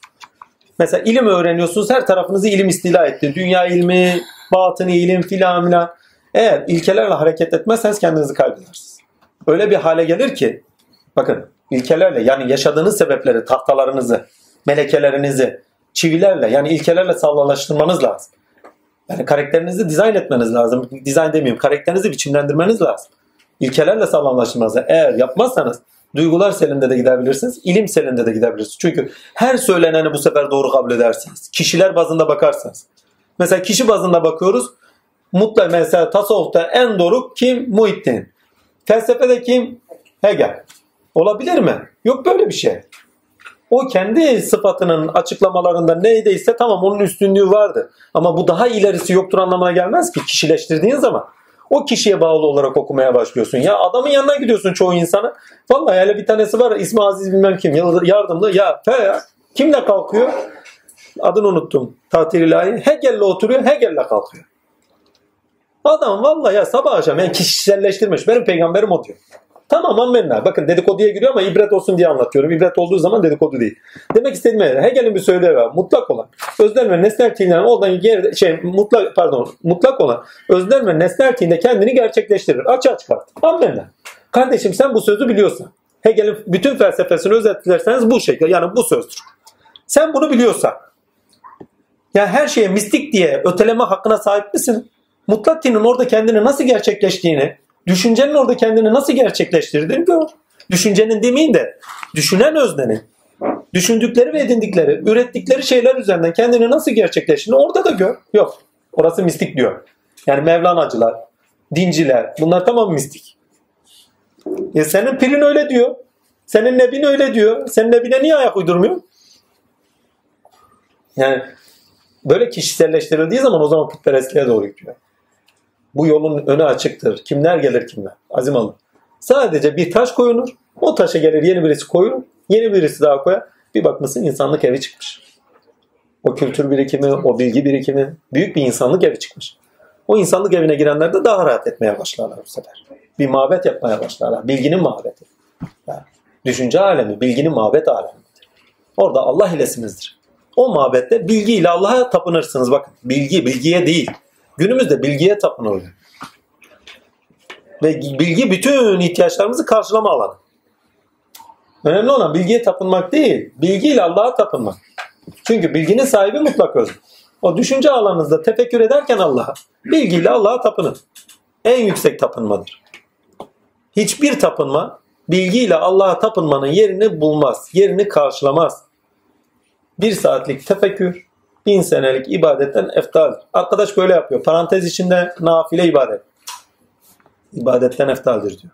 Mesela ilim öğreniyorsunuz, her tarafınızı ilim istila etti. Dünya ilmi, batıni ilim filan filan. Eğer ilkelerle hareket etmezseniz kendinizi kaybedersiniz. Öyle bir hale gelir ki, bakın ilkelerle yani yaşadığınız sebepleri, tahtalarınızı, melekelerinizi, çivilerle yani ilkelerle sağlamlaştırmanız lazım. Yani karakterinizi dizayn etmeniz lazım. Dizayn demeyeyim, karakterinizi biçimlendirmeniz lazım. İlkelerle sağlamlaştırmanız lazım. Eğer yapmazsanız duygular selinde de gidebilirsiniz, ilim selinde de gidebilirsiniz. Çünkü her söyleneni bu sefer doğru kabul edersiniz. Kişiler bazında bakarsanız. Mesela kişi bazında bakıyoruz. Mutlak mesela tasavvufta en doğru kim? Muhittin. Felsefede kim? Hegel. Olabilir mi? Yok böyle bir şey. O kendi sıfatının açıklamalarında neydeyse tamam onun üstünlüğü vardı. Ama bu daha ilerisi yoktur anlamına gelmez ki kişileştirdiğin zaman. O kişiye bağlı olarak okumaya başlıyorsun. Ya adamın yanına gidiyorsun çoğu insana. Vallahi hele bir tanesi var ismi Aziz bilmem kim yardımlı ya fe ya. Kimle kalkıyor? Adını unuttum. Tatil ilahi. Hegel'le oturuyor Hegel'le kalkıyor. Adam vallahi ya sabah akşam yani kişiselleştirmiş. Benim peygamberim o diyor. Tamam ammenna. Bakın dedikoduya giriyor ama ibret olsun diye anlatıyorum. İbret olduğu zaman dedikodu değil. Demek istediğim ne? Hegel'in bir söylevi var. Mutlak olan. Öznel ve nesnel tiğinden oradan geri, şey mutlak pardon mutlak olan öznel ve nesnel tiğinde kendini gerçekleştirir. Açığa çıkart. Ammenna. Kardeşim sen bu sözü biliyorsan. Hegel'in bütün felsefesini özetlerseniz bu şekilde. Yani bu sözdür. Sen bunu biliyorsan. Ya her şeye mistik diye öteleme hakkına sahip misin? Mutlak tinin orada kendini nasıl gerçekleştiğini, düşüncenin orada kendini nasıl gerçekleştirdiğini gör. Düşüncenin demeyin de düşünen öznenin düşündükleri ve edindikleri, ürettikleri şeyler üzerinden kendini nasıl gerçekleştiğini orada da gör. Yok. Orası mistik diyor. Yani Mevlanacılar, dinciler bunlar tamam mistik. E senin pirin öyle diyor. Senin nebin öyle diyor. Senin nebine niye ayak uydurmuyor? Yani böyle kişiselleştirildiği zaman o zaman putperestliğe doğru gidiyor. Bu yolun önü açıktır. Kimler gelir kimler? Azim alın. Sadece bir taş koyulur. O taşa gelir yeni birisi koyulur. Yeni birisi daha koyar. Bir bakmışsın insanlık evi çıkmış. O kültür birikimi, o bilgi birikimi büyük bir insanlık evi çıkmış. O insanlık evine girenler de daha rahat etmeye başlarlar bu sefer. Bir mabet yapmaya başlarlar. Bilginin mabeti. Yani düşünce alemi, bilginin mabet alemi. Orada Allah ilesinizdir. O mabette bilgiyle Allah'a tapınırsınız. Bakın bilgi, bilgiye değil. Günümüzde bilgiye tapınılıyor. Ve bilgi bütün ihtiyaçlarımızı karşılama alanı. Önemli olan bilgiye tapınmak değil, bilgiyle Allah'a tapınmak. Çünkü bilginin sahibi mutlak öz. O düşünce alanınızda tefekkür ederken Allah'a, bilgiyle Allah'a tapının. En yüksek tapınmadır. Hiçbir tapınma bilgiyle Allah'a tapınmanın yerini bulmaz, yerini karşılamaz. Bir saatlik tefekkür, bin senelik ibadetten eftaldir. Arkadaş böyle yapıyor. Parantez içinde nafile ibadet. İbadetten eftaldir diyor.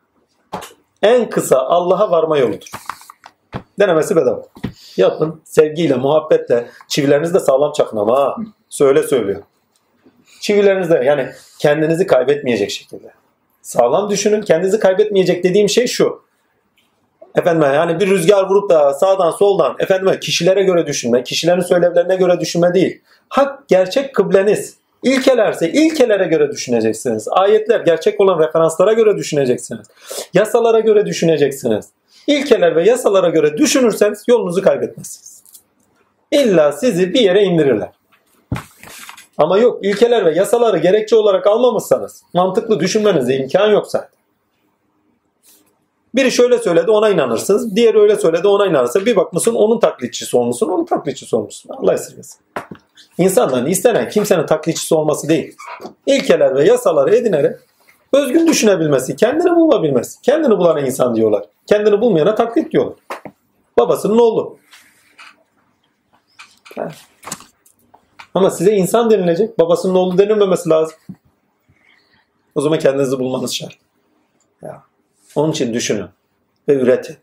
En kısa Allah'a varma yoludur. Denemesi bedava. Yapın sevgiyle, muhabbetle. Çivilerinizi de sağlam çakın ama ha. Söyle söylüyor. Çivilerinizde yani kendinizi kaybetmeyecek şekilde. Sağlam düşünün. Kendinizi kaybetmeyecek dediğim şey şu. Efendim yani bir rüzgar vurup da sağdan soldan efendim kişilere göre düşünme, kişilerin söylevlerine göre düşünme değil. Hak gerçek kıbleniz. İlkelerse ilkelere göre düşüneceksiniz. Ayetler gerçek olan referanslara göre düşüneceksiniz. Yasalara göre düşüneceksiniz. İlkeler ve yasalara göre düşünürseniz yolunuzu kaybetmezsiniz. İlla sizi bir yere indirirler. Ama yok ilkeler ve yasaları gerekçe olarak almamışsanız mantıklı düşünmenize imkan yok zaten. Biri şöyle söyledi ona inanırsınız. Diğeri öyle söyledi ona inanırsınız. Bir bakmışsın onun taklitçisi olmuşsun, onun taklitçisi olmuşsun. Allah esirgesin. İnsanların istenen kimsenin taklitçisi olması değil. İlkeler ve yasaları edinerek özgün düşünebilmesi, kendini bulabilmesi. Kendini bulana insan diyorlar. Kendini bulmayana taklit diyorlar. Babasının oğlu. Ama size insan denilecek. Babasının oğlu denilmemesi lazım. O zaman kendinizi bulmanız şart. Ya. Onun için düşünün ve üretin.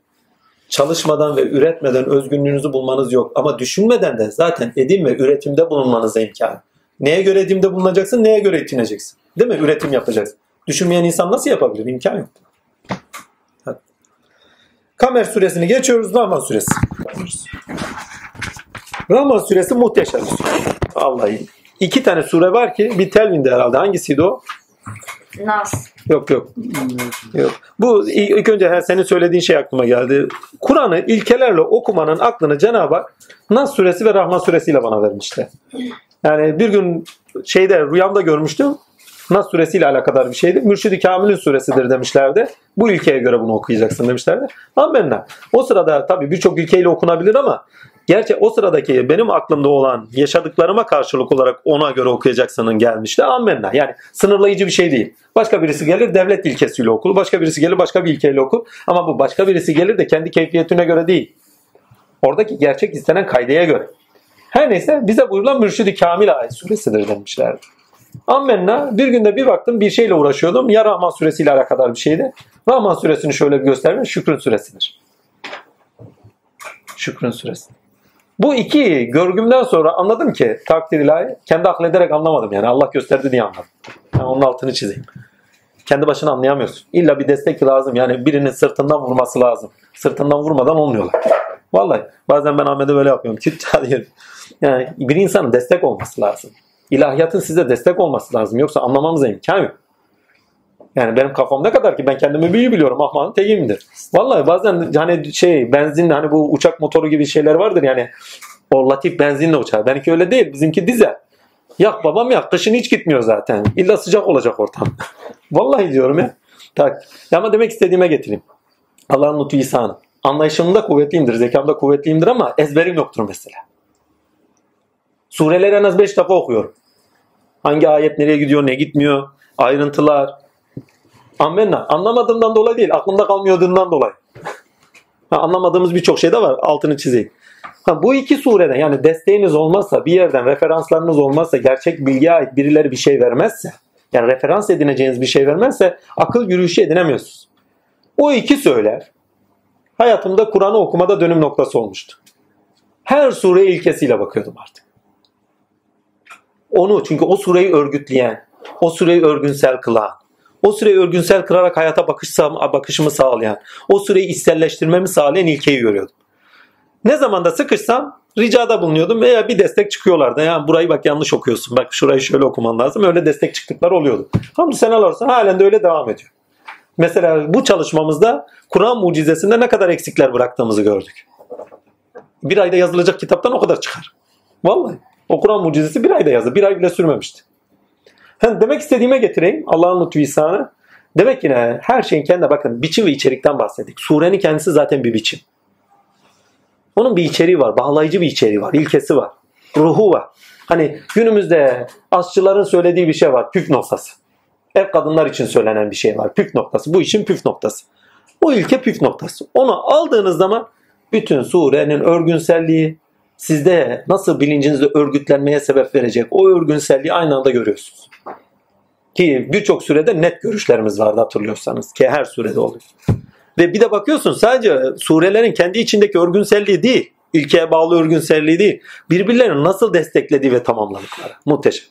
Çalışmadan ve üretmeden özgünlüğünüzü bulmanız yok. Ama düşünmeden de zaten edim ve üretimde bulunmanıza imkan. Neye göre edimde bulunacaksın, neye göre itineceksin. Değil mi? Üretim yapacaksın. Düşünmeyen insan nasıl yapabilir? İmkan yok. Hadi. Kamer suresini geçiyoruz. Rahman suresi. Rahman suresi muhteşem bir. Vallahi. İki tane sure var ki bir telvinde herhalde. Hangisiydi o? Nas. Yok yok. Yok. Bu ilk önce her senin söylediğin şey aklıma geldi. Kur'an'ı ilkelerle okumanın aklını Cenab-ı Hak Nas suresi ve Rahman suresiyle bana vermişti. Yani bir gün şeyde rüyamda görmüştüm. Nas suresiyle alakadar bir şeydi. Mürşid-i Kamil'in suresidir demişlerdi. Bu ilkeye göre bunu okuyacaksın demişlerdi. Amenna. O sırada tabii birçok ilkeyle okunabilir ama Gerçi o sıradaki benim aklımda olan yaşadıklarıma karşılık olarak ona göre okuyacaksının gelmişti. Amenna. Yani sınırlayıcı bir şey değil. Başka birisi gelir devlet ilkesiyle okur. Başka birisi gelir başka bir ilkeyle okur. Ama bu başka birisi gelir de kendi keyfiyetine göre değil. Oradaki gerçek istenen kaydeye göre. Her neyse bize buyurulan Mürşid-i Kamil ayet suresidir demişlerdi. Amenna bir günde bir baktım bir şeyle uğraşıyordum. Ya Rahman suresiyle alakadar bir şeydi. Rahman suresini şöyle bir göstereyim. Şükrün suresidir. Şükrün suresi. Bu iki görgümden sonra anladım ki takdir ilahi kendi aklederek anlamadım yani Allah gösterdi diye anladım. Yani onun altını çizeyim. Kendi başına anlayamıyorsun. İlla bir destek lazım. Yani birinin sırtından vurması lazım. Sırtından vurmadan olmuyorlar. Vallahi bazen ben Ahmet'e böyle yapıyorum. Kütta diyorum. Yani bir insanın destek olması lazım. İlahiyatın size destek olması lazım. Yoksa anlamanıza imkan yok. Yani benim kafam ne kadar ki ben kendimi büyü biliyorum. Ahmanın tekiyimdir. Vallahi bazen hani şey benzin hani bu uçak motoru gibi şeyler vardır yani. O latif benzinle uçar. Benimki öyle değil. Bizimki dizel. Yak babam yak. Kışın hiç gitmiyor zaten. İlla sıcak olacak ortam. Vallahi diyorum ya. Tak. Ama demek istediğime getireyim. Allah'ın lütfu ihsanı. Anlayışımda kuvvetliyimdir. Zekamda kuvvetliyimdir ama ezberim yoktur mesela. Sureleri en az 5 defa okuyorum. Hangi ayet nereye gidiyor, ne gitmiyor, ayrıntılar, Amenna. Anlamadığımdan dolayı değil, aklımda kalmıyordığından dolayı. Ha, anlamadığımız birçok şey de var. Altını çizeyim. Ha, bu iki surede yani desteğiniz olmazsa, bir yerden referanslarınız olmazsa, gerçek bilgiye ait birileri bir şey vermezse, yani referans edineceğiniz bir şey vermezse akıl yürüyüşü edinemiyorsunuz. O iki söyler hayatımda Kur'an'ı okumada dönüm noktası olmuştu. Her sure ilkesiyle bakıyordum artık. Onu çünkü o sureyi örgütleyen, o sureyi örgünsel kılan, o süreyi örgünsel kırarak hayata bakış, bakışımı sağlayan, o süreyi içselleştirmemi sağlayan ilkeyi görüyordum. Ne zaman da sıkışsam ricada bulunuyordum veya bir destek çıkıyorlardı. Yani burayı bak yanlış okuyorsun. Bak şurayı şöyle okuman lazım. Öyle destek çıktıklar oluyordu. Hamdü seneler olsun halen de öyle devam ediyor. Mesela bu çalışmamızda Kur'an mucizesinde ne kadar eksikler bıraktığımızı gördük. Bir ayda yazılacak kitaptan o kadar çıkar. Vallahi. O Kur'an mucizesi bir ayda yazdı. Bir ay bile sürmemişti. Hem demek istediğime getireyim. Allah'ın ihsanı. Demek yine her şeyin kendine bakın biçim ve içerikten bahsettik. Surenin kendisi zaten bir biçim. Onun bir içeriği var. Bağlayıcı bir içeriği var. ilkesi var. Ruhu var. Hani günümüzde aşçıların söylediği bir şey var. Püf noktası. Ev kadınlar için söylenen bir şey var. Püf noktası. Bu işin püf noktası. O ilke püf noktası. Onu aldığınız zaman bütün surenin örgünselliği sizde nasıl bilincinizde örgütlenmeye sebep verecek o örgünselliği aynı anda görüyorsunuz. Ki birçok surede net görüşlerimiz vardı hatırlıyorsanız. Ki her surede oluyor. Ve bir de bakıyorsun sadece surelerin kendi içindeki örgünselliği değil, ilkeye bağlı örgünselliği değil, birbirlerini nasıl desteklediği ve tamamladıkları. Muhteşem.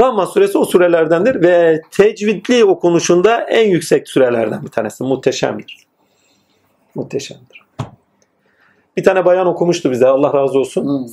Rahman suresi o surelerdendir ve tecvidli okunuşunda en yüksek sürelerden bir tanesi. Muhteşemdir. Muhteşemdir. Bir tane bayan okumuştu bize Allah razı olsun.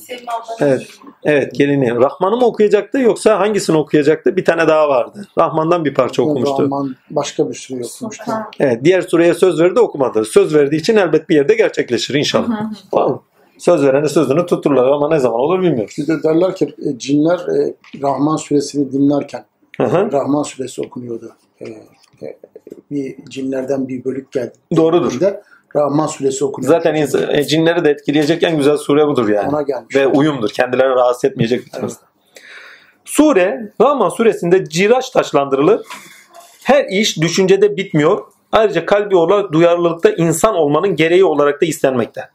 Evet. Evet gelini. Rahman'ı mı okuyacaktı yoksa hangisini okuyacaktı? Bir tane daha vardı. Rahman'dan bir parça okumuştu. Rahman başka bir sürü okumuştu. Evet, diğer sureye söz verdi okumadı. Söz verdiği için elbet bir yerde gerçekleşir inşallah. Vallahi. Söz verene sözünü tuturlar ama ne zaman olur bilmiyoruz. Bir de derler ki e, cinler e, Rahman suresini dinlerken Hı hı. Rahman suresi okunuyordu. E, bir cinlerden bir bölük geldi. Doğrudur. De, Rahman suresi okunuyor. Zaten insan- e, cinleri de etkileyecek en güzel sure budur yani. Ona gelmiş. Ve uyumdur. Kendilerini rahatsız etmeyecek bir tarzda. Sure, Rahman suresinde ciraç taşlandırılır. Her iş düşüncede bitmiyor. Ayrıca kalbi olarak duyarlılıkta insan olmanın gereği olarak da istenmekte.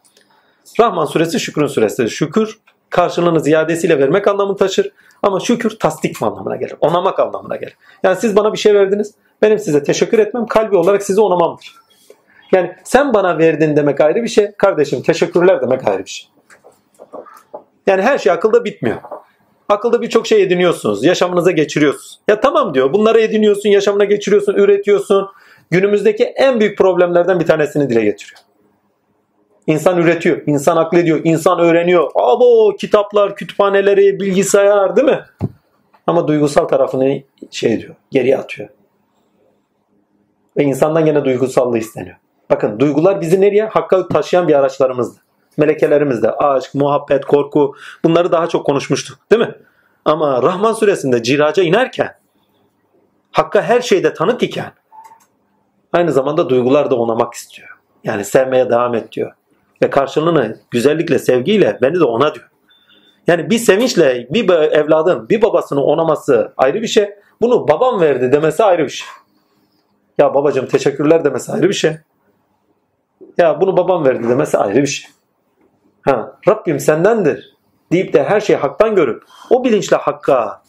Rahman suresi şükrün suresidir. Şükür karşılığını ziyadesiyle vermek anlamını taşır. Ama şükür tasdik anlamına gelir. Onamak anlamına gelir. Yani siz bana bir şey verdiniz. Benim size teşekkür etmem kalbi olarak sizi onamamdır. Yani sen bana verdin demek ayrı bir şey. Kardeşim teşekkürler demek ayrı bir şey. Yani her şey akılda bitmiyor. Akılda birçok şey ediniyorsunuz. Yaşamınıza geçiriyorsunuz. Ya tamam diyor. Bunları ediniyorsun, yaşamına geçiriyorsun, üretiyorsun. Günümüzdeki en büyük problemlerden bir tanesini dile getiriyor. İnsan üretiyor, insan aklediyor, insan öğreniyor. Abo kitaplar, kütüphaneleri, bilgisayar değil mi? Ama duygusal tarafını şey diyor, geriye atıyor. Ve insandan gene duygusallığı isteniyor. Bakın duygular bizi nereye? Hakka taşıyan bir araçlarımızdı. Melekelerimizde aşk, muhabbet, korku bunları daha çok konuşmuştuk değil mi? Ama Rahman suresinde ciraca inerken Hakka her şeyde tanık iken aynı zamanda duygular da onamak istiyor. Yani sevmeye devam et diyor. Ve karşılığını güzellikle, sevgiyle beni de ona diyor. Yani bir sevinçle bir evladın bir babasını onaması ayrı bir şey. Bunu babam verdi demesi ayrı bir şey. Ya babacığım teşekkürler demesi ayrı bir şey. Ya bunu babam verdi demesi ayrı bir şey. Ha, Rabbim sendendir deyip de her şeyi haktan görüp o bilinçle hakka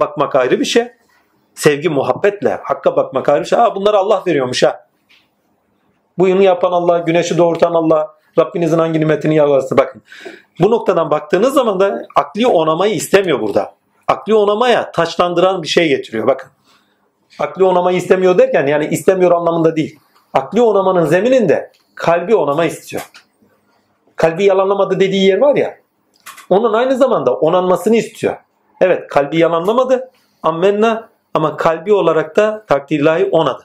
bakmak ayrı bir şey. Sevgi muhabbetle hakka bakmak ayrı bir şey. Ha, bunları Allah veriyormuş ha. Bu yını yapan Allah, güneşi doğurtan Allah, Rabbinizin hangi nimetini yalarsa bakın. Bu noktadan baktığınız zaman da akli onamayı istemiyor burada. Akli onamaya taçlandıran bir şey getiriyor bakın. Akli onamayı istemiyor derken yani istemiyor anlamında değil. Akli onamanın zemininde kalbi onama istiyor. Kalbi yalanlamadı dediği yer var ya. Onun aynı zamanda onanmasını istiyor. Evet kalbi yalanlamadı. Ammenna ama kalbi olarak da takdirlahi onadı.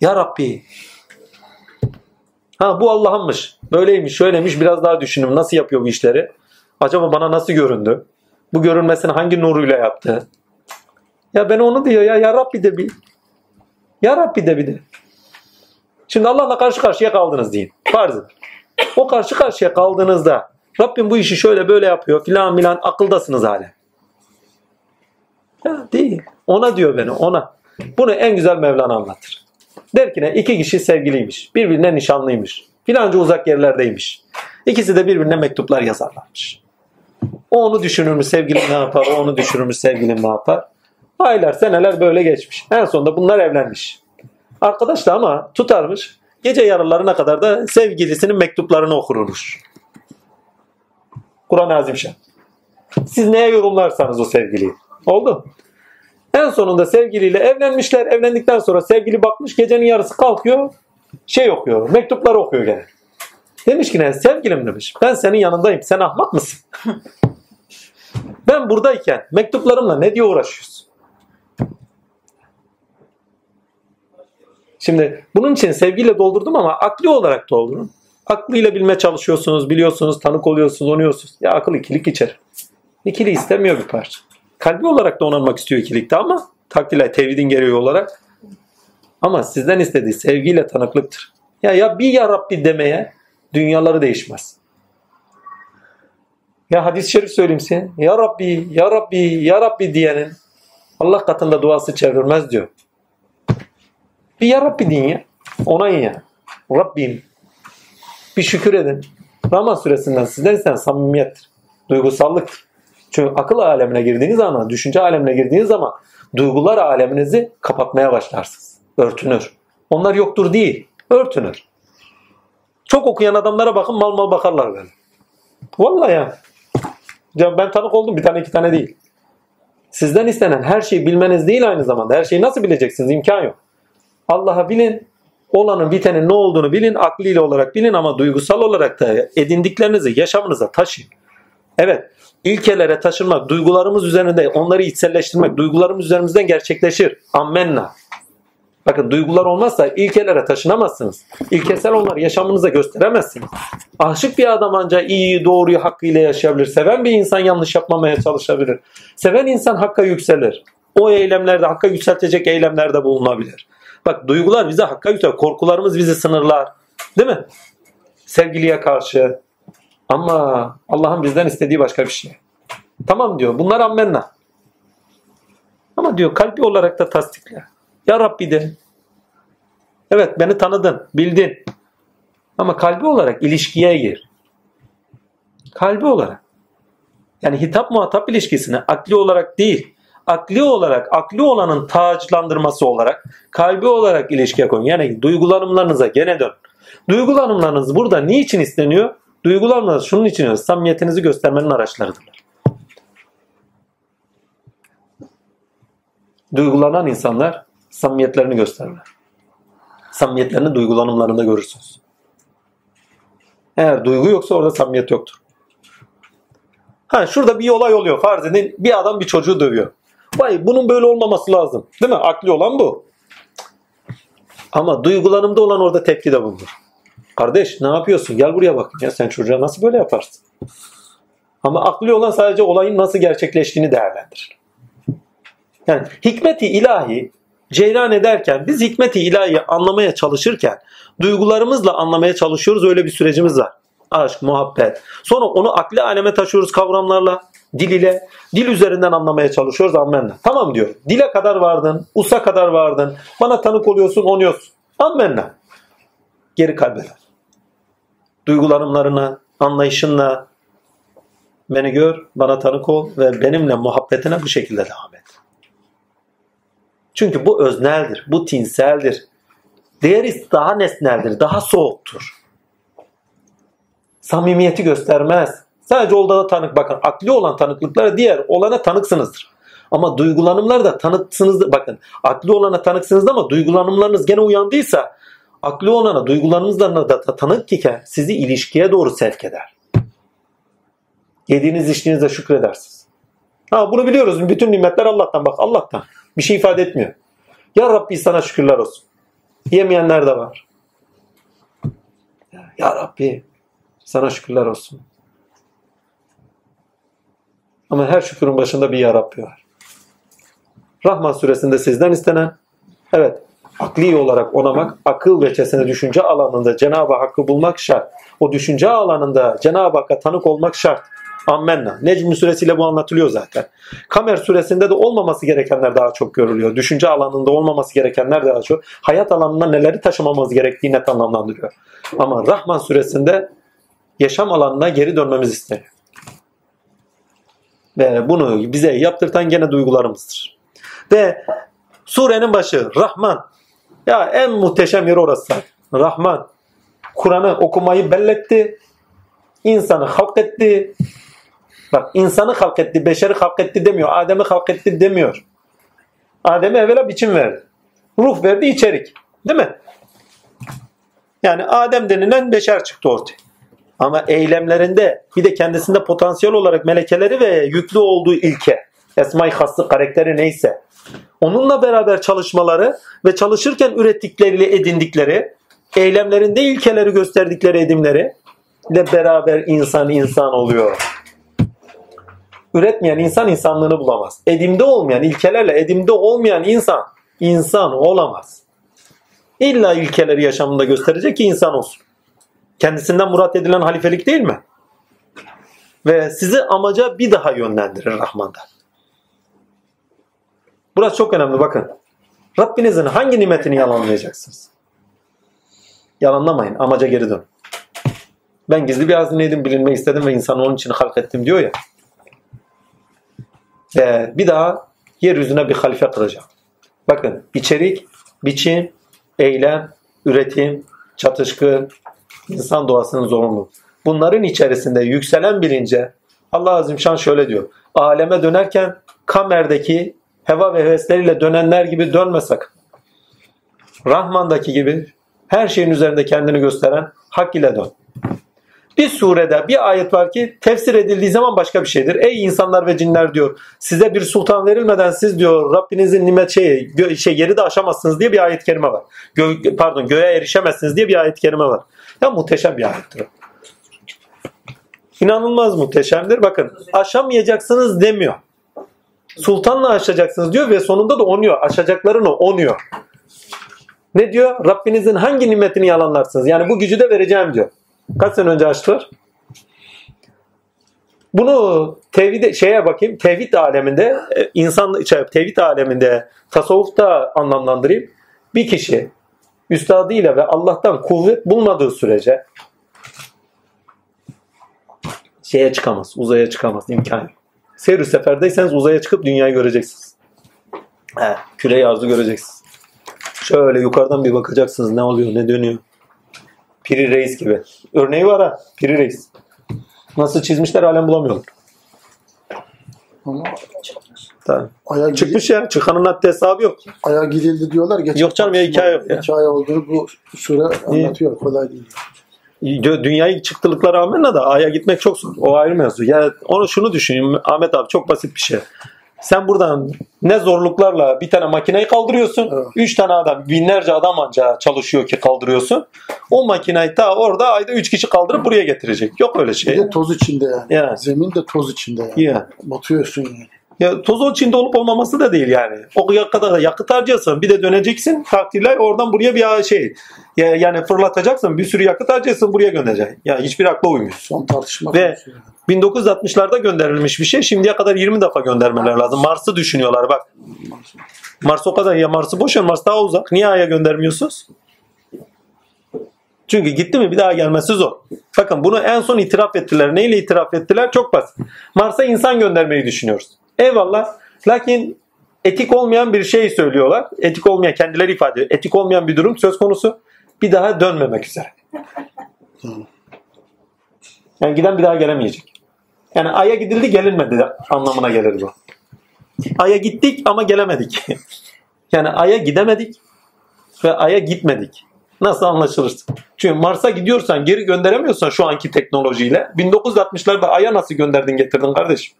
Ya Rabbi Ha bu Allah'ınmış. Böyleymiş, şöyleymiş. Biraz daha düşünün. Nasıl yapıyor bu işleri? Acaba bana nasıl göründü? Bu görünmesini hangi nuruyla yaptı? Ya ben onu diyor ya. Ya Rabbi de bir. Ya Rabbi de bir de. Şimdi Allah'la karşı karşıya kaldınız deyin. Farz edin. O karşı karşıya kaldığınızda Rabbim bu işi şöyle böyle yapıyor filan filan akıldasınız hala. Ya değil. Ona diyor beni ona. Bunu en güzel Mevlana anlatır. Der ki ne? İki kişi sevgiliymiş. Birbirine nişanlıymış. Filanca uzak yerlerdeymiş. İkisi de birbirine mektuplar yazarlarmış. O onu düşünürmüş sevgilim ne yapar, o onu düşünürmüş sevgilim ne yapar. Aylar seneler böyle geçmiş. En sonunda bunlar evlenmiş. Arkadaş da ama tutarmış. Gece yarılarına kadar da sevgilisinin mektuplarını okurmuş. Kur'an-ı Azimşan. Siz neye yorumlarsanız o sevgiliyi. Oldu. En sonunda sevgiliyle evlenmişler. Evlendikten sonra sevgili bakmış gecenin yarısı kalkıyor. Şey okuyor. Mektupları okuyor gene. Demiş ki ne? Sevgilim demiş. Ben senin yanındayım. Sen ahmak mısın? ben buradayken mektuplarımla ne diye uğraşıyorsun? Şimdi bunun için sevgiyle doldurdum ama akli olarak doldurun. Aklıyla bilmeye çalışıyorsunuz, biliyorsunuz, tanık oluyorsunuz, onuyorsunuz. Ya akıl ikilik içer. İkili istemiyor bir parça. Kalbi olarak da onanmak istiyor ikilikte ama takdirle tevhidin gereği olarak. Ama sizden istediği sevgiyle tanıklıktır. Ya ya bir ya Rabbi demeye dünyaları değişmez. Ya hadis-i şerif söyleyeyim size. Ya Rabbi, Ya Rabbi, Ya Rabbi diyenin Allah katında duası çevirmez diyor. Bir Ya Rabbi deyin ya. Onayın ya. Rabbim. Bir şükür edin. Rahman suresinden sizden istenen samimiyettir. Duygusallıktır. Çünkü akıl alemine girdiğiniz zaman, düşünce alemine girdiğiniz zaman duygular aleminizi kapatmaya başlarsınız. Örtünür. Onlar yoktur değil. Örtünür. Çok okuyan adamlara bakın mal mal bakarlar böyle. Vallahi ya. ya. Ben tanık oldum bir tane iki tane değil. Sizden istenen her şeyi bilmeniz değil aynı zamanda. Her şeyi nasıl bileceksiniz? İmkan yok. Allah'ı bilin. Olanın bitenin ne olduğunu bilin. Akliyle olarak bilin ama duygusal olarak da edindiklerinizi yaşamınıza taşıyın. Evet. ilkelere taşınmak, duygularımız üzerinde onları içselleştirmek, duygularımız üzerimizden gerçekleşir. Ammenna. Bakın duygular olmazsa ilkelere taşınamazsınız. İlkesel onları yaşamınıza gösteremezsiniz. Aşık bir adam ancak iyi, doğruyu hakkıyla yaşayabilir. Seven bir insan yanlış yapmamaya çalışabilir. Seven insan hakka yükselir. O eylemlerde, hakka yükseltecek eylemlerde bulunabilir. Bak duygular bize hakka yükselir. Korkularımız bizi sınırlar. Değil mi? Sevgiliye karşı. Ama Allah'ın bizden istediği başka bir şey. Tamam diyor. Bunlar ammenna. Ama diyor kalbi olarak da tasdikle. Ya Rabbi de. Evet beni tanıdın, bildin. Ama kalbi olarak ilişkiye gir. Kalbi olarak. Yani hitap muhatap ilişkisine akli olarak değil, akli olarak, akli olanın taclandırması olarak, kalbi olarak ilişkiye koyun. Yani duygulanımlarınıza gene dön. Duygulanımlarınız burada niçin isteniyor? Duygulanımlarınız şunun için samimiyetinizi göstermenin araçlarıdırlar. Duygulanan insanlar samimiyetlerini gösterirler. Samimiyetlerini duygulanımlarında görürsünüz. Eğer duygu yoksa orada samimiyet yoktur. Ha şurada bir olay oluyor. Farz edin bir adam bir çocuğu dövüyor. Vay bunun böyle olmaması lazım. Değil mi? Akli olan bu. Ama duygulanımda olan orada tepki de bulunur. Kardeş ne yapıyorsun? Gel buraya bakın ya sen çocuğa nasıl böyle yaparsın? Ama akli olan sadece olayın nasıl gerçekleştiğini değerlendirir. Yani hikmeti ilahi ceyran ederken biz hikmeti ilahi anlamaya çalışırken duygularımızla anlamaya çalışıyoruz öyle bir sürecimiz var. Aşk, muhabbet. Sonra onu akli aleme taşıyoruz kavramlarla, dil ile. Dil üzerinden anlamaya çalışıyoruz ammenna. Tamam diyor. Dile kadar vardın, usa kadar vardın. Bana tanık oluyorsun, onuyorsun. Ammenna. Geri kalbe Duygularımlarına, anlayışınla beni gör, bana tanık ol ve benimle muhabbetine bu şekilde devam et. Çünkü bu özneldir, bu tinseldir. Diğeri daha nesneldir, daha soğuktur. Samimiyeti göstermez. Sadece olda da tanık. Bakın akli olan tanıklıklara diğer olana tanıksınızdır. Ama duygulanımlar da tanıksınızdır. Bakın akli olana tanıksınız ama duygulanımlarınız gene uyandıysa akli olana duygulanımlarına da tanık iken sizi ilişkiye doğru sevk eder. Yediğiniz içtiğinizde şükredersiniz. Ha bunu biliyoruz. Bütün nimetler Allah'tan bak. Allah'tan. Bir şey ifade etmiyor. Ya Rabbi sana şükürler olsun. Yemeyenler de var. Ya Rabbi sana şükürler olsun. Ama her şükürün başında bir Ya Rabbi var. Rahman suresinde sizden istenen evet akli olarak onamak, akıl veçesine düşünce alanında Cenab-ı Hakk'ı bulmak şart. O düşünce alanında Cenab-ı Hakk'a tanık olmak şart. Ammenna. Necm suresiyle bu anlatılıyor zaten. Kamer suresinde de olmaması gerekenler daha çok görülüyor. Düşünce alanında olmaması gerekenler daha çok. Hayat alanında neleri taşımamız gerektiği net anlamlandırıyor. Ama Rahman suresinde yaşam alanına geri dönmemiz isteniyor. Ve bunu bize yaptırtan gene duygularımızdır. Ve surenin başı Rahman. Ya en muhteşem yer orası. Rahman. Kur'an'ı okumayı belletti. İnsanı halk etti. Bak insanı halk etti, beşeri halk etti demiyor. Adem'i halk etti demiyor. Adem'e evvela biçim verdi. Ruh verdi, içerik. Değil mi? Yani Adem denilen beşer çıktı ortaya. Ama eylemlerinde bir de kendisinde potansiyel olarak melekeleri ve yüklü olduğu ilke, esma-i hası karakteri neyse onunla beraber çalışmaları ve çalışırken ürettikleriyle edindikleri, eylemlerinde ilkeleri gösterdikleri edimleri ile beraber insan insan oluyor. Üretmeyen insan insanlığını bulamaz. Edimde olmayan, ilkelerle edimde olmayan insan insan olamaz. İlla ilkeleri yaşamında gösterecek ki insan olsun. Kendisinden murat edilen halifelik değil mi? Ve sizi amaca bir daha yönlendirir Rahman'da. Burası çok önemli bakın. Rabbinizin hangi nimetini yalanlayacaksınız? Yalanlamayın. Amaca geri dön. Ben gizli bir hazineydim, bilinmeyi istedim ve insanı onun için halk ettim diyor ya. Ve bir daha yeryüzüne bir halife kıracağım. Bakın içerik, biçim, eylem, üretim, çatışkı, insan doğasının zorunlu. Bunların içerisinde yükselen bilince Allah Azim Şan şöyle diyor. Aleme dönerken kamerdeki heva ve hevesleriyle dönenler gibi dönme sakın. Rahman'daki gibi her şeyin üzerinde kendini gösteren hak ile dön. Bir surede bir ayet var ki tefsir edildiği zaman başka bir şeydir. Ey insanlar ve cinler diyor. Size bir sultan verilmeden siz diyor Rabbinizin nimet şeyi gö- şey yeri de aşamazsınız diye bir ayet kerime var. Gö- pardon göğe erişemezsiniz diye bir ayet kerime var. Ya muhteşem bir ayettir. o. İnanılmaz muhteşemdir. Bakın aşamayacaksınız demiyor. Sultanla aşacaksınız diyor ve sonunda da onuyor. Aşacaklarını onuyor. Ne diyor? Rabbinizin hangi nimetini yalanlarsınız? Yani bu gücü de vereceğim diyor. Kaç sene önce açtılar? Bunu tevhid şeye bakayım. Tevhid aleminde e, insan şey, tevhid aleminde tasavvufta anlamlandırayım. Bir kişi üstadıyla ve Allah'tan kuvvet bulmadığı sürece şeye çıkamaz, uzaya çıkamaz, imkan yok. Seyir seferdeyseniz uzaya çıkıp dünyayı göreceksiniz. He, küre arzu göreceksiniz. Şöyle yukarıdan bir bakacaksınız ne oluyor, ne dönüyor. Piri Reis gibi. Örneği var ha, Piri Reis. Nasıl çizmişler halen bulamıyorlar. Ama Tabii. aya, Çıkmış ya, çıkanın haddi hesabı yok. aya gidildi diyorlar. Geçen Yok canım, ya hikaye yok ya. Hikaye olduğunu bu sure anlatıyor. Kolay değil. Dü- Dünyayı çıktılıkları rağmen da Ay'a gitmek çok zor. O ayrı mevzu. Ya onu şunu düşünün Ahmet abi çok basit bir şey. Sen buradan ne zorluklarla bir tane makineyi kaldırıyorsun. Evet. Üç tane adam, binlerce adam anca çalışıyor ki kaldırıyorsun. O makineyi ta orada ayda üç kişi kaldırıp buraya getirecek. Yok öyle Bir şey. de toz içinde yani. Yani. Zemin de toz içinde yani. Ya. Batıyorsun yani. Ya toz içinde olup olmaması da değil yani. O kadar yakıt harcıyorsun. Bir de döneceksin. Takdirler oradan buraya bir şey. Ya, yani fırlatacaksın. Bir sürü yakıt harcayacaksın. Buraya göndereceksin. Ya hiçbir akla uymuyor. Son tartışma Ve- konusu yani. 1960'larda gönderilmiş bir şey. Şimdiye kadar 20 defa göndermeler lazım. Mars'ı düşünüyorlar bak. Mars o kadar ya Mars'ı boş ver. Mars daha uzak. Niye Ay'a göndermiyorsunuz? Çünkü gitti mi bir daha gelmesi zor. Bakın bunu en son itiraf ettiler. Neyle itiraf ettiler? Çok basit. Mars'a insan göndermeyi düşünüyoruz. Eyvallah. Lakin etik olmayan bir şey söylüyorlar. Etik olmayan kendileri ifade ediyor. Etik olmayan bir durum söz konusu. Bir daha dönmemek üzere. Yani giden bir daha gelemeyecek. Yani Ay'a gidildi gelinmedi anlamına gelir bu. Ay'a gittik ama gelemedik. yani Ay'a gidemedik ve Ay'a gitmedik. Nasıl anlaşılırsın? Çünkü Mars'a gidiyorsan geri gönderemiyorsan şu anki teknolojiyle 1960'larda Ay'a nasıl gönderdin getirdin kardeşim?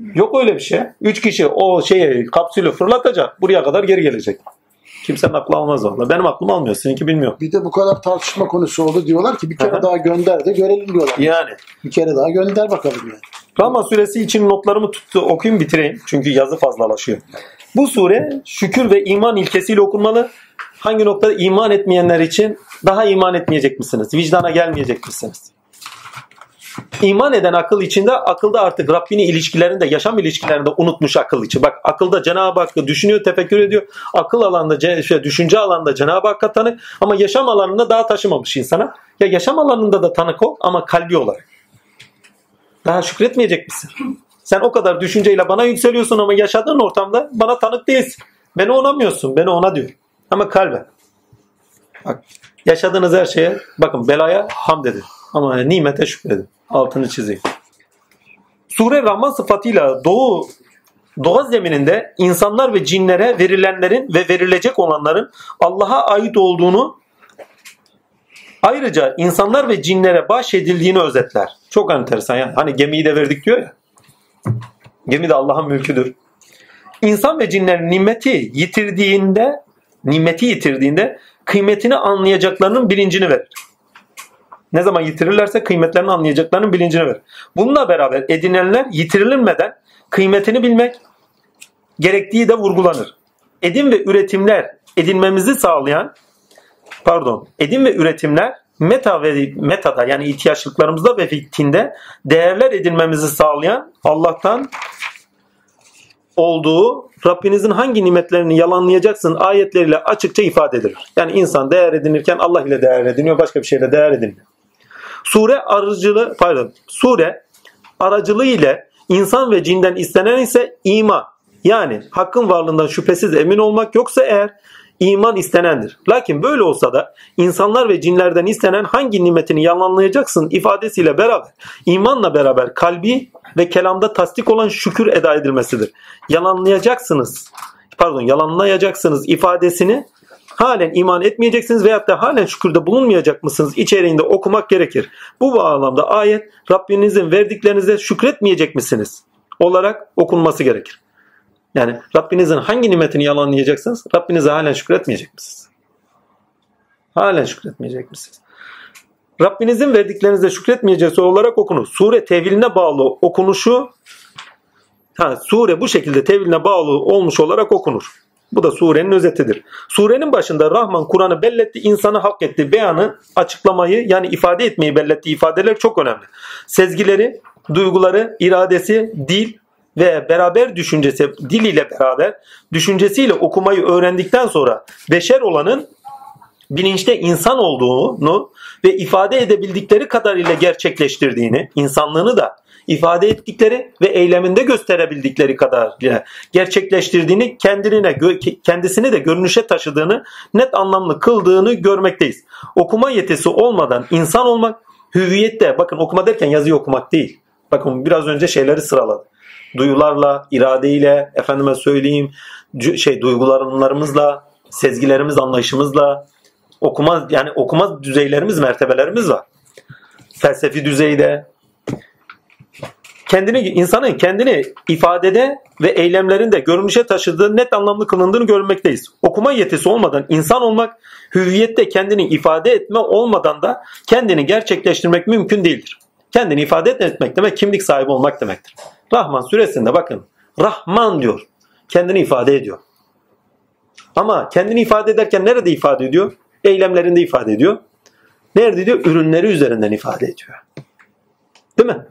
Yok öyle bir şey. Üç kişi o şeyi kapsülü fırlatacak. Buraya kadar geri gelecek. Kimsenin aklı almaz valla. Benim aklım almıyor. Seninki bilmiyor. Bir de bu kadar tartışma konusu oldu. Diyorlar ki bir kere Aha. daha gönder de görelim diyorlar. Yani. Bir kere daha gönder bakalım yani. Rama suresi için notlarımı tuttu okuyayım bitireyim. Çünkü yazı fazlalaşıyor. Bu sure şükür ve iman ilkesiyle okunmalı. Hangi noktada iman etmeyenler için daha iman etmeyecek misiniz? Vicdana gelmeyecek misiniz? İman eden akıl içinde akılda artık Rabbini ilişkilerinde, yaşam ilişkilerinde unutmuş akıl içi. Bak akılda Cenab-ı Hakk'ı düşünüyor, tefekkür ediyor. Akıl alanda, şey, düşünce alanında Cenab-ı Hakk'a tanık ama yaşam alanında daha taşımamış insana. Ya yaşam alanında da tanık ol ama kalbi olarak. Daha şükretmeyecek misin? Sen o kadar düşünceyle bana yükseliyorsun ama yaşadığın ortamda bana tanık değilsin. Beni onamıyorsun. Beni ona diyor. Ama kalben. Bak, yaşadığınız her şeye bakın belaya hamd edin. Ama nimete şükredin. Altını çizeyim. Sure Rahman sıfatıyla doğu doğa zemininde insanlar ve cinlere verilenlerin ve verilecek olanların Allah'a ait olduğunu Ayrıca insanlar ve cinlere bahşedildiğini özetler. Çok enteresan yani. Hani gemiyi de verdik diyor ya. Gemi de Allah'ın mülküdür. İnsan ve cinlerin nimeti yitirdiğinde, nimeti yitirdiğinde kıymetini anlayacaklarının bilincini verir. Ne zaman yitirirlerse kıymetlerini anlayacaklarının bilincini verir. Bununla beraber edinilenler yitirilmeden kıymetini bilmek gerektiği de vurgulanır. Edim ve üretimler edinmemizi sağlayan pardon, edim ve üretimler meta ve metada yani ihtiyaçlıklarımızda ve fiktinde değerler edinmemizi sağlayan Allah'tan olduğu Rabbinizin hangi nimetlerini yalanlayacaksın ayetleriyle açıkça ifade edilir. Yani insan değer edinirken Allah ile değer ediniyor, başka bir şeyle değer edinmiyor. Sure aracılığı, pardon, sure aracılığı ile insan ve cinden istenen ise iman. Yani hakkın varlığından şüphesiz emin olmak yoksa eğer iman istenendir. Lakin böyle olsa da insanlar ve cinlerden istenen hangi nimetini yalanlayacaksın ifadesiyle beraber imanla beraber kalbi ve kelamda tasdik olan şükür eda edilmesidir. Yalanlayacaksınız pardon yalanlayacaksınız ifadesini halen iman etmeyeceksiniz veyahut da halen şükürde bulunmayacak mısınız içeriğinde okumak gerekir. Bu bağlamda ayet Rabbinizin verdiklerinize şükretmeyecek misiniz olarak okunması gerekir. Yani Rabbinizin hangi nimetini yalanlayacaksınız? Rabbinize halen şükretmeyecek misiniz? Halen şükretmeyecek misiniz? Rabbinizin verdiklerinize şükretmeyeceğiz olarak okunur. Sure teviline bağlı okunuşu ha, sure bu şekilde teviline bağlı olmuş olarak okunur. Bu da surenin özetidir. Surenin başında Rahman Kur'an'ı belletti, insanı hak etti. Beyanı, açıklamayı yani ifade etmeyi belletti. ifadeler çok önemli. Sezgileri, duyguları, iradesi, dil, ve beraber düşüncesi dil ile beraber düşüncesiyle okumayı öğrendikten sonra beşer olanın bilinçte insan olduğunu ve ifade edebildikleri kadarıyla gerçekleştirdiğini, insanlığını da ifade ettikleri ve eyleminde gösterebildikleri kadarıyla gerçekleştirdiğini, kendine kendisini de görünüşe taşıdığını, net anlamlı kıldığını görmekteyiz. Okuma yetisi olmadan insan olmak hüviyette, bakın okuma derken yazıyı okumak değil. Bakın biraz önce şeyleri sıraladı duyularla, iradeyle, efendime söyleyeyim, şey duygularımızla, sezgilerimiz, anlayışımızla, okuma yani okuma düzeylerimiz, mertebelerimiz var. Felsefi düzeyde kendini insanın kendini ifadede ve eylemlerinde görünüşe taşıdığı net anlamlı kılındığını görmekteyiz. Okuma yetisi olmadan insan olmak, hüviyette kendini ifade etme olmadan da kendini gerçekleştirmek mümkün değildir. Kendini ifade etmek demek kimlik sahibi olmak demektir. Rahman suresinde bakın Rahman diyor. Kendini ifade ediyor. Ama kendini ifade ederken nerede ifade ediyor? Eylemlerinde ifade ediyor. Nerede diyor? Ürünleri üzerinden ifade ediyor. Değil mi?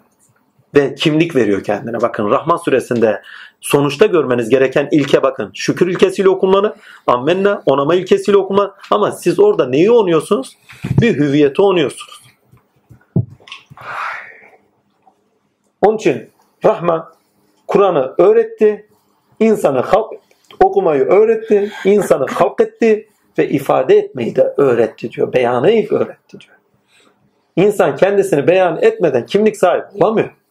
Ve kimlik veriyor kendine. Bakın Rahman suresinde sonuçta görmeniz gereken ilke bakın. Şükür ilkesiyle okunmalı. Ammenna onama ilkesiyle okuma. Ama siz orada neyi onuyorsunuz? Bir hüviyeti onuyorsunuz. Onun için Rahman Kur'an'ı öğretti, insanı halk okumayı öğretti, insanı halk etti ve ifade etmeyi de öğretti diyor. Beyanı öğretti diyor. İnsan kendisini beyan etmeden kimlik sahibi olamıyor.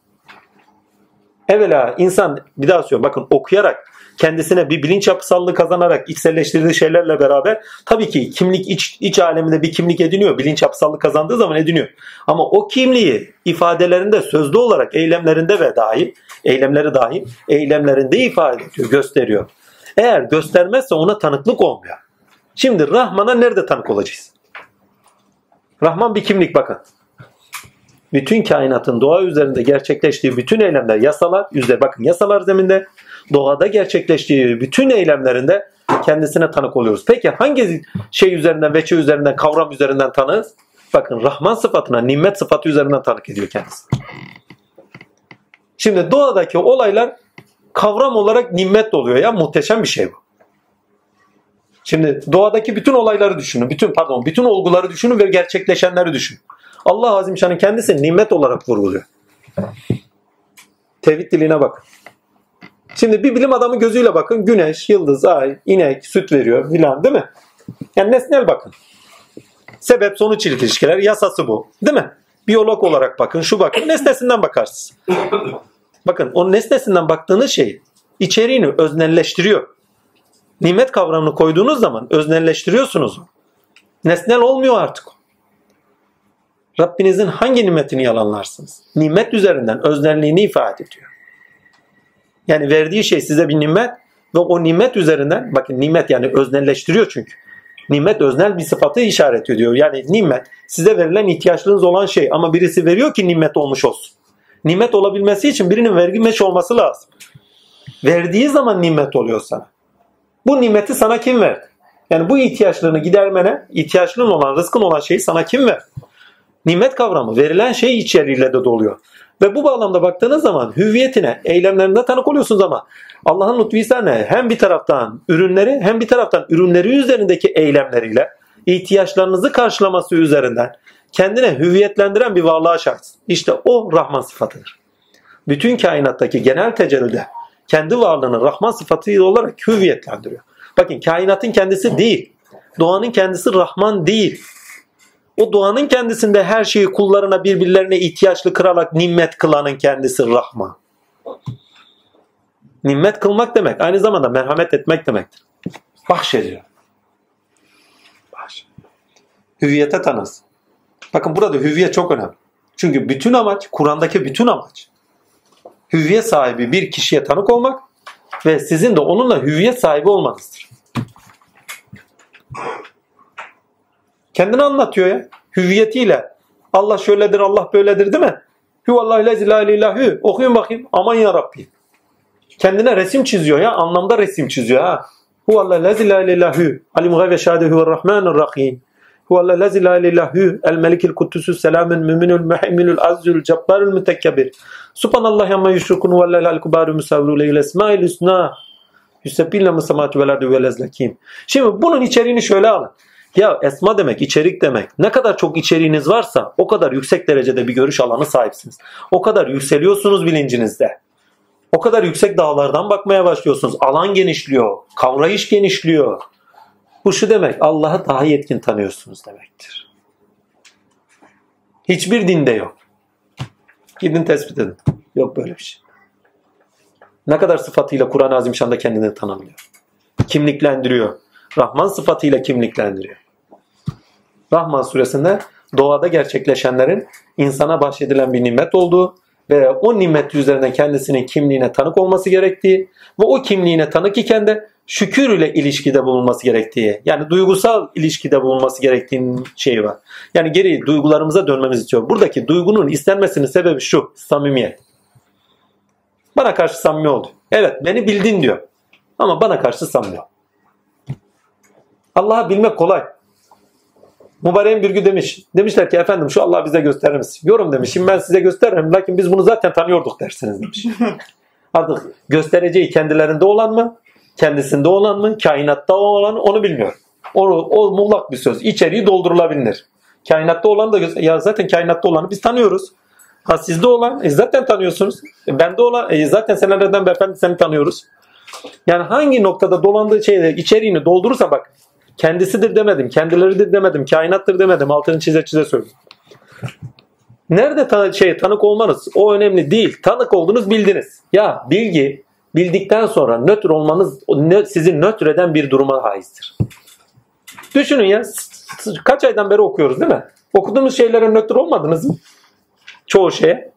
Evvela insan bir daha söylüyorum bakın okuyarak kendisine bir bilinç yapısallığı kazanarak içselleştirdiği şeylerle beraber tabii ki kimlik iç, iç aleminde bir kimlik ediniyor. Bilinç yapısallığı kazandığı zaman ediniyor. Ama o kimliği ifadelerinde sözlü olarak eylemlerinde ve dahi eylemleri dahi eylemlerinde ifade ediyor, gösteriyor. Eğer göstermezse ona tanıklık olmuyor. Şimdi Rahman'a nerede tanık olacağız? Rahman bir kimlik bakın bütün kainatın doğa üzerinde gerçekleştiği bütün eylemler yasalar yüzde bakın yasalar zeminde doğada gerçekleştiği bütün eylemlerinde kendisine tanık oluyoruz. Peki hangi şey üzerinden, veçe üzerinden, kavram üzerinden tanığız? Bakın Rahman sıfatına, nimet sıfatı üzerinden tanık ediyor kendisi. Şimdi doğadaki olaylar kavram olarak nimet oluyor ya muhteşem bir şey bu. Şimdi doğadaki bütün olayları düşünün. Bütün pardon, bütün olguları düşünün ve gerçekleşenleri düşünün. Allah Azimşan'ın kendisi nimet olarak vurguluyor. Tevhid diline bakın. Şimdi bir bilim adamı gözüyle bakın. Güneş, yıldız, ay, inek, süt veriyor filan değil mi? Yani nesnel bakın. Sebep sonuç ilişkiler yasası bu. Değil mi? Biyolog olarak bakın, şu bakın. Nesnesinden bakarsınız. Bakın o nesnesinden baktığınız şey içeriğini öznelleştiriyor. Nimet kavramını koyduğunuz zaman öznelleştiriyorsunuz. Nesnel olmuyor artık. Rabbinizin hangi nimetini yalanlarsınız? Nimet üzerinden öznelliğini ifade ediyor. Yani verdiği şey size bir nimet ve o nimet üzerinden bakın nimet yani öznelleştiriyor çünkü. Nimet öznel bir sıfatı işaret ediyor. Yani nimet size verilen ihtiyaçlarınız olan şey ama birisi veriyor ki nimet olmuş olsun. Nimet olabilmesi için birinin vergi meç olması lazım. Verdiği zaman nimet oluyor sana. Bu nimeti sana kim verdi? Yani bu ihtiyaçlarını gidermene, ihtiyaçların olan, rızkın olan şeyi sana kim verdi? Nimet kavramı verilen şey içeriğiyle de doluyor. Ve bu bağlamda baktığınız zaman hüviyetine, eylemlerine tanık oluyorsunuz ama Allah'ın lütfu ne? Hem bir taraftan ürünleri hem bir taraftan ürünleri üzerindeki eylemleriyle ihtiyaçlarınızı karşılaması üzerinden kendine hüviyetlendiren bir varlığa şahit. İşte o Rahman sıfatıdır. Bütün kainattaki genel tecellide kendi varlığını Rahman sıfatı olarak hüviyetlendiriyor. Bakın kainatın kendisi değil. Doğanın kendisi Rahman değil. O doğanın kendisinde her şeyi kullarına birbirlerine ihtiyaçlı kırarak nimet kılanın kendisi Rahman. Nimet kılmak demek aynı zamanda merhamet etmek demektir. Bahşediyor. Bahş. Hüviyete tanız. Bakın burada hüviyet çok önemli. Çünkü bütün amaç, Kur'an'daki bütün amaç hüviyet sahibi bir kişiye tanık olmak ve sizin de onunla hüviyet sahibi olmanızdır. Kendini anlatıyor ya. Hüviyetiyle. Allah şöyledir, Allah böyledir değil mi? Huvallahu lezi la illahü. Okuyun bakayım. Aman ya Rabbi. Kendine resim çiziyor ya. Anlamda resim çiziyor ha. Huvallahu lezi la illahü. Alim gaybe şehade huverrahmanir rahim. Huvallahu lezi la illahü. El melikil kuddüsü selamün müminül mehimilül azzül cabbarül mütekkebir. Subhanallah yamma yüşrikun huvallahu al-kubaru musavviru leyle esmail hüsna. Yüsebbinle musamatu vel ardu vel ezlekim. Şimdi bunun içeriğini şöyle alın. Ya esma demek, içerik demek. Ne kadar çok içeriğiniz varsa o kadar yüksek derecede bir görüş alanı sahipsiniz. O kadar yükseliyorsunuz bilincinizde. O kadar yüksek dağlardan bakmaya başlıyorsunuz. Alan genişliyor, kavrayış genişliyor. Bu şu demek, Allah'ı daha yetkin tanıyorsunuz demektir. Hiçbir dinde yok. Gidin tespit edin. Yok böyle bir şey. Ne kadar sıfatıyla Kur'an-ı Azimşan'da kendini tanımlıyor. Kimliklendiriyor. Rahman sıfatıyla kimliklendiriyor. Rahman suresinde doğada gerçekleşenlerin insana bahşedilen bir nimet olduğu ve o nimet üzerine kendisinin kimliğine tanık olması gerektiği ve o kimliğine tanık iken de şükür ile ilişkide bulunması gerektiği yani duygusal ilişkide bulunması gerektiğinin şeyi var. Yani geri duygularımıza dönmemiz istiyor. Buradaki duygunun istenmesinin sebebi şu samimiyet. Bana karşı samimi oldu. Evet beni bildin diyor. Ama bana karşı samimi. Allah'ı bilmek kolay. Mübareğin bir gün demiş. Demişler ki efendim şu Allah'ı bize gösterir misin? Yorum demiş. Şimdi ben size gösteririm. Lakin biz bunu zaten tanıyorduk dersiniz demiş. Artık göstereceği kendilerinde olan mı? Kendisinde olan mı? Kainatta olan? Onu bilmiyorum. O, o muğlak bir söz. İçeriği doldurulabilir. Kainatta olan da ya zaten kainatta olanı biz tanıyoruz. Ha sizde olan e, zaten tanıyorsunuz. E, bende olan e, zaten senelerden beri seni tanıyoruz. Yani hangi noktada dolandığı şeyleri içeriğini doldurursa bak kendisidir demedim, kendileridir demedim, kainattır demedim. Altını çize çize söyledim. Nerede tan şey tanık olmanız o önemli değil. Tanık oldunuz bildiniz. Ya bilgi bildikten sonra nötr olmanız sizi nötr eden bir duruma haizdir. Düşünün ya kaç aydan beri okuyoruz değil mi? Okuduğumuz şeylere nötr olmadınız mı? Çoğu şeye.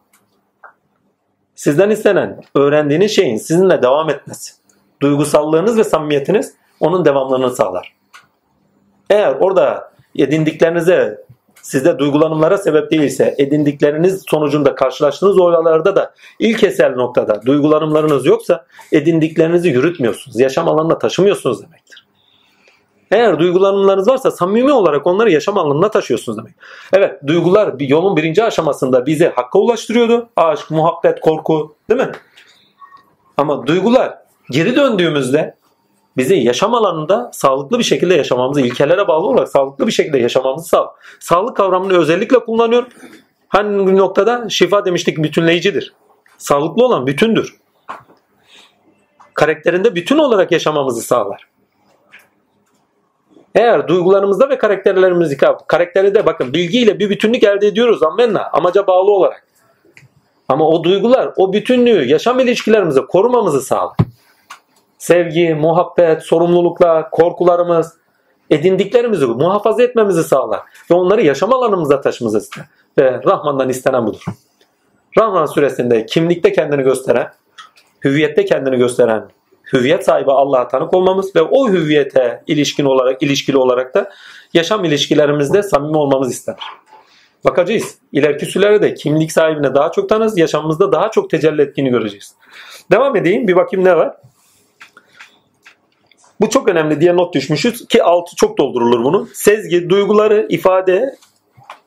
Sizden istenen öğrendiğiniz şeyin sizinle devam etmesi. Duygusallığınız ve samimiyetiniz onun devamlılığını sağlar. Eğer orada edindiklerinize sizde duygulanımlara sebep değilse edindikleriniz sonucunda karşılaştığınız olaylarda da ilk esel noktada duygulanımlarınız yoksa edindiklerinizi yürütmüyorsunuz. Yaşam alanına taşımıyorsunuz demektir. Eğer duygulanımlarınız varsa samimi olarak onları yaşam alanına taşıyorsunuz demek. Evet duygular yolun birinci aşamasında bizi hakka ulaştırıyordu. Aşk, muhabbet, korku değil mi? Ama duygular geri döndüğümüzde bizi yaşam alanında sağlıklı bir şekilde yaşamamızı, ilkelere bağlı olarak sağlıklı bir şekilde yaşamamızı sağ. Sağlık kavramını özellikle kullanıyor. Hangi noktada şifa demiştik bütünleyicidir. Sağlıklı olan bütündür. Karakterinde bütün olarak yaşamamızı sağlar. Eğer duygularımızda ve karakterlerimizde, karakterde bakın bilgiyle bir bütünlük elde ediyoruz ammenna amaca bağlı olarak. Ama o duygular o bütünlüğü yaşam ilişkilerimizi korumamızı sağlar sevgi, muhabbet, sorumluluklar, korkularımız, edindiklerimizi muhafaza etmemizi sağlar. Ve onları yaşam alanımıza taşımamızı ister. Ve Rahman'dan istenen budur. Rahman suresinde kimlikte kendini gösteren, hüviyette kendini gösteren hüviyet sahibi Allah'a tanık olmamız ve o hüviyete ilişkin olarak ilişkili olarak da yaşam ilişkilerimizde samimi olmamız istenir. Bakacağız. İleriki sürelerde kimlik sahibine daha çok tanırız, yaşamımızda daha çok tecelli ettiğini göreceğiz. Devam edeyim. Bir bakayım ne var. Bu çok önemli diye not düşmüşüz ki altı çok doldurulur bunun. Sezgi, duyguları, ifade,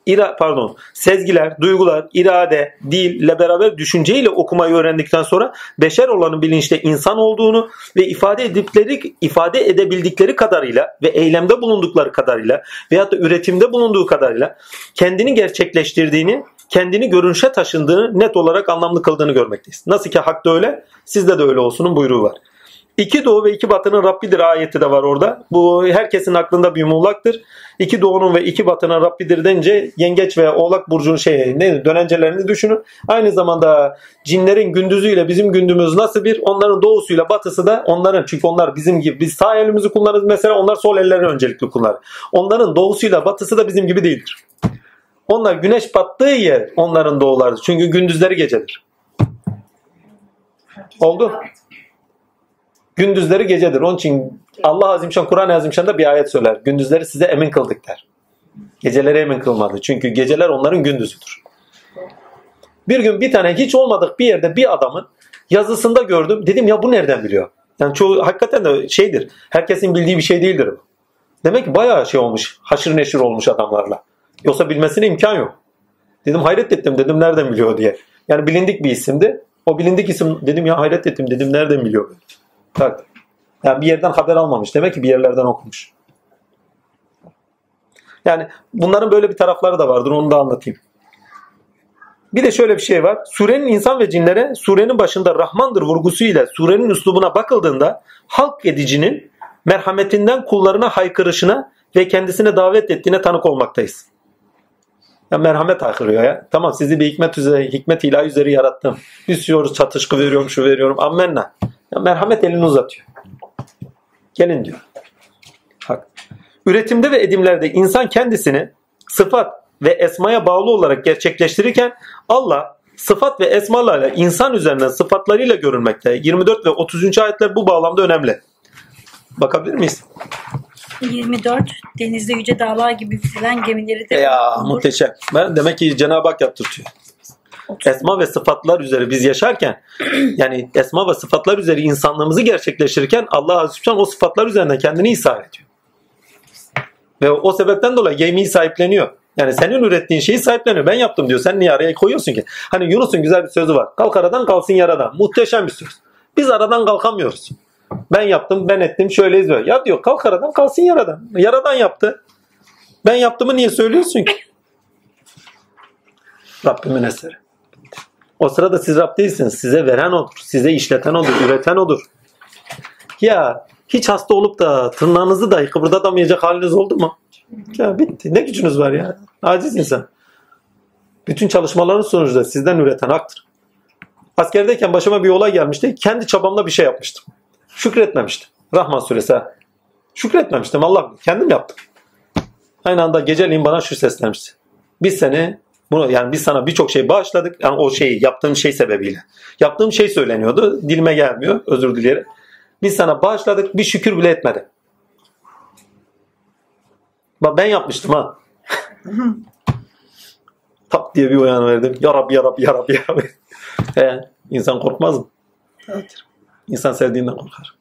ira, pardon, sezgiler, duygular, irade, dil ile beraber düşünceyle okumayı öğrendikten sonra beşer olanın bilinçte insan olduğunu ve ifade edipleri ifade edebildikleri kadarıyla ve eylemde bulundukları kadarıyla veyahut da üretimde bulunduğu kadarıyla kendini gerçekleştirdiğini, kendini görünüşe taşındığını net olarak anlamlı kıldığını görmekteyiz. Nasıl ki hakta öyle, sizde de öyle olsunun buyruğu var. İki doğu ve iki batının Rabbidir ayeti de var orada. Bu herkesin aklında bir muğlaktır. İki doğunun ve iki batının Rabbidir denince yengeç ve oğlak burcunun şey ne dönencelerini düşünün. Aynı zamanda cinlerin gündüzüyle bizim gündüzümüz nasıl bir onların doğusuyla batısı da onların çünkü onlar bizim gibi biz sağ elimizi kullanırız mesela onlar sol ellerini öncelikli kullanır. Onların doğusuyla batısı da bizim gibi değildir. Onlar güneş battığı yer onların doğularıdır. Çünkü gündüzleri gecedir. Oldu. Gündüzleri gecedir. Onun için Allah Azimşan Kur'an-ı Azimşan'da bir ayet söyler. Gündüzleri size emin kıldık der. Geceleri emin kılmadı. Çünkü geceler onların gündüzüdür. Bir gün bir tane hiç olmadık bir yerde bir adamın yazısında gördüm. Dedim ya bu nereden biliyor? Yani çoğu hakikaten de şeydir. Herkesin bildiği bir şey değildir. Demek ki bayağı şey olmuş. Haşır neşir olmuş adamlarla. Yoksa bilmesine imkan yok. Dedim hayret ettim dedim nereden biliyor diye. Yani bilindik bir isimdi. O bilindik isim dedim ya hayret ettim dedim nereden biliyor? Bak. Yani bir yerden haber almamış. Demek ki bir yerlerden okumuş. Yani bunların böyle bir tarafları da vardır. Onu da anlatayım. Bir de şöyle bir şey var. Surenin insan ve cinlere surenin başında Rahmandır vurgusuyla surenin üslubuna bakıldığında halk edicinin merhametinden kullarına haykırışına ve kendisine davet ettiğine tanık olmaktayız. Ya merhamet haykırıyor ya. Tamam sizi bir hikmet üzere, hikmet ilahi üzere yarattım. Üsüyoruz, çatışkı veriyorum, şu veriyorum. Ammenna. Ya merhamet elini uzatıyor. Gelin diyor. Bak. Üretimde ve edimlerde insan kendisini sıfat ve esmaya bağlı olarak gerçekleştirirken Allah sıfat ve esmalarla insan üzerinden sıfatlarıyla görülmekte. 24 ve 30. ayetler bu bağlamda önemli. Bakabilir miyiz? 24 denizde yüce dağlar gibi yükselen gemileri de Ya olur. muhteşem. Ben demek ki Cenab-ı Hak yaptırtıyor. Esma ve sıfatlar üzere biz yaşarken yani esma ve sıfatlar üzere insanlığımızı gerçekleştirirken Allah Azze ve Celle o sıfatlar üzerinde kendini ishar ediyor. Ve o sebepten dolayı gemiyi sahipleniyor. Yani senin ürettiğin şeyi sahipleniyor. Ben yaptım diyor. Sen niye araya koyuyorsun ki? Hani Yunus'un güzel bir sözü var. Kalk aradan kalsın yaradan. Muhteşem bir söz. Biz aradan kalkamıyoruz. Ben yaptım, ben ettim, şöyleyiz böyle. Ya diyor kalk aradan kalsın yaradan. Yaradan yaptı. Ben yaptığımı niye söylüyorsun ki? Rabbimin eseri. O sırada siz Rab değilsiniz. Size veren odur. Size işleten odur. Üreten odur. Ya hiç hasta olup da tırnağınızı dahi kıpırdatamayacak haliniz oldu mu? Ya bitti. Ne gücünüz var ya? Aciz insan. Bütün çalışmaların sonucunda sizden üreten haktır. Askerdeyken başıma bir olay gelmişti. Kendi çabamla bir şey yapmıştım. Şükretmemiştim. Rahman suresi. Şükretmemiştim. Allah kendim yaptım. Aynı anda geceliğin bana şu seslenmişti. Biz seni bunu yani biz sana birçok şey bağışladık. Yani o şeyi yaptığım şey sebebiyle. Yaptığım şey söyleniyordu. Dilime gelmiyor. Özür dileyerek. Biz sana bağışladık. Bir şükür bile etmedi. Bak ben yapmıştım ha. Tap diye bir uyanıverdim. Ya Rabbi ya Rabbi ya Rabbi ya Rabbi. He, insan korkmaz mı? Evet. İnsan sevdiğinden korkar.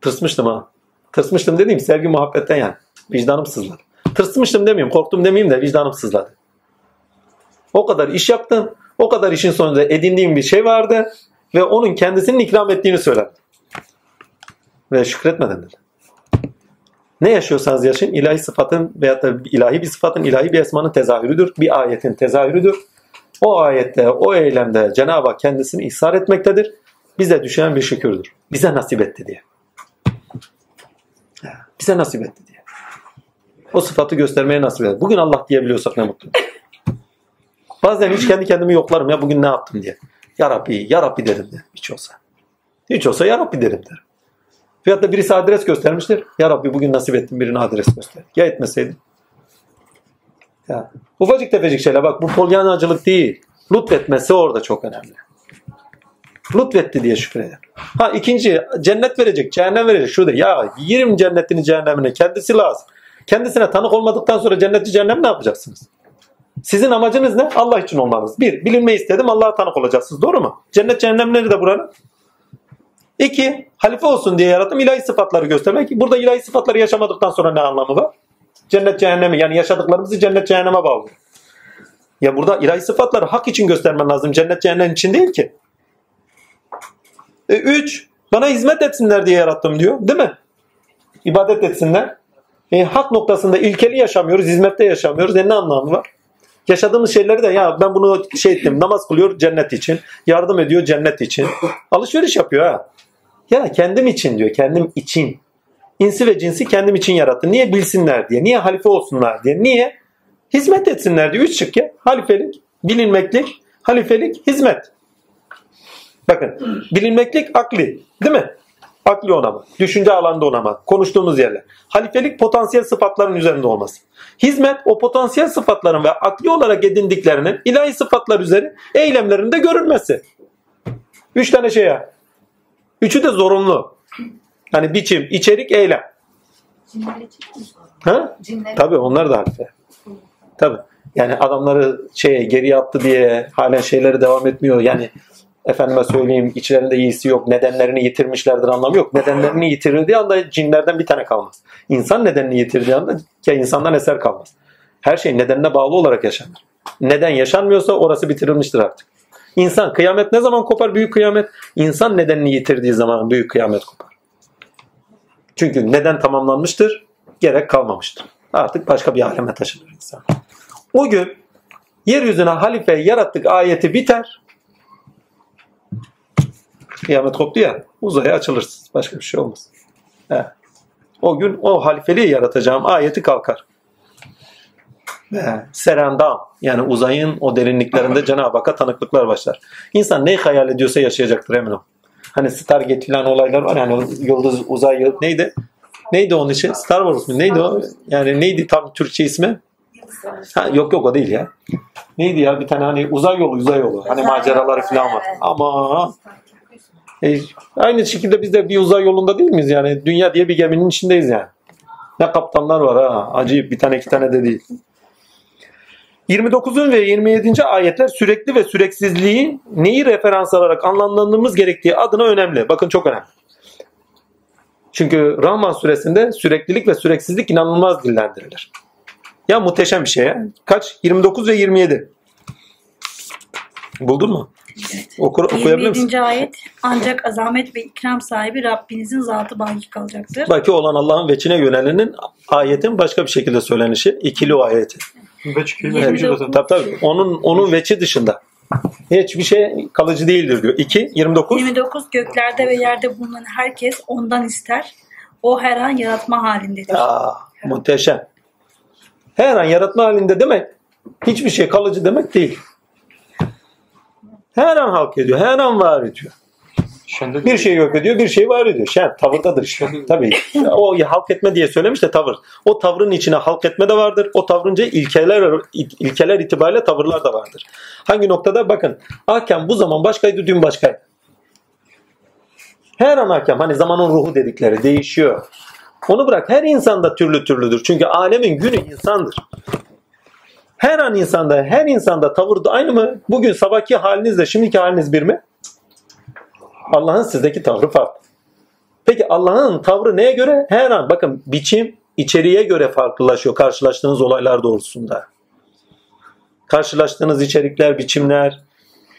Tırsmıştım ha. Tırsmıştım dediğim sevgi muhabbetten yani. Vicdanım sızladı. Tırsmıştım demeyeyim, korktum demeyeyim de vicdanım sızladı. O kadar iş yaptım. O kadar işin sonunda edindiğim bir şey vardı. Ve onun kendisinin ikram ettiğini söyledi. Ve şükretmeden dedi. Ne yaşıyorsanız yaşayın ilahi sıfatın veyahut da ilahi bir sıfatın, ilahi bir esmanın tezahürüdür. Bir ayetin tezahürüdür. O ayette, o eylemde Cenab-ı Hak kendisini ihsar etmektedir. Bize düşen bir şükürdür. Bize nasip etti diye. Bize nasip etti diye. O sıfatı göstermeye nasip etti. Bugün Allah diyebiliyorsak ne mutlu. Bazen hiç kendi kendimi yoklarım ya bugün ne yaptım diye. Ya Rabbi, Ya Rabbi derim de hiç olsa. Hiç olsa Ya Rabbi derim derim. Veyahut da birisi adres göstermiştir. Ya Rabbi bugün nasip ettin birine adres göster. Ya etmeseydin. Ya, ufacık tefecik şeyler bak bu polyanacılık değil. Lütfetmesi orada çok önemli. Lütfetti diye şükreder. Ha ikinci cennet verecek, cehennem verecek. Şurada ya yerim cennetini cehennemine kendisi lazım. Kendisine tanık olmadıktan sonra cenneti cehennem ne yapacaksınız? Sizin amacınız ne? Allah için olmanız. Bir, bilinmeyi istedim Allah'a tanık olacaksınız. Doğru mu? Cennet cehennem nerede buranın? İki, halife olsun diye yarattım ilahi sıfatları göstermek. Burada ilahi sıfatları yaşamadıktan sonra ne anlamı var? Cennet cehennemi yani yaşadıklarımızı cennet cehenneme bağlı. Ya burada ilahi sıfatları hak için göstermen lazım. Cennet cehennem için değil ki. E, üç, bana hizmet etsinler diye yarattım diyor. Değil mi? İbadet etsinler. E, hak noktasında ilkeli yaşamıyoruz, hizmette yaşamıyoruz. E, ne anlamı var? Yaşadığımız şeyleri de ya ben bunu şey ettim namaz kılıyor cennet için. Yardım ediyor cennet için. Alışveriş yapıyor ha. Ya kendim için diyor kendim için. İnsi ve cinsi kendim için yarattı. Niye bilsinler diye. Niye halife olsunlar diye. Niye? Hizmet etsinler diyor. Üç şık ya. Halifelik, bilinmeklik, halifelik, hizmet. Bakın bilinmeklik akli değil mi? Akli onama, düşünce alanda onama, konuştuğumuz yerler. Halifelik potansiyel sıfatların üzerinde olması. Hizmet o potansiyel sıfatların ve akli olarak edindiklerinin ilahi sıfatlar üzeri eylemlerinde görülmesi. Üç tane şey ya. Üçü de zorunlu. Hani biçim, içerik, eylem. Sorun? Ha? Cinler Tabii onlar da halife. Tabii. Yani adamları şeye geriye attı diye halen şeyleri devam etmiyor. Yani efendime söyleyeyim içlerinde iyisi yok. Nedenlerini yitirmişlerdir anlamı yok. Nedenlerini yitirdiği anda cinlerden bir tane kalmaz. İnsan nedenini yitirdiği anda ya insandan eser kalmaz. Her şey nedenine bağlı olarak yaşanır. Neden yaşanmıyorsa orası bitirilmiştir artık. İnsan kıyamet ne zaman kopar büyük kıyamet? İnsan nedenini yitirdiği zaman büyük kıyamet kopar. Çünkü neden tamamlanmıştır? Gerek kalmamıştır. Artık başka bir aleme taşınır insan. O gün yeryüzüne halife yarattık ayeti biter. Kıyamet koptu ya uzaya açılırsınız. Başka bir şey olmaz. He. O gün o halifeliği yaratacağım ayeti kalkar. Ve serendam yani uzayın o derinliklerinde Cenab-ı Hakk'a tanıklıklar başlar. İnsan neyi hayal ediyorsa yaşayacaktır emin ol. Hani Stargate filan olaylar var yani yıldız uzay yıl neydi? Neydi onun için? Star Wars mu? Neydi o? Yani neydi tam Türkçe ismi? Ha, yok yok o değil ya. Neydi ya bir tane hani uzay yolu uzay yolu. Hani maceraları falan var. Ama e, aynı şekilde biz de bir uzay yolunda değil miyiz yani? Dünya diye bir geminin içindeyiz yani. Ne kaptanlar var ha. Acayip bir tane iki tane de değil. 29. ve 27. ayetler sürekli ve süreksizliği neyi referans alarak anlamlandırmamız gerektiği adına önemli. Bakın çok önemli. Çünkü Rahman suresinde süreklilik ve süreksizlik inanılmaz dillendirilir. Ya muhteşem bir şey ya. Kaç? 29 ve 27. Buldun mu? Okur, okuyabilir misin? 27. ayet ancak azamet ve ikram sahibi Rabbinizin zatı baki kalacaktır. Baki olan Allah'ın veçine yönelenin ayetin başka bir şekilde söylenişi. ikili o ayeti. Veç Evet. Tabii tabii. Onun, onun veçi dışında. Hiçbir şey kalıcı değildir diyor. 2, 29. 29 göklerde ve yerde bulunan herkes ondan ister. O her an yaratma halindedir. Aa, muhteşem. Her an yaratma halinde demek hiçbir şey kalıcı demek değil. Her an halk ediyor, her an var ediyor. Şende Bir şey yok ediyor, bir şey var ediyor. Şen, tavırdadır işte. Tabii. O halk etme diye söylemiş de tavır. O tavrın içine halk etme de vardır. O tavrınca ilkeler ilkeler itibariyle tavırlar da vardır. Hangi noktada? Bakın. Hakem bu zaman başkaydı, dün başkaydı. Her an hakem. Hani zamanın ruhu dedikleri değişiyor. Onu bırak. Her insanda türlü türlüdür. Çünkü alemin günü insandır. Her an insanda, her insanda tavır da aynı mı? Bugün sabahki halinizle şimdiki haliniz bir mi? Allah'ın sizdeki tavrı farklı. Peki Allah'ın tavrı neye göre? Her an bakın biçim içeriğe göre farklılaşıyor karşılaştığınız olaylar doğrultusunda. Karşılaştığınız içerikler, biçimler,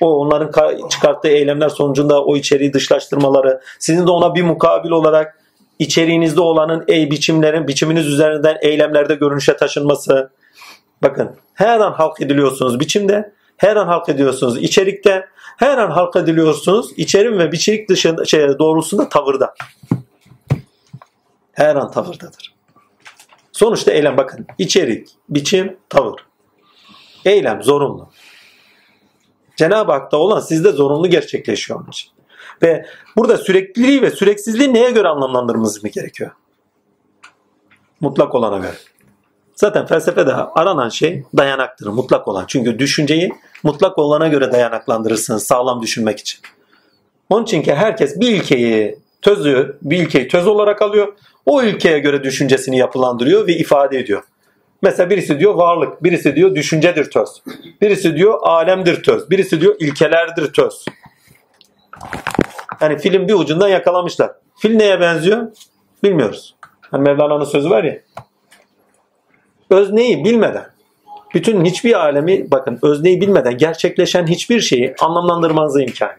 o onların ka- çıkarttığı eylemler sonucunda o içeriği dışlaştırmaları, sizin de ona bir mukabil olarak içeriğinizde olanın ey biçimlerin biçiminiz üzerinden eylemlerde görünüşe taşınması. Bakın her an halk ediliyorsunuz biçimde, her an halk ediyorsunuz içerikte, her an halk ediliyorsunuz içerim ve biçirik dışında şey doğrultusunda tavırda. Her an tavırdadır. Sonuçta eylem bakın içerik, biçim, tavır. Eylem zorunlu. Cenab-ı Hak'ta olan sizde zorunlu gerçekleşiyor. Ve burada sürekliliği ve süreksizliği neye göre anlamlandırmamız mı gerekiyor? Mutlak olana göre. Zaten felsefede aranan şey dayanaktır, mutlak olan. Çünkü düşünceyi mutlak olana göre dayanaklandırırsınız sağlam düşünmek için. Onun için ki herkes bir ilkeyi tözü, bir ilkeyi töz olarak alıyor. O ilkeye göre düşüncesini yapılandırıyor ve ifade ediyor. Mesela birisi diyor varlık, birisi diyor düşüncedir töz. Birisi diyor alemdir töz, birisi diyor ilkelerdir töz. Yani film bir ucundan yakalamışlar. Fil neye benziyor? Bilmiyoruz. Hani Mevlana'nın sözü var ya. Özneyi bilmeden, bütün hiçbir alemi bakın özneyi bilmeden gerçekleşen hiçbir şeyi anlamlandırmanıza imkan.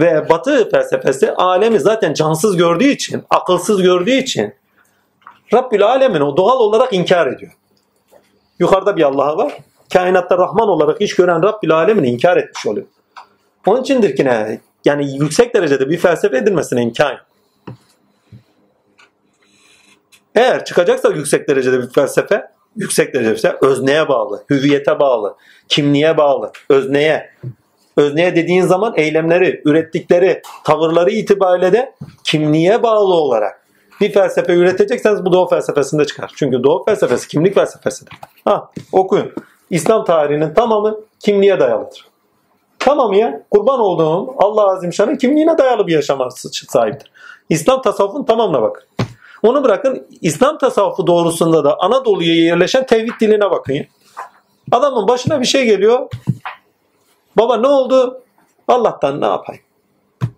Ve Batı felsefesi alemi zaten cansız gördüğü için, akılsız gördüğü için Rabbül Alemin o doğal olarak inkar ediyor. Yukarıda bir Allah var. Kainatta Rahman olarak iş gören Rabbül Alemin'i inkar etmiş oluyor. Onun içindir ki ne? Yani yüksek derecede bir felsefe edilmesine imkan yok. Eğer çıkacaksa yüksek derecede bir felsefe, yüksek derecede bir özneye bağlı, hüviyete bağlı, kimliğe bağlı, özneye. Özneye dediğin zaman eylemleri, ürettikleri tavırları itibariyle de kimliğe bağlı olarak bir felsefe üretecekseniz bu doğu felsefesinde çıkar. Çünkü doğu felsefesi kimlik felsefesidir. Ha, okuyun. İslam tarihinin tamamı kimliğe dayalıdır. Tamamı ya kurban olduğum Allah Azimşan'ın kimliğine dayalı bir yaşama sahiptir. İslam tasavvufun tamamına bakın. Onu bırakın İslam tasavvufu doğrusunda da Anadolu'ya yerleşen tevhid diline bakın. Adamın başına bir şey geliyor. Baba ne oldu? Allah'tan ne yapayım?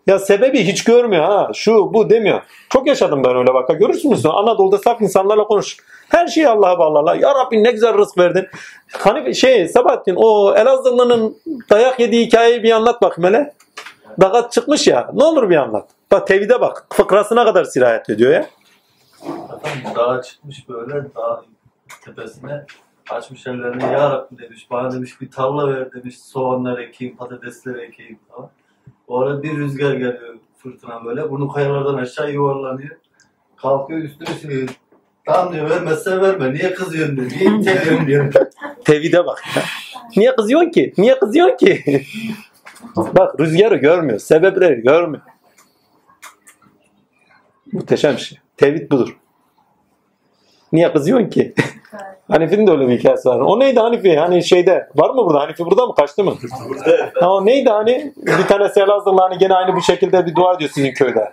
Ya sebebi hiç görmüyor ha. Şu bu demiyor. Çok yaşadım ben öyle vaka. Görürsünüz. Anadolu'da saf insanlarla konuş. Her şeyi Allah'a bağlarlar. Ya Rabbi ne güzel rızk verdin. Hani şey Sabahattin o Elazığlı'nın dayak yediği hikayeyi bir anlat bakayım hele. Dagat çıkmış ya. Ne olur bir anlat. Bak tevhide bak. Fıkrasına kadar sirayet ediyor ya. Efendim dağa çıkmış böyle dağ tepesine açmış ellerini ya Rabbi demiş bana demiş bir tarla ver demiş soğanlar ekeyim patatesler ekeyim falan. O arada bir rüzgar geliyor fırtına böyle bunu kayalardan aşağı yuvarlanıyor. Kalkıyor üstüne sürüyor. Tamam diyor vermezsen verme niye kızıyorsun diyor. Niye iteliyorsun diyor. Tevhide bak. Niye kızıyorsun ki? Niye kızıyorsun ki? bak rüzgarı görmüyor. Sebepleri görmüyor. Muhteşem şey. Tevhid budur. Niye kızıyorsun ki? Hanifi'nin de öyle bir hikayesi var. O neydi Hanifi? Hani şeyde var mı burada? Hanifi burada mı? Kaçtı mı? ha, o neydi hani? Bir tane Elazığlı hani gene aynı bu şekilde bir dua ediyor sizin köyde.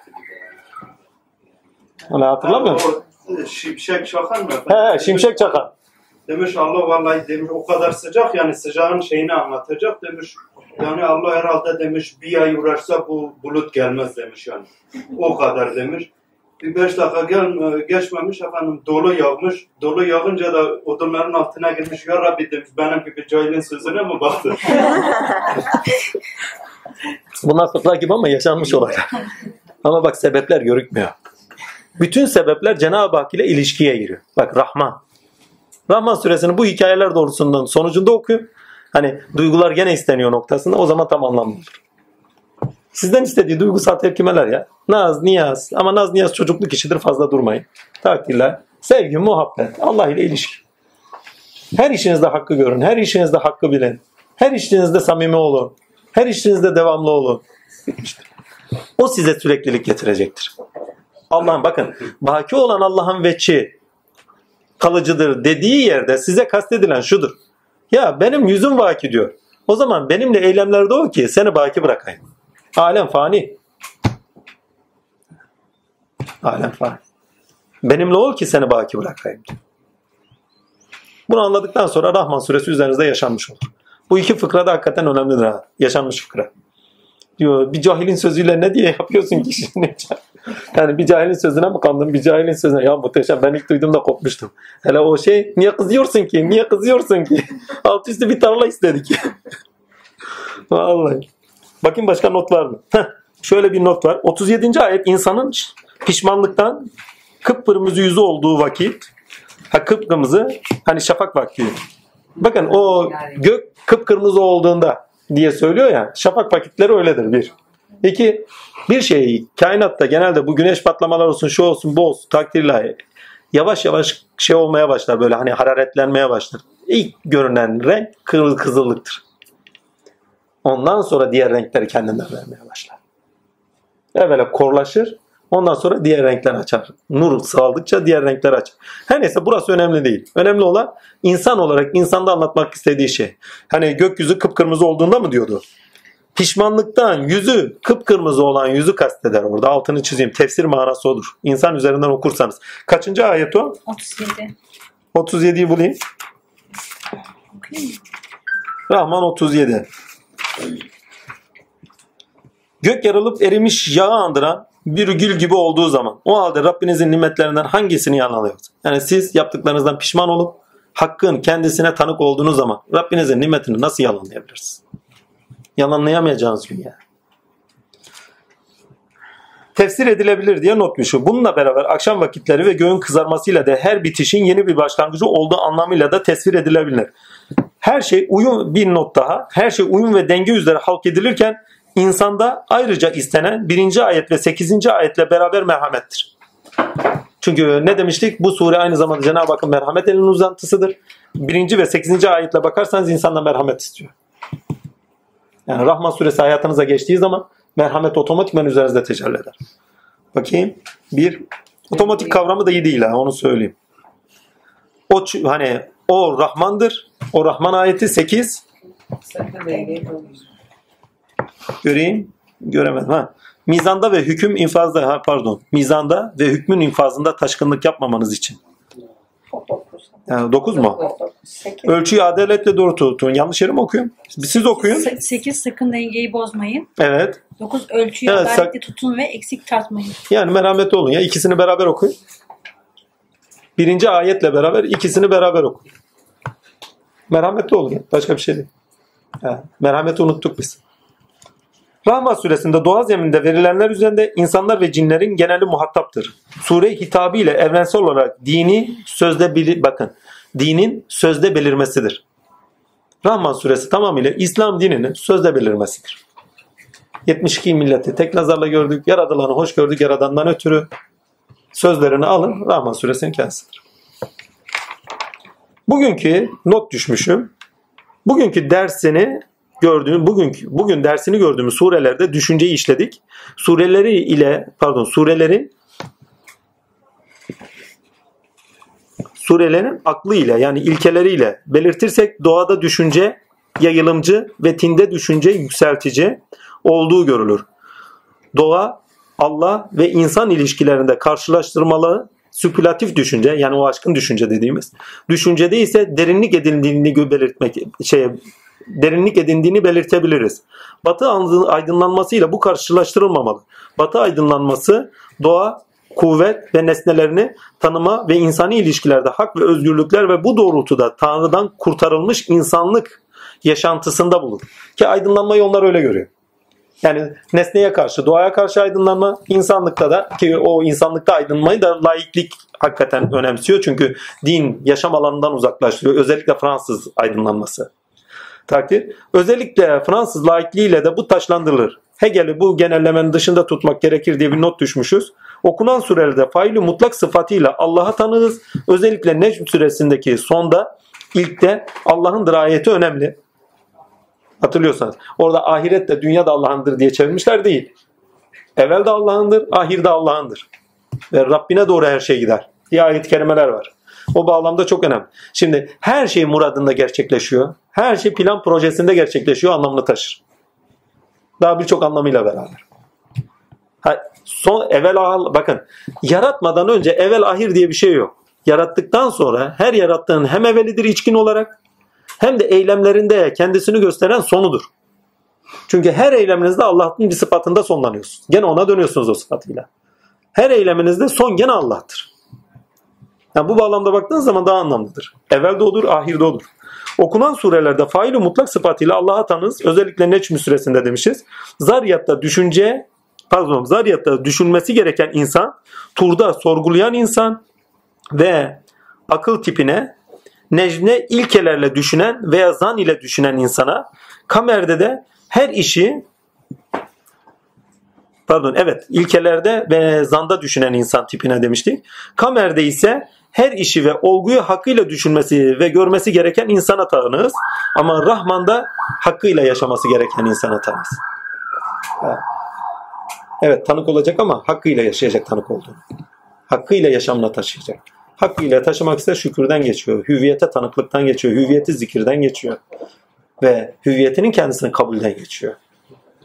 Hani hatırlamıyor musun? O Şimşek çakan mı? He, he, Şimşek Çakan. Demiş Allah vallahi demiş o kadar sıcak yani sıcağın şeyini anlatacak demiş. Yani Allah herhalde demiş bir ay uğraşsa bu bulut gelmez demiş yani. O kadar demiş. Bir beş dakika gel, geçmemiş efendim dolu yağmış. Dolu yağınca da odunların altına girmiş. Ya Rabbi demiş benim gibi cahilin sözüne mi baktın? Bunlar fıkra gibi ama yaşanmış olaylar. ama bak sebepler görükmüyor. Bütün sebepler Cenab-ı Hak ile ilişkiye giriyor. Bak Rahman. Rahman suresini bu hikayeler doğrusundan sonucunda okuyun. Hani duygular gene isteniyor noktasında o zaman tam anlamlı. Sizden istediği duygusal tepkimeler ya. Naz, niyaz. Ama naz, niyaz çocukluk işidir fazla durmayın. Takdirler. Sevgi, muhabbet. Allah ile ilişki. Her işinizde hakkı görün. Her işinizde hakkı bilin. Her işinizde samimi olun. Her işinizde devamlı olun. O size süreklilik getirecektir. Allah'ın bakın baki olan Allah'ın veçi kalıcıdır dediği yerde size kastedilen şudur. Ya benim yüzüm vaki diyor. O zaman benimle eylemlerde o ki seni baki bırakayım. Alem fani. Alem fani. Benimle ol ki seni baki bırakayım. Bunu anladıktan sonra Rahman suresi üzerinizde yaşanmış olur. Bu iki fıkra da hakikaten önemlidir ha. Yaşanmış fıkra. Diyor bir cahilin sözüyle ne diye yapıyorsun ki şimdi? Yani bir cahilin sözüne mi kandın? Bir cahilin sözüne. Ya muhteşem. Ben ilk duyduğumda kopmuştum. Hele o şey niye kızıyorsun ki? Niye kızıyorsun ki? Alt üstü bir tarla istedik. Vallahi. Bakayım başka not var mı? Heh, şöyle bir not var. 37. ayet insanın pişmanlıktan kıpkırmızı yüzü olduğu vakit ha kıpkırmızı hani şafak vakti. Bakın o gök kıpkırmızı olduğunda diye söylüyor ya şafak vakitleri öyledir bir. İki bir şey kainatta genelde bu güneş patlamalar olsun şu olsun bu olsun takdirle yavaş yavaş şey olmaya başlar böyle hani hararetlenmeye başlar. İlk görünen renk kızıllıktır. Ondan sonra diğer renkleri kendinden vermeye başlar. Evvela korlaşır. Ondan sonra diğer renkler açar. Nur sağladıkça diğer renkler açar. Her neyse burası önemli değil. Önemli olan insan olarak insanda anlatmak istediği şey. Hani gökyüzü kıpkırmızı olduğunda mı diyordu? Pişmanlıktan yüzü kıpkırmızı olan yüzü kasteder orada. Altını çizeyim. Tefsir manası odur. İnsan üzerinden okursanız. Kaçıncı ayet o? 37. 37'yi bulayım. Rahman 37. Gök yarılıp erimiş yağı andıran bir gül gibi olduğu zaman o halde Rabbinizin nimetlerinden hangisini yalanlıyorsunuz? Yani siz yaptıklarınızdan pişman olup hakkın kendisine tanık olduğunuz zaman Rabbinizin nimetini nasıl yalanlayabilirsiniz? Yalanlayamayacağınız gün yani. Tefsir edilebilir diye not düşüyor. Bununla beraber akşam vakitleri ve göğün kızarmasıyla da her bitişin yeni bir başlangıcı olduğu anlamıyla da tesvir edilebilir. Her şey uyum bir not daha. Her şey uyum ve denge üzere halk edilirken insanda ayrıca istenen birinci ayet ve sekizinci ayetle beraber merhamettir. Çünkü ne demiştik? Bu sure aynı zamanda Cenab-ı Hakk'ın merhamet elinin uzantısıdır. Birinci ve sekizinci ayetle bakarsanız insandan merhamet istiyor. Yani Rahman suresi hayatınıza geçtiği zaman merhamet otomatikman üzerinizde tecelli eder. Bakayım. Bir, otomatik kavramı da iyi değil ha onu söyleyeyim. O hani o Rahmandır. O Rahman ayeti 8. Sakın rengi olmuş. Göreyim. Göremedim ha. Mizanda ve hüküm infazda ha pardon. Mizanda ve hükmün infazında taşkınlık yapmamanız için. O dokuz. Yani 9 mu? Dokuz, sekiz. Ölçüyü adaletle doğru tutun. Yanlış yeri mi okuyun? Siz okuyun. 8 sakın dengeyi bozmayın. Evet. 9 ölçüyü Evet, adaletli tutun ve eksik tartmayın. Yani merhametli olun ya. ikisini beraber okuyun. Birinci ayetle beraber ikisini beraber okuyun. Merhametli olun ya. Başka bir şey değil. Ha, merhameti unuttuk biz. Rahman suresinde doğa zeminde verilenler üzerinde insanlar ve cinlerin geneli muhataptır. Sure hitabı ile evrensel olarak dini sözde bili bakın dinin sözde belirmesidir. Rahman suresi tamamıyla İslam dininin sözde belirmesidir. 72 milleti tek nazarla gördük. Yaradılanı hoş gördük yaradandan ötürü. Sözlerini alın. Rahman suresinin kendisidir. Bugünkü not düşmüşüm. Bugünkü dersini gördüğüm bugünkü bugün dersini gördüğümüz surelerde düşünceyi işledik. Sureleri ile pardon surelerin surelerin aklı ile yani ilkeleriyle belirtirsek doğada düşünce yayılımcı ve tinde düşünce yükseltici olduğu görülür. Doğa, Allah ve insan ilişkilerinde karşılaştırmalı spekülatif düşünce yani o aşkın düşünce dediğimiz. Düşüncede ise derinlik edindiğini belirtmek şey derinlik edindiğini belirtebiliriz. Batı aydınlanmasıyla bu karşılaştırılmamalı. Batı aydınlanması doğa, kuvvet ve nesnelerini tanıma ve insani ilişkilerde hak ve özgürlükler ve bu doğrultuda Tanrı'dan kurtarılmış insanlık yaşantısında bulur. Ki aydınlanmayı onlar öyle görüyor. Yani nesneye karşı, doğaya karşı aydınlanma, insanlıkta da ki o insanlıkta aydınlanmayı da laiklik hakikaten önemsiyor. Çünkü din yaşam alanından uzaklaştırıyor. Özellikle Fransız aydınlanması. Takdir. Özellikle Fransız laikliğiyle de bu taşlandırılır. Hegel'i bu genellemenin dışında tutmak gerekir diye bir not düşmüşüz. Okunan surelerde faili mutlak sıfatıyla Allah'a tanırız. Özellikle Necm suresindeki sonda ilkte Allah'ın dirayeti önemli. Hatırlıyorsanız. Orada ahiret de dünya da Allah'ındır diye çevirmişler değil. Evvel de Allah'ındır, ahir de Allah'ındır. Ve Rabbine doğru her şey gider. diye ayet-i kerimeler var. O bağlamda çok önemli. Şimdi her şey muradında gerçekleşiyor. Her şey plan projesinde gerçekleşiyor anlamını taşır. Daha birçok anlamıyla beraber. Ha, son evvel ahir, bakın yaratmadan önce evvel ahir diye bir şey yok. Yarattıktan sonra her yarattığın hem evvelidir içkin olarak hem de eylemlerinde kendisini gösteren sonudur. Çünkü her eyleminizde Allah'ın bir sıfatında sonlanıyorsunuz. Gene ona dönüyorsunuz o sıfatıyla. Her eyleminizde son gene Allah'tır. Yani bu bağlamda baktığınız zaman daha anlamlıdır. Evvel de odur, ahir de odur. Okunan surelerde faili mutlak sıfatıyla Allah'a tanız. Özellikle Necm suresinde demişiz. Zariyatta düşünce, pardon, zariyatta düşünmesi gereken insan, turda sorgulayan insan ve akıl tipine, necne ilkelerle düşünen veya zan ile düşünen insana, kamerde de her işi pardon evet ilkelerde ve zanda düşünen insan tipine demiştik. Kamerde ise her işi ve olguyu hakkıyla düşünmesi ve görmesi gereken insana tanırız. Ama Rahman'da hakkıyla yaşaması gereken insana tanırız. Evet. Evet tanık olacak ama hakkıyla yaşayacak tanık olduğunu. Hakkıyla yaşamına taşıyacak. Hakkıyla taşımak ise şükürden geçiyor. Hüviyete tanıklıktan geçiyor. Hüviyeti zikirden geçiyor. Ve hüviyetinin kendisini kabulden geçiyor.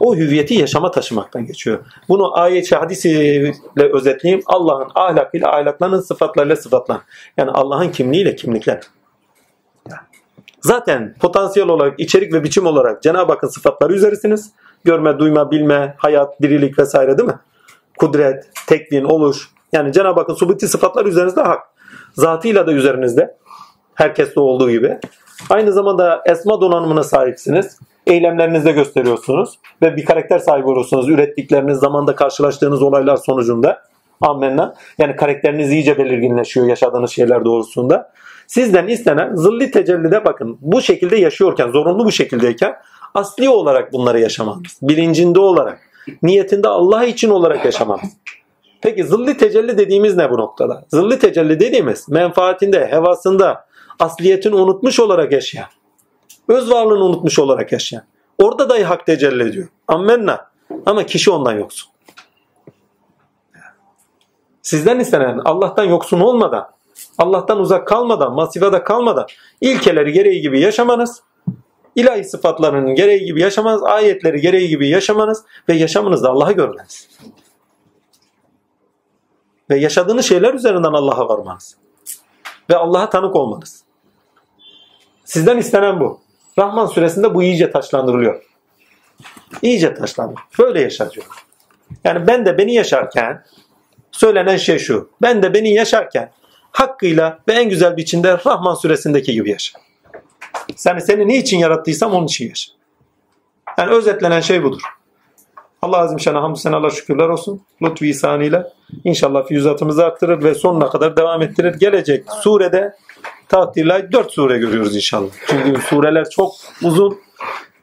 O hüviyeti yaşama taşımaktan geçiyor. Bunu ayet-i hadisiyle özetleyeyim. Allah'ın ahlakıyla ahlaklanın, sıfatlarıyla sıfatlan. Yani Allah'ın kimliğiyle kimlikler. Zaten potansiyel olarak, içerik ve biçim olarak Cenab-ı Hakk'ın sıfatları üzerisiniz. Görme, duyma, bilme, hayat, dirilik vesaire değil mi? Kudret, tekvin, oluş. Yani Cenab-ı Hakk'ın subuti sıfatları üzerinizde hak. Zatıyla da üzerinizde. Herkeste olduğu gibi. Aynı zamanda esma donanımına sahipsiniz. Eylemlerinizde gösteriyorsunuz. Ve bir karakter sahibi oluyorsunuz. Ürettikleriniz, zamanda karşılaştığınız olaylar sonucunda. Amenna. Yani karakteriniz iyice belirginleşiyor yaşadığınız şeyler doğrusunda. Sizden istenen zilli tecellide bakın. Bu şekilde yaşıyorken, zorunlu bu şekildeyken asli olarak bunları yaşamanız. Bilincinde olarak, niyetinde Allah için olarak yaşamanız. Peki zilli tecelli dediğimiz ne bu noktada? Zilli tecelli dediğimiz menfaatinde, hevasında, asliyetini unutmuş olarak yaşayan. Öz varlığını unutmuş olarak yaşayan. Orada dahi hak tecelli ediyor. Ammenna. Ama kişi ondan yoksun. Sizden istenen Allah'tan yoksun olmadan, Allah'tan uzak kalmadan, masifada kalmadan ilkeleri gereği gibi yaşamanız, ilahi sıfatlarının gereği gibi yaşamanız, ayetleri gereği gibi yaşamanız ve yaşamınızda Allah'ı görmeniz. Ve yaşadığınız şeyler üzerinden Allah'a varmanız. Ve Allah'a tanık olmanız. Sizden istenen bu. Rahman suresinde bu iyice taşlandırılıyor. İyice taşlandırılıyor. Böyle yaşatıyor. Yani ben de beni yaşarken söylenen şey şu. Ben de beni yaşarken hakkıyla ve en güzel biçimde Rahman suresindeki gibi yaşa. Yani seni niçin yarattıysam onun için yaşa. Yani özetlenen şey budur. Allah Azim Şan'a hamdü senalar şükürler olsun. Lütfü ihsanıyla inşallah füyüzatımızı arttırır ve sonuna kadar devam ettirir. Gelecek surede takdirle 4 sure görüyoruz inşallah. Çünkü sureler çok uzun.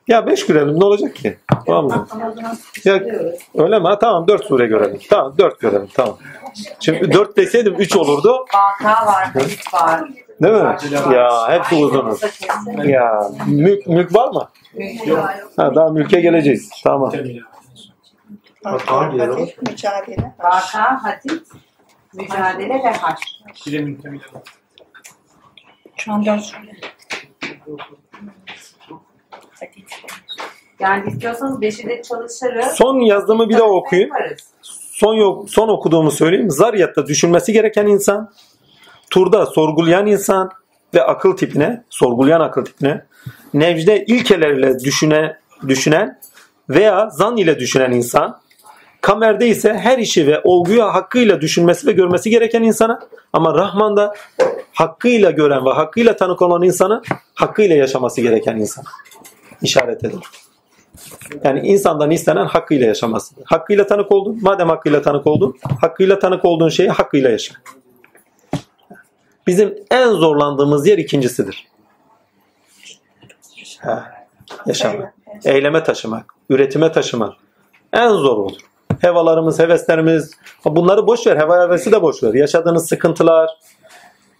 Ya 5 görelim ne olacak ki? Tamam mı? Ya, öyle mi? Ha, tamam 4 sure görelim. Tamam 4 görelim. Tamam. Şimdi 4 deseydim 3 olurdu. Vaka var, hadis var. Değil mi? Ya hepsi uzun. Ya mülk, mülk var mı? Ha, daha mülke geleceğiz. Tamam. Yer o? Hadis, mücadele. Vaka, hadis, mücadele ve haç. Şu an dört sure. Yani istiyorsanız beşi de çalışırız. Son yazdığımı bir daha okuyun. Son yok, son okuduğumu söyleyeyim. Zariyat'ta düşünmesi gereken insan, turda sorgulayan insan ve akıl tipine, sorgulayan akıl tipine, nevcde ilkelerle düşüne, düşünen veya zan ile düşünen insan, kamerde ise her işi ve olguyu hakkıyla düşünmesi ve görmesi gereken insana ama Rahman'da hakkıyla gören ve hakkıyla tanık olan insanı hakkıyla yaşaması gereken insana işaret edilir. Yani insandan istenen hakkıyla yaşamasıdır. Hakkıyla tanık oldun. Madem hakkıyla tanık oldun, hakkıyla tanık olduğun şeyi hakkıyla yaşa. Bizim en zorlandığımız yer ikincisidir. Ha, yaşamak. Eyleme taşımak. Üretime taşımak. En zor olur. Hevalarımız, heveslerimiz. Bunları boş ver. Heva hevesi de boş ver. Yaşadığınız sıkıntılar,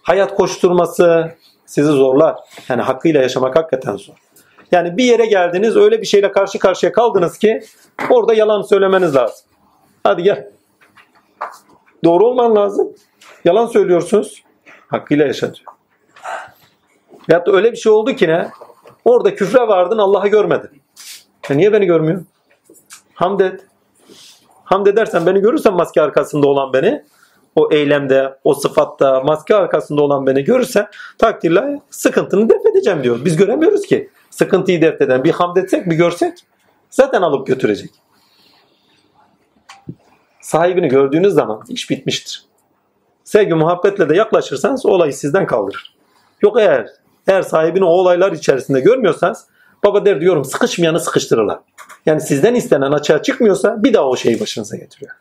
hayat koşturması sizi zorlar. Yani hakkıyla yaşamak hakikaten zor. Yani bir yere geldiniz öyle bir şeyle karşı karşıya kaldınız ki orada yalan söylemeniz lazım. Hadi gel. Doğru olman lazım. Yalan söylüyorsunuz. Hakkıyla yaşatıyor. Veyahut da öyle bir şey oldu ki ne? Orada küfre vardın Allah'ı görmedin. Ya niye beni görmüyor? Hamd et. Hamd edersen beni görürsen maske arkasında olan beni o eylemde, o sıfatta, maske arkasında olan beni görürsen takdirle sıkıntını def edeceğim diyor. Biz göremiyoruz ki sıkıntıyı def eden. Bir hamd etsek, bir görsek zaten alıp götürecek. Sahibini gördüğünüz zaman iş bitmiştir. Sevgi muhabbetle de yaklaşırsanız olayı sizden kaldırır. Yok eğer eğer sahibini o olaylar içerisinde görmüyorsanız baba der diyorum sıkışmayanı sıkıştırırlar. Yani sizden istenen açığa çıkmıyorsa bir daha o şeyi başınıza getiriyor.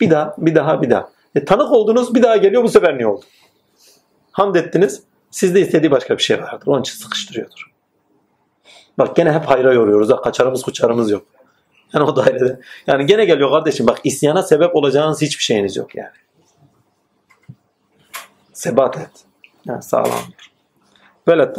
Bir daha, bir daha, bir daha. E, tanık oldunuz bir daha geliyor bu sefer ne oldu? Hamd ettiniz. Sizde istediği başka bir şey vardır. Onun için sıkıştırıyordur. Bak gene hep hayra yoruyoruz. Ha, kaçarımız kuçarımız yok. Yani o dairede. Yani gene geliyor kardeşim bak isyana sebep olacağınız hiçbir şeyiniz yok yani. Sebat et. Yani sağlam. Böyle